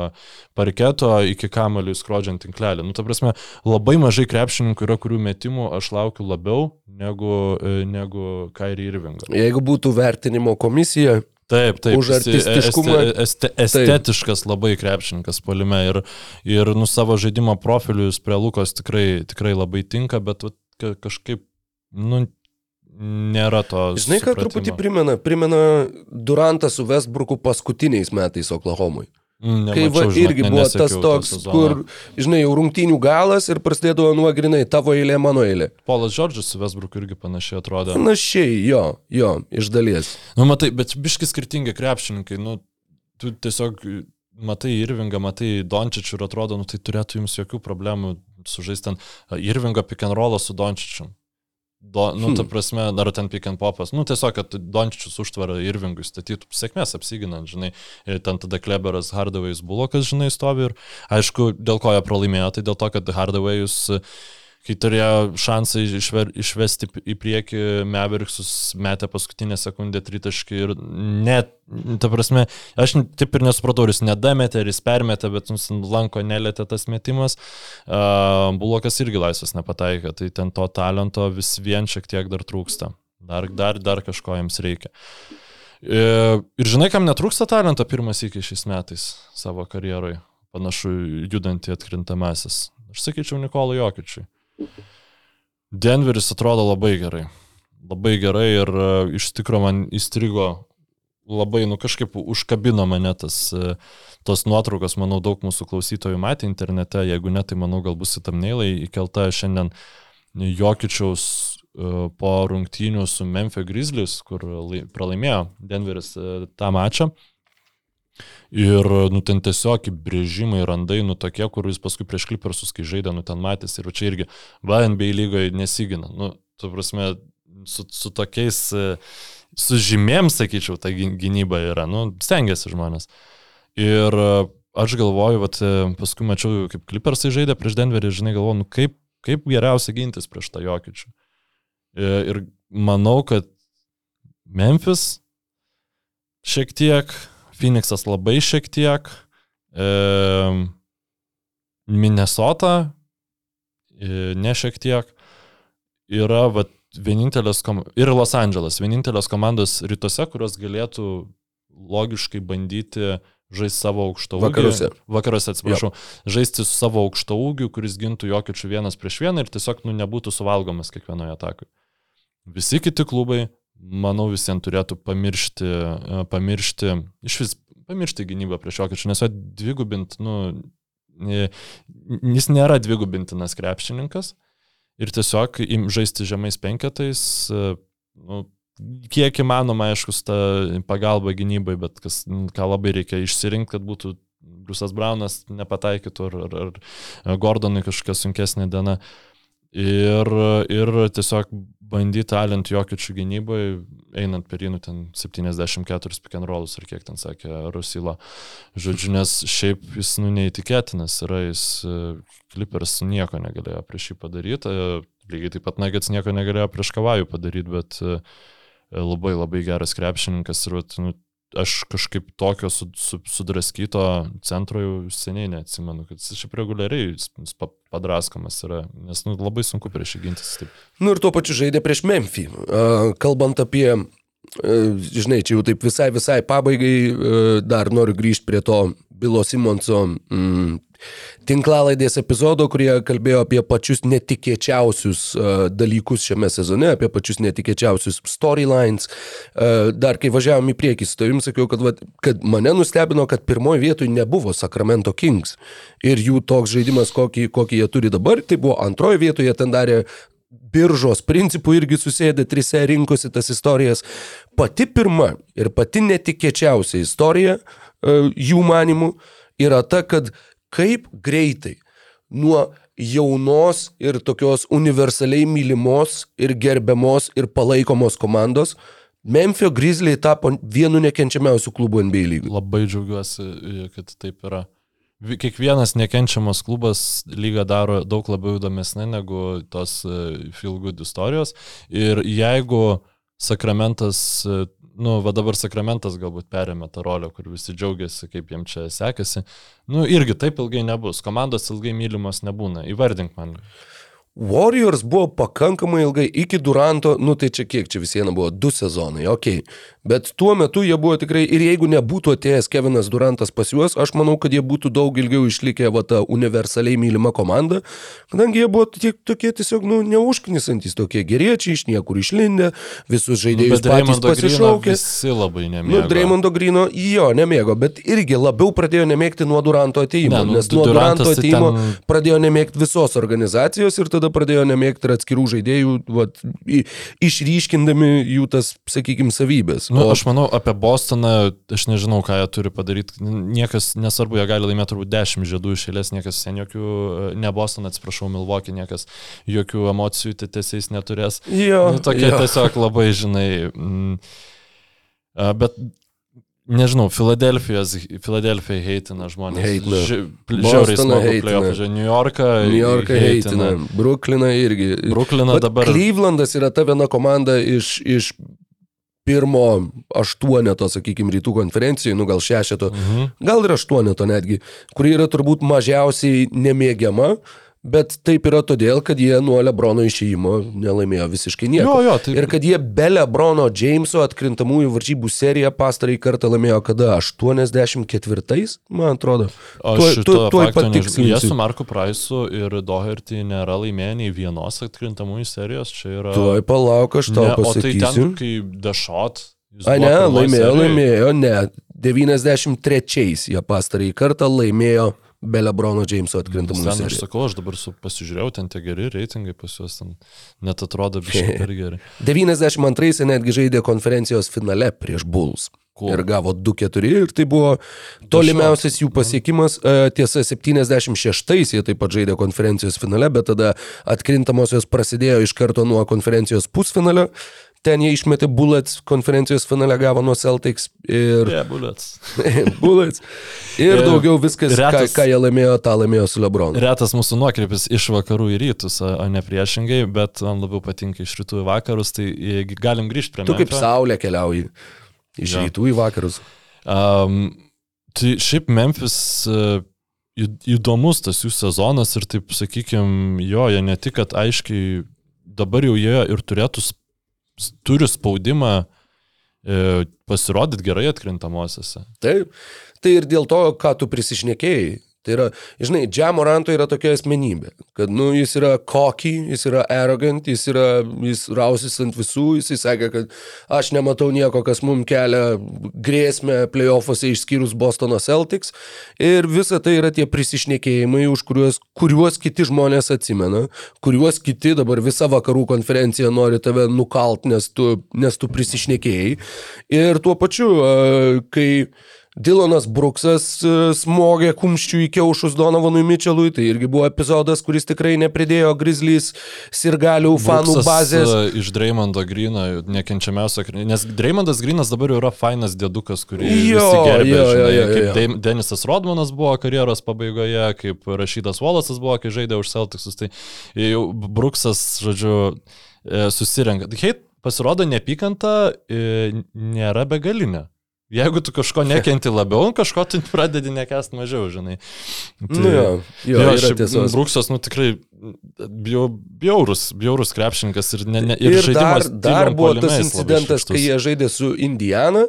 parketo iki kamulio skrodžiant tinklelį. Nu, ta prasme, labai mažai krepšininkų yra, kurių metimų aš laukiu labiau negu, e, negu Kairi Irvingo. Jeigu būtų vertinimo komisija, Taip, taip. Už artistiškumą. Este, este, estetiškas labai krepšininkas polime ir, ir nu savo žaidimo profilius prie Lukos tikrai, tikrai labai tinka, bet kažkaip, nu, nėra to. žinai, ką supratimo. truputį primena? Primena Durantą su Westbrooku paskutiniais metais Oklahomui. Mm, Kai va, nemačiau, žinok, irgi ne- buvo tas to toks, sezono. kur, žinai, jau rungtynių galas ir prasidėdavo nuo grinai tavo eilė, mano eilė. Polas Džordžas su Vesbruku irgi panašiai atrodo. Panašiai, jo, jo, iš dalies. Nu, matai, bet biški skirtingi krepšininkai, nu, tu tiesiog matai Irvingą, matai Dončičių ir atrodo, nu, tai turėtų jums jokių problemų sužaisti ten Irvingo pick and rollą su Dončičiu. Do, nu, ta Hmm. prasme, ar ten pick and popas. Nu, tiesiog, kad Dončičius užtvarą Irvingui statytų sėkmės apsiginant, žinai. Ir ten tada Kleberas Hardaway's Bulokas, žinai, stovi ir, aišku, dėl ko jie pralaimėjo, tai dėl to, kad Hardaway'us kai turėjo šansą išver, išvesti į priekį Mavericksus, metė paskutinę sekundę tritaškį ir net, ta prasme, aš taip ir nesupratau, ar jis nedametė, ar jis permetė, bet ant lanko nelėtė tas metimas. Uh, Bulokas irgi laisvas nepataikė, tai ten to talento vis vien šiek tiek dar trūksta. Dar, dar, dar kažko jiems reikia. E, Ir žinai, kam netrūksta talento pirmas iki šiais metais savo karjeroje, panašu judant į atkrintamasis. Aš sakyčiau Nikolai Jokičiui. Denveris atrodo labai gerai. Labai gerai ir e, iš tikrųjų man įstrigo labai, nu kažkaip užkabino mane tas, e, tos nuotraukos, manau, daug mūsų klausytojų matė internete, jeigu ne, tai manau, gal bus į tamneilai įkelta šiandien Jokičiaus e, po rungtynių su Memphis Grizzlies, kur lai- pralaimėjo Denveris tą mačą. Ir, nu, ten tiesiog įbrėžimai, randai, nu, tokie, kur jis paskui prieš klipersus, kai žaidė, nu, ten matėsi. Ir čia irgi, va, NBA lygoje nesigina. Nu, tu prasme, su, su tokiais, su žymėm, sakyčiau, ta gyn- gynyba yra, nu, stengiasi žmonės. Ir aš galvoju, vat, paskui mačiau, kaip klipersai žaidė prieš Denverį, žinai, galvoju, nu, kaip, kaip geriausia gintis prieš tą jokičių. E, Ir manau, kad Memphis šiek tiek, Phoenixas labai šiek tiek, e, Minnesota e, ne šiek tiek, yra vat, vienintelės ir Los Angeles, vienintelės komandos rytuose, kurios galėtų logiškai bandyti žaisti savo aukštą ūgį. Vakaruose. Vakaruose, atsiprašau. Žaisti su savo aukštą ūgiu, kuris gintų jokiečių vienas prieš vieną ir tiesiog nu, nebūtų suvalgomas kiekvienoje atakoje. Visi kiti klubai manau, visiems turėtų pamiršti, e, pamiršti, iš vis pamiršti gynybą prieš Jokičių, nes jo dvigubint, nu, e, jis nėra dvigubintinas krepšininkas ir tiesiog žaisti žemais penketais, e, nu, kiek įmanoma, aišku, ta pagalba gynybai, bet kas, ką labai reikia išsirinkti, kad būtų Briusas Braunas nepataikytų ar, ar, ar Gordonui kažkokia sunkesnė diena. Ir, ir tiesiog bandyti alint jokičių gynybai, einant per jį, nu ten 74 pick and rollus ar kiek ten sakė Rusilo. Žodžiu, nes šiaip jis, nu, neįtikėtinas yra, jis Clippers nieko negalėjo prieš jį padaryti, lygiai taip pat Nuggets nieko negalėjo prieš Kavajų padaryti, bet labai labai geras krepšininkas ir, nu, aš kažkaip tokio su, su, sudraskyto centro jau seniai neatsimenu, kad jis šiaip reguliariai padraskomas yra, nes nu, labai sunku prieš jį gintis. Taip. Nu ir tuo pačiu žaidė prieš Memphį. Kalbant apie, žinai, čia jau taip visai visai pabaigai, dar noriu grįžti prie to Bilo Simonso mm, tinklalaidės epizodo, kurie kalbėjo apie pačius netikėčiausius uh, dalykus šiame sezone, apie pačius netikėčiausius storylines. Uh, dar kai važiavom į priekį, su tavim sakiau, kad, va, kad mane nustebino, kad pirmoji vietoje nebuvo Sacramento Kings. Ir jų toks žaidimas, kokį, kokį jie turi dabar, tai buvo antroji vietoje, ten darė biržos principų irgi susėdė trise rinkosi tas istorijas. Pati pirma ir pati netikėčiausia istorija uh, jų manimų yra ta, kad kaip greitai nuo jaunos ir tokios universaliai mylimos ir gerbiamos ir palaikomos komandos Memphio Grizzly tapo vienu nekenčiamiausių klubų NBA lygų. Labai džiaugiuosi, kad taip yra. Kiekvienas nekenčiamas klubas lygą daro daug labiau įdomesnė negu tos e, feel good istorijos. Ir jeigu Sakramentas nu, va dabar Sakramentas galbūt perėmė tą rolę, kur visi džiaugiasi, kaip jiems čia sekasi. Nu, irgi taip ilgai nebus. Komandos ilgai mylimos nebūna. Įvardink man. Warriors buvo pakankamai ilgai iki Duranto, nu tai čia kiek, čia vis viena buvo du sezonai, okei. Okay. Bet tuo metu jie buvo tikrai, ir jeigu nebūtų atėjęs Kevinas Durantas pas juos, aš manau, kad jie būtų daug ilgiau išlikę va tą universaliai mylimą komandą, kadangi jie buvo tiek, tokie tiesiog, nu, neužknisantis, tokie geriečiai, iš niekur išlindę, visus žaidėjus nu, patys pasišaukė. Visi labai nemėgo. Nu, Dreymondo Grino jo nemėgo, bet irgi labiau pradėjo nemėgti nuo Duranto ateimo, ne, nu, nes nuo Duranto ateimo ten... pradėjo nemėgti visos organizacijos ir tada pradėjo nemėgti ir atskirų žaidėjų, vat, išryškindami jų tas, sakykime, savybės. Nu, o... Aš manau, apie Bostoną, aš nežinau, ką jie turi padaryti. Niekas, nesvarbu, jie gali laimėti turbūt 10 žiedų iš eilės, niekas sen jokių, ne Bostoną, atsiprašau, Milvokį, niekas jokių emocijų tiesiais neturės. Jo, nu, tokie jo. tiesiog labai, žinai. Mm, bet Nežinau, Filadelfijos, Filadelfija heitina žmonės. Heitina. Žiauriai smagu playoffų. New Yorką. New Yorką heitina. heitina. Brukliną irgi. Brukliną dabar. Klyvlandas yra ta viena komanda iš, iš pirmo aštuoneto, sakykime, rytų konferencijai, nu gal šešeto, mhm. gal ir aštuoneto netgi, kuri yra turbūt mažiausiai nemėgiama, Bet taip yra todėl, kad jie nuo Lebrono išėjimo nelaimėjo visiškai nieko. Jo, jo, taip... Ir kad jie be Lebrono Jameso atkrintamųjų varžybų seriją pastarąjį kartą laimėjo kada? 84-ais, man atrodo. Aš tu, tu, tuoj patikslinsiu. Jie su Marku Praisu ir Doherty nėra laimėję nei vienos atkrintamųjų serijos. Čia yra... Tuoj palauk, aš tau ne, pasakysiu. O tai ten, kai Dešot. A ne, laimėjo, serijai. laimėjo, ne. 93-ais jie pastarąjį kartą laimėjo be Lebrono Jameso atkrintamų seriją. Aš sakau, aš dabar su, pasižiūrėjau, ten tie geri reitingai pas juos, ten net atrodo biškai per geri. 92-aisiais netgi žaidė konferencijos finale prieš Bulls. Cool. Ir gavo 2-4 ir tai buvo tolimiausias jų pasiekimas. Mhm. Tiesa, 76-ais jie taip pat žaidė konferencijos finale, bet tada atkrintamosios prasidėjo iš karto nuo konferencijos pusfinalio. Ten jie išmetė Bullets, konferencijos finale gavo nuo Celtics ir... Yeah, Bullets. bullets. Ir, ir daugiau viskas, retas, ką, ką jie laimėjo, tą laimėjo su Lebronu. Retas mūsų nuokrypis iš vakarų į rytus, o ne priešingai, bet man labiau patinka iš rytų į vakarus, tai galim grįžti prie... Tu kaip saulė keliauji iš ja. rytų į vakarus. Um, tai šiaip Memphis... Uh, įdomus tas jų sezonas ir taip, sakykime, jo, jie ne tik, kad aiškiai dabar jau jie ir turėtų turi spaudimą e, pasirodyti gerai atkrintamosiose. Taip, tai ir dėl to, ką tu prisišnekėjai, Tai yra, žinai, Džiamoranto yra tokia asmenybė, kad, nu, jis yra cocky, jis yra arrogant, jis yra, jis rausis ant visų, jis sakė, kad aš nematau nieko, kas mums kelia grėsmę playoffuose išskyrus Bostono Celtics. Ir visa tai yra tie prisišnekėjimai, už kuriuos, kuriuos kiti žmonės atsimena, kuriuos kiti dabar visą vakarų konferenciją nori tave nukalt, nes tu, nes tu prisišnekėjai. Ir tuo pačiu, kai Dilonas Bruksas e, smogė kumščių į kiaušus Donovanui Mitchellui, tai irgi buvo epizodas, kuris tikrai nepridėjo Grizzlies sirgalių fanų Brooksas, bazės. e, Iš Dreymondo Grino, nekenčiamiausio, nes Dreymondas Grinas dabar yra fainas dėdukas, kurį Jo, gerbė, jo, jo, žinai, jo, jo. kaip Deim- Denisas Rodmanas buvo karjeros pabaigoje, kaip Rašydas Wallace'as buvo, kai žaidė už Celticsus, tai jau Brooksas, žodžiu, e, susirenka. Hei, pasirodo, neapykanta nėra begalinė. Jeigu tu kažko nekenti labiau, kažko tu pradedi nekest mažiau, žinai. Tai- Nu jo, jo, Jo, šiaip tiesos. Bruksas, nu tikrai bjaurus, bjaurus krepšininkas ir, ne, ne, ir, Ir, dar, žaidimas dar tyliom buvo tas incidentas, kai jie žaidė su Indiana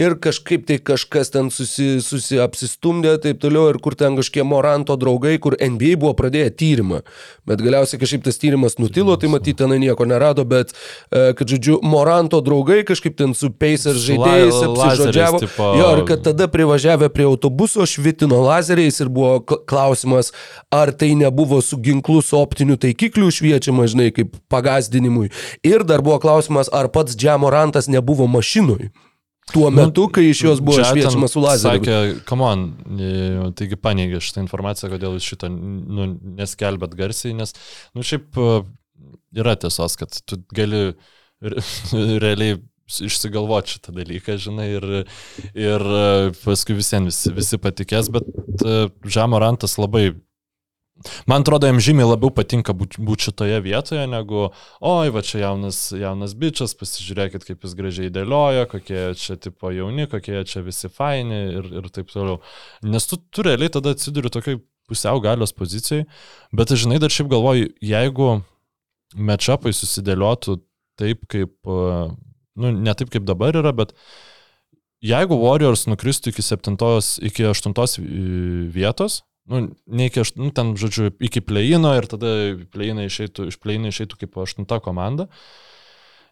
ir kažkaip tai kažkas ten susi, susi apsistumdė taip toliau ir kur ten kažkokie Moranto draugai, kur NBA buvo pradėję tyrimą. Bet galiausiai kažkaip tas tyrimas nutilo, tai matyti ten nieko nerado, bet e, kad žodžiu, Moranto draugai kažkaip ten su Pacers žaidėjais apsižodžiavo. tipo- Jo, ir kad tada privažiavę prie autobuso švitino lazeriais ir buvo klausimas, ar tai nebuvo su ginklu su optiniu taikikliu šviečiama, žinai, kaip pagazdinimui. Ir dar buvo klausimas, ar pats Džiamorantas nebuvo mašinui. Tuo metu, kai iš jos buvo Nu, šviečiama su lazeriu. Sakė, come on, e, taigi paneigė šitą informaciją, kodėl jūs šitą nu, neskelbėt garsiai, nes, nu šiaip e, yra tiesos, kad tu gali re- realiai išsigalvoti šitą dalyką, žinai, ir, ir e, paskui visiems visi, visi patikės, bet Žamorantas labai Man atrodo, jam žymiai labiau patinka būti būt šitoje vietoje, negu, oi, va čia jaunas, jaunas bičias, pasižiūrėkit, kaip jis gražiai dėlioja, kokie čia tipo jauni, kokie čia visi faini ir, ir taip toliau. Nes tu, tu realiai tada atsiduri tokiai pusiau galios pozicijai, bet aš žinai, dar šiaip galvoju, jeigu matchupai susidėliotų taip, kaip, e, nu, ne taip, kaip dabar yra, bet jeigu Warriors nukristų iki 7, iki 8 vietos, nu, ne iki, aš- nu, ten, žodžiu, iki pleino ir tada pleino išeitų, iš pleino išeitų kaip aštunta komanda.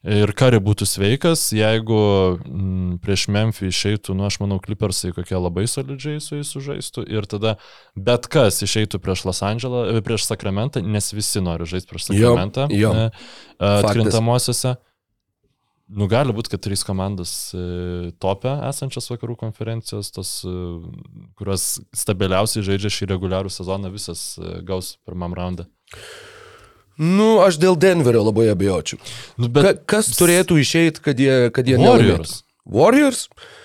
Ir kari būtų sveikas, jeigu mm, prieš Memphį išeitų, nu aš manau, Clippersai kokie labai solidžiai su jais sužaistų ir tada bet kas išeitų prieš Los Andželą, e, prieš Sakramentą, nes visi nori žaisti prieš Jo, Sakramentą jo. e, Faktas. Nu, gali būti, kad trys komandos e, topė esančios vakarų konferencijos, tos, e, kurios stabiliausiai žaidžia šį reguliarų sezoną, visas e, gaus pirmam raundą. Nu, aš dėl Denverio labai abejočiau. Nu, Ka, bet kas turėtų išeiti, kad jie, kad jie Warriors. nelaimėtų? Warriors?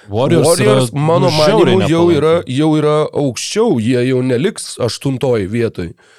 Warriors, Warriors yra, mano nu, manimu, jau yra, jau yra aukščiau, jie jau neliks aštuntoji vietoj. Nu,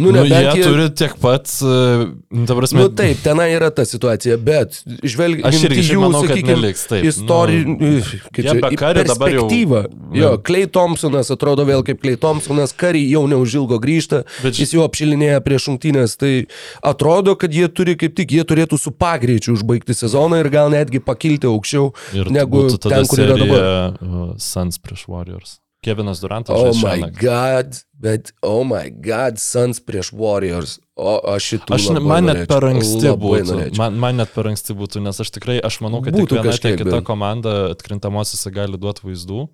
Nu, nu, nebent jie turi tiek pat, e, ta prasme, Nu taip, tenai yra ta situacija, bet žvelgiant Aš irgi į jų, manau, kad sakykime, istorijų, nu, kaip jie čia, be į Curry dabar jau- perspektyvą. Jo. Klei Thompsonas atrodo vėl kaip Klei Thompsonas, Kari jau neužilgo grįžta, Bet jis jau apšilinėja prieš šimtinės, tai atrodo, kad jie turi kaip tik, jie turėtų su pagreičiu užbaigti sezoną ir gal netgi pakilti aukščiau ir negu ten, kur yra dabar. uh, Suns prieš Warriors. Kevinas Durantas. Oh žais my god, bet oh my god, Suns prieš Warriors. O aš šitų. Aš, ne- man net norėčiau, per anksti būtų. Man, man net per anksti būtų, nes aš tikrai, aš manau, kad Būtų viena tiek kita bent. komanda atkrintamosiose gali duoti vaizdų.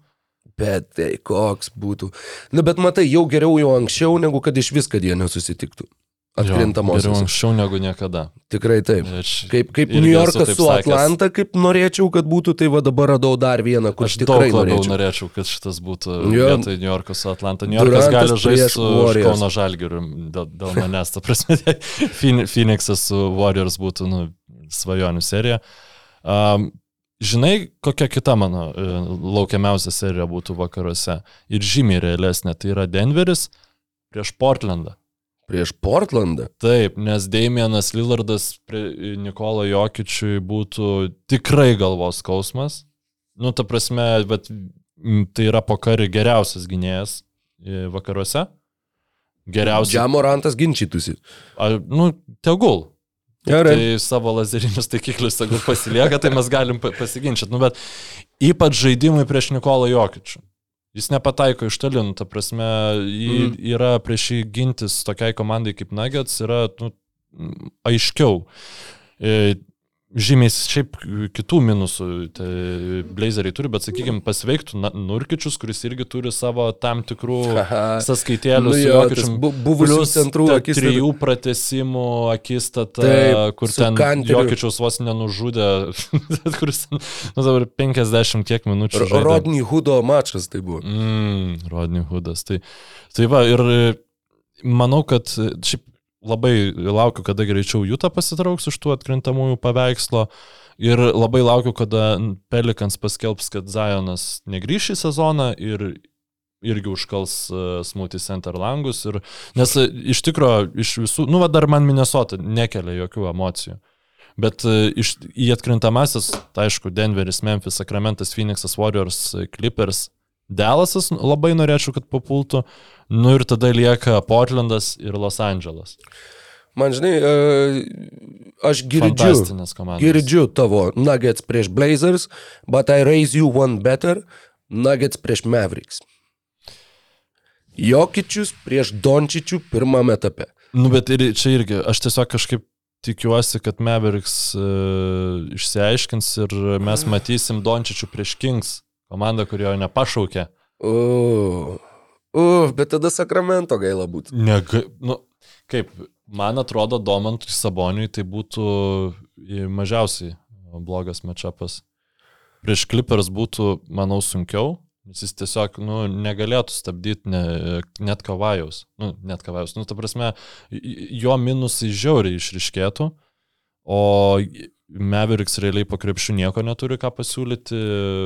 Bet tai koks būtų. Na, bet matai, jau geriau jau anksčiau, negu kad iš vis, kad jie nesusitiktų. Jo, Geriau Atkrintamosios. anksčiau negu niekada. Tikrai taip. Aš, Kaip, kaip New Yorkas su sakęs. Atlanta, kaip norėčiau, kad būtų, tai va dabar radau dar vieną, kur Aš tikrai norėčiau. norėčiau, kad šitas būtų Jo. vietoj New Yorko su Atlanta. New Yorkas Durantas gali žaisti su. Kauno Žalgiriu dėl, dėl manęs. Ta prasme, Phoen- Phoenixas su Warriors būtų nu, svajonių serija. Um, žinai, kokia kita mano e, laukiamiausia serija būtų vakaruose ir žymiai realesnė. Tai yra Denveris prieš Portlandą. Prieš Portlandą. Taip, nes Damienas Lillardas Nikolo Jokičiui būtų tikrai galvos skausmas. Nu, ta prasme, bet tai yra pokari geriausias gynėjas e, vakaruose. Geriausias. Džiamorantas ginčytųsi. A, nu, tegul. Gerai. Tai savo lazerinius taikiklius tegul pasilieka, tai mes galim pa- pasiginčyti. Nu, bet ypač žaidimai prieš Nikolą Jokičių. Jis nepataiko iš toli, nu, ta prasme, mm. yra prieš jį gintis tokiai komandai kaip Nuggets, yra nu, aiškiau. Žymiai šiaip kitų minusų tai Blazeriai turi, bet sakykime, pasveiktų Nurkičius, kuris irgi turi savo tam tikrų sąskaitėlių Nu su jo, Jokičium. tas bu- buvusių Plius centrų ta akistata. Trijų pratesimų akistata, Taip, kur ten Kanteriu. Jokičiaus vos nenužudė, kuris nu dabar 50 kiek minučių. Žaidė. Rodney Hudo mačas tai buvo. Mm, Rodney Hoodas. Tai, tai va, ir e, manau, kad e, šiaip labai laukiu, kada greičiau Jūta pasitrauks iš tų atkrintamųjų paveikslo. Ir labai laukiu, kada Pelikans paskelbs, kad Zajonas negryš į sezoną ir irgi užkals uh, Smoothie Center langus. Ir, nes uh, iš tikrųjų, iš visų, nu, va, dar man Minnesota nekelia jokių emocijų. Bet uh, iš, į atkrintamasis, tai aišku, Denveris, Memphis, Sacramentas, Phoenixas, Warriors, Clippers, Dallasas labai norėčiau, kad papultų. Nu ir tada lieka Portlandas ir Los Andželas. Man žinai, e, aš girdžiu, girdžiu tavo Nuggets prieš Blazers, but I raise you one better, Nuggets prieš Mavericks. Jokičius prieš Dončičių pirmame etape. Nu, bet ir čia irgi, aš tiesiog kažkaip tikiuosi, kad Mavericks uh, išsiaiškins ir mes matysim Dončičių prieš Kings, komandą, kurio nepašaukė. Uh, uh, bet tada Sakramento gaila būtų. Nega, nu, kaip, man atrodo, Domantui Saboniui tai būtų mažiausiai blogas matchupas. Prieš Clippers būtų, manau, sunkiau, nes jis tiesiog, nu, negalėtų stabdyti ne, net kavajaus. Nu, net kavajaus. Nu, ta prasme, jo minusai žiauriai išriškėtų, o Mavericks realiai po krepšių nieko neturi ką pasiūlyti.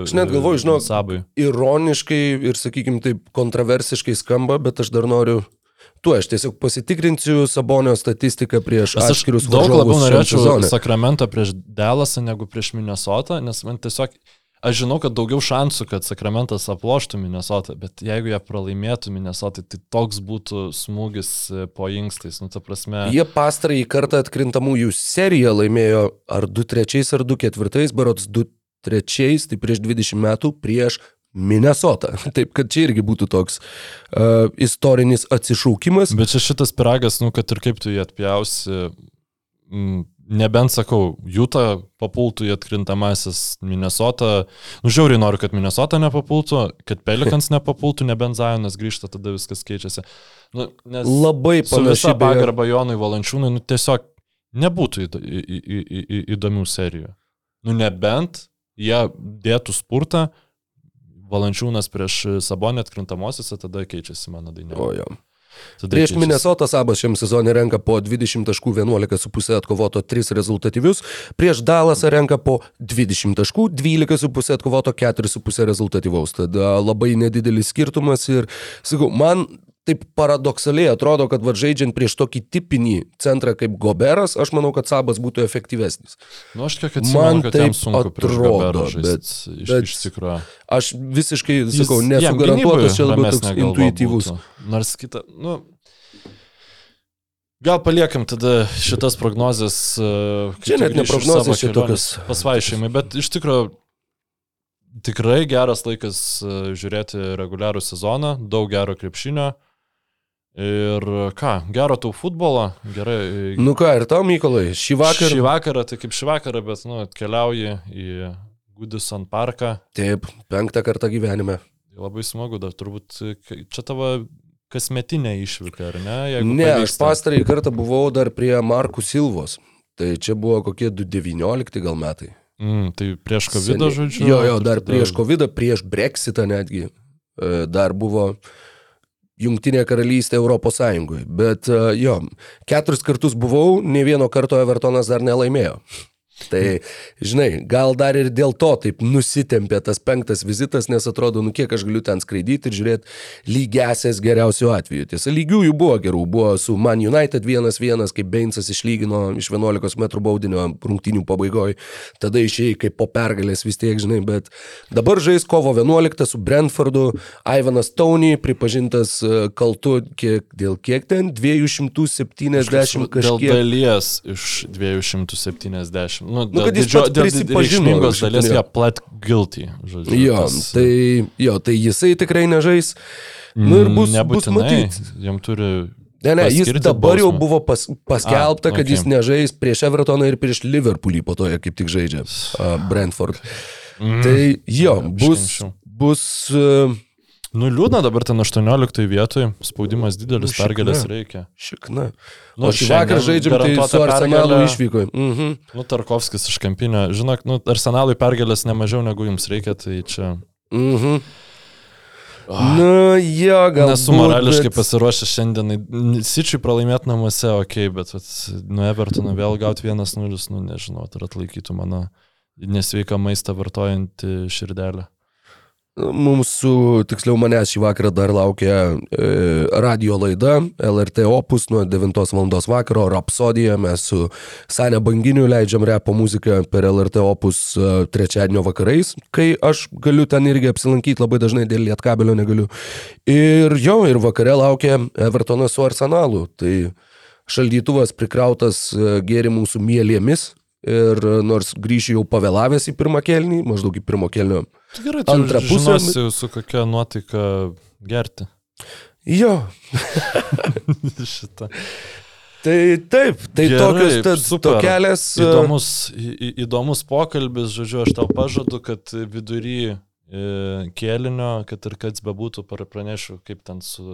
Aš net galvoju, žinok, Sabui. Ironiškai ir, sakykime, taip kontroversiškai skamba, bet aš dar noriu. Tu, aš tiesiog pasitikrinsiu Sabonio statistiką prieš aš atskirius daug labiau varžovus norėčiau. Sakramentą prieš Delasą negu prieš Minnesotą, nes man tiesiog, aš žinau, kad daugiau šansų, kad Sakramentas aploštų Minnesotą, bet jeigu jie pralaimėtų Minnesotai, tai toks būtų smūgis e, po inkstais. Nu, ta prasme, Jie pastarąjį kartą atkrintamųjų seriją laimėjo ar 2-3 ar 2-4, berots 2-3, tai prieš 20 metų prieš Minnesota. Taip, kad čia irgi būtų toks uh, istorinis atsišaukimas. bet čia šitas piragas, nu, kad ir kaip tu jį atpjausi, mm, nebent sakau, Jūta papultų į atkrintamasis Minnesota, nu žiauriai noriu, kad Minnesota nepapultų, kad Pelikans nepapultų, nebent Zajonas grįžta, tada viskas keičiasi. Nu, nes Labai panašiai. pagarba Jonui Valančiūnui, nu tiesiog nebūtų į, į, į, į, įdomių serijų. Nu nebent jie dėtų spurtą, Valančiūnas prieš Sabonį atkrintamosiose, tada keičiasi mano daina. O jo. Tada Prieš keičiasi. Minnesota Sabas šiam sezonui renka po 20 taškų 11,5 atkovoto 3 rezultatyvius, prieš Dalasą renka po 20 taškų 12,5 atkovoto 4,5 rezultatyvaus. Tada labai nedidelis skirtumas ir, sakau, man taip paradoksaliai atrodo, kad va žaidžiant prieš tokį tipinį centrą kaip Goberas, aš manau, kad Sabas būtų efektyvesnis. Nu, aš kiek Man atsimenu, kad jam sunku atrodo, žaisti. bet- Iš, bet- iš tikrųjų. Aš visiškai, Jis- sakau, nesu garantuotas, čia labiau toks intuityvus. būtų. Nors kita, nu. Gal paliekam tada šitas prognozes. kai Čia net ne prognozės, čia tokios- Pasvaišymai, bet iš tikrųjų tikrai geras laikas uh, žiūrėti reguliarų sezoną, daug gero krepšinio. Ir ką, gero tau futbolo, gerai. Nu ką, ir tau, Mykolai, šį vakarą. Šį vakarą, tai kaip šį vakarą, bet, nu, atkeliauji į Goodison parką. Taip, penktą kartą gyvenime. Labai smagu, dar turbūt k- čia tavo kasmetinė išvyka, ar ne? Jeigu Ne, aš pavyksta. pastarąjį kartą buvau dar prie Markų Silvos. Tai čia buvo kokie 2019 gal metai. Mm, tai prieš COVID, žodžiu. Jo, jo, dar prieš COVID, prieš Brexitą netgi. e, Dar buvo Jungtinė karalystė Europos Sąjungoje. Bet e, jo, keturis kartus buvau, ne vieno karto Evertonas dar nelaimėjo. Tai, žinai, gal dar ir dėl to taip nusitempė tas penktas vizitas, nes atrodo, nu kiek aš galiu ten skraidyti ir žiūrėti lygiasias geriausių atveju. Tiesa, lygiųjų buvo gerų, buvo su Man United 1-1, kai Beinsas išlygino iš 11 m baudinio rungtinių pabaigoje, tada išėjai kaip po pergalės vis tiek, žinai, bet dabar žais kovo 11 su Brentfordu, Ivanas Tony pripažintas e, kaltu kiek, dėl kiek ten 270 Dėl kažkiek. dalies iš 270. Nu, Nu, kad jis didžio- dėl reikšmingos dalies jie plat guilty. Žodžiu, Jo, tas, tai, jo, tai jisai tikrai nežais. Nu ir bus, bus matyti. Jam turi... Ne, ne, jis dabar jau bausmę. buvo pas, paskelbta, A, kad okei. jis nežais prieš Evertoną ir prieš Liverpoolį, po to jie kaip tik žaidžia uh, Brentford. Mm. Tai jo, bus, bus uh, Nu liūdna dabar ten 18 vietoj, spaudimas didelis, Nu, pergalės reikia. šikna. Nu, O šį šiandien žaidžiam, tai su Arsenalu išvyko. Mhm. Nu, Tarkovskis iš kampinio, žinok, nu, arsenalui pergalės nemažiau negu jums reikia, tai čia... Mhm. Nu, jo, gal. Nesu morališkai bet... pasiruošęs šiandienai. Sičiui pralaimėti namuose, ok, bet vat, nu Evertoną vėl gauti 1-0, nu nežinau, ar atlaikytų mano nesveiką maistą vartojantį širdelę. Mūsų, tiksliau manęs šį vakarą dar laukia e, radio laida LRT Opus nuo 9 val. vakaro, Rapsodija. Mes su Sanė Banginiu leidžiam repo muziką per LRT Opus e, trečiadienio vakarais, kai aš galiu ten irgi apsilankyti, labai dažnai dėl lietkabelio negaliu. Ir jo, ir vakare laukia Evertonas su Arsenalu. Tai šaldytuvas prikrautas e, gėrimų su mielėmis. Ir e, nors grįšiu jau pavėlavęs į pirmą kelnį, maždaug į pirmo kelnio Tai gerai, Antra pusė- žinosi, su kokia nuotaika gerti Jo, šitą. tai taip, tai Gerai, tokios tad tokelės. e, Įdomus, į, įdomus pokalbis, žodžiu, aš tau pažadu, kad vidury e, kėlinio, kad ir kas bebūtų, pranešiu, kaip ten su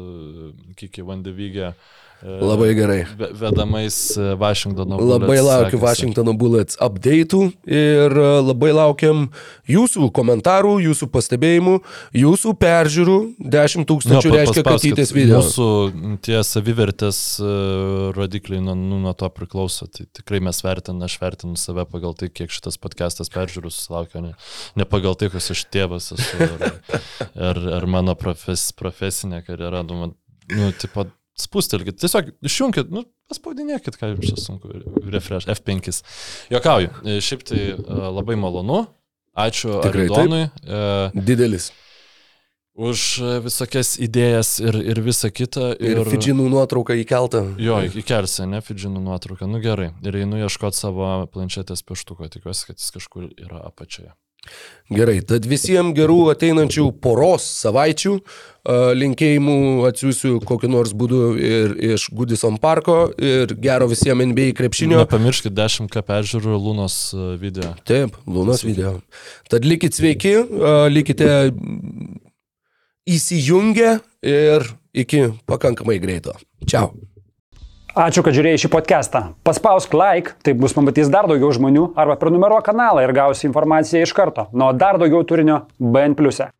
Kiki Vandevygė. e, Labai gerai. ve- Vedamais e, Vašingtono. Labai Bullets laukiu sekasi. Washingtono Bullets update'ų ir e, labai laukiam jūsų komentarų, jūsų pastebėjimų, jūsų peržiūrų. 10 tūkstančių Nu, pa- reiškia kad video. Mūsų tie savivertės e, rodikliai nuo, nu, nuo to priklauso. Tai tikrai mes vertiname, aš vertinu save pagal tai, kiek šitas podcastas peržiūrų susilaukia, ne, ne pagal tai, kas aš tėvas esu ar, ar, ar mano profes, profesinė karjera. Nu, man, nu, tipo, spustelkit, tiesiog išjungkit, nu, paspaudinėkit, ką jums čia sunku, refresh, F5. Jokauju, E, šiaip tai e, labai malonu. Ačiū Tikrai taip. Aridonui. E, Didelis. už visokias idėjas ir, ir visą kitą. Ir, ir Fidžinų nuotrauka įkelta. Jo, įkelsi, ne, Fidžinų nuotrauką. Nu gerai. Ir einu ieškoti savo planšetės pieštuko. Tikiuosi, kad jis kažkur yra apačioje. Gerai, tad visiems gerų ateinančių poros savaičių linkėjimų atsiųsiu kokiu nors būdu ir iš Goodison parko ir gero visiems NBA krepšinio. Nepamirškit 10k peržiūrų Lūnos video. Taip, Lunas video. Tad likit sveiki, likite įsijungę ir iki pakankamai greito. Čiau. Ačiū, kad žiūrėjai šį podcastą. Paspausk like, taip bus pamatys dar daugiau žmonių, arba prenumeruok kanalą ir gausi informaciją iš karto. Nuo dar daugiau turinio BN ⁇. e.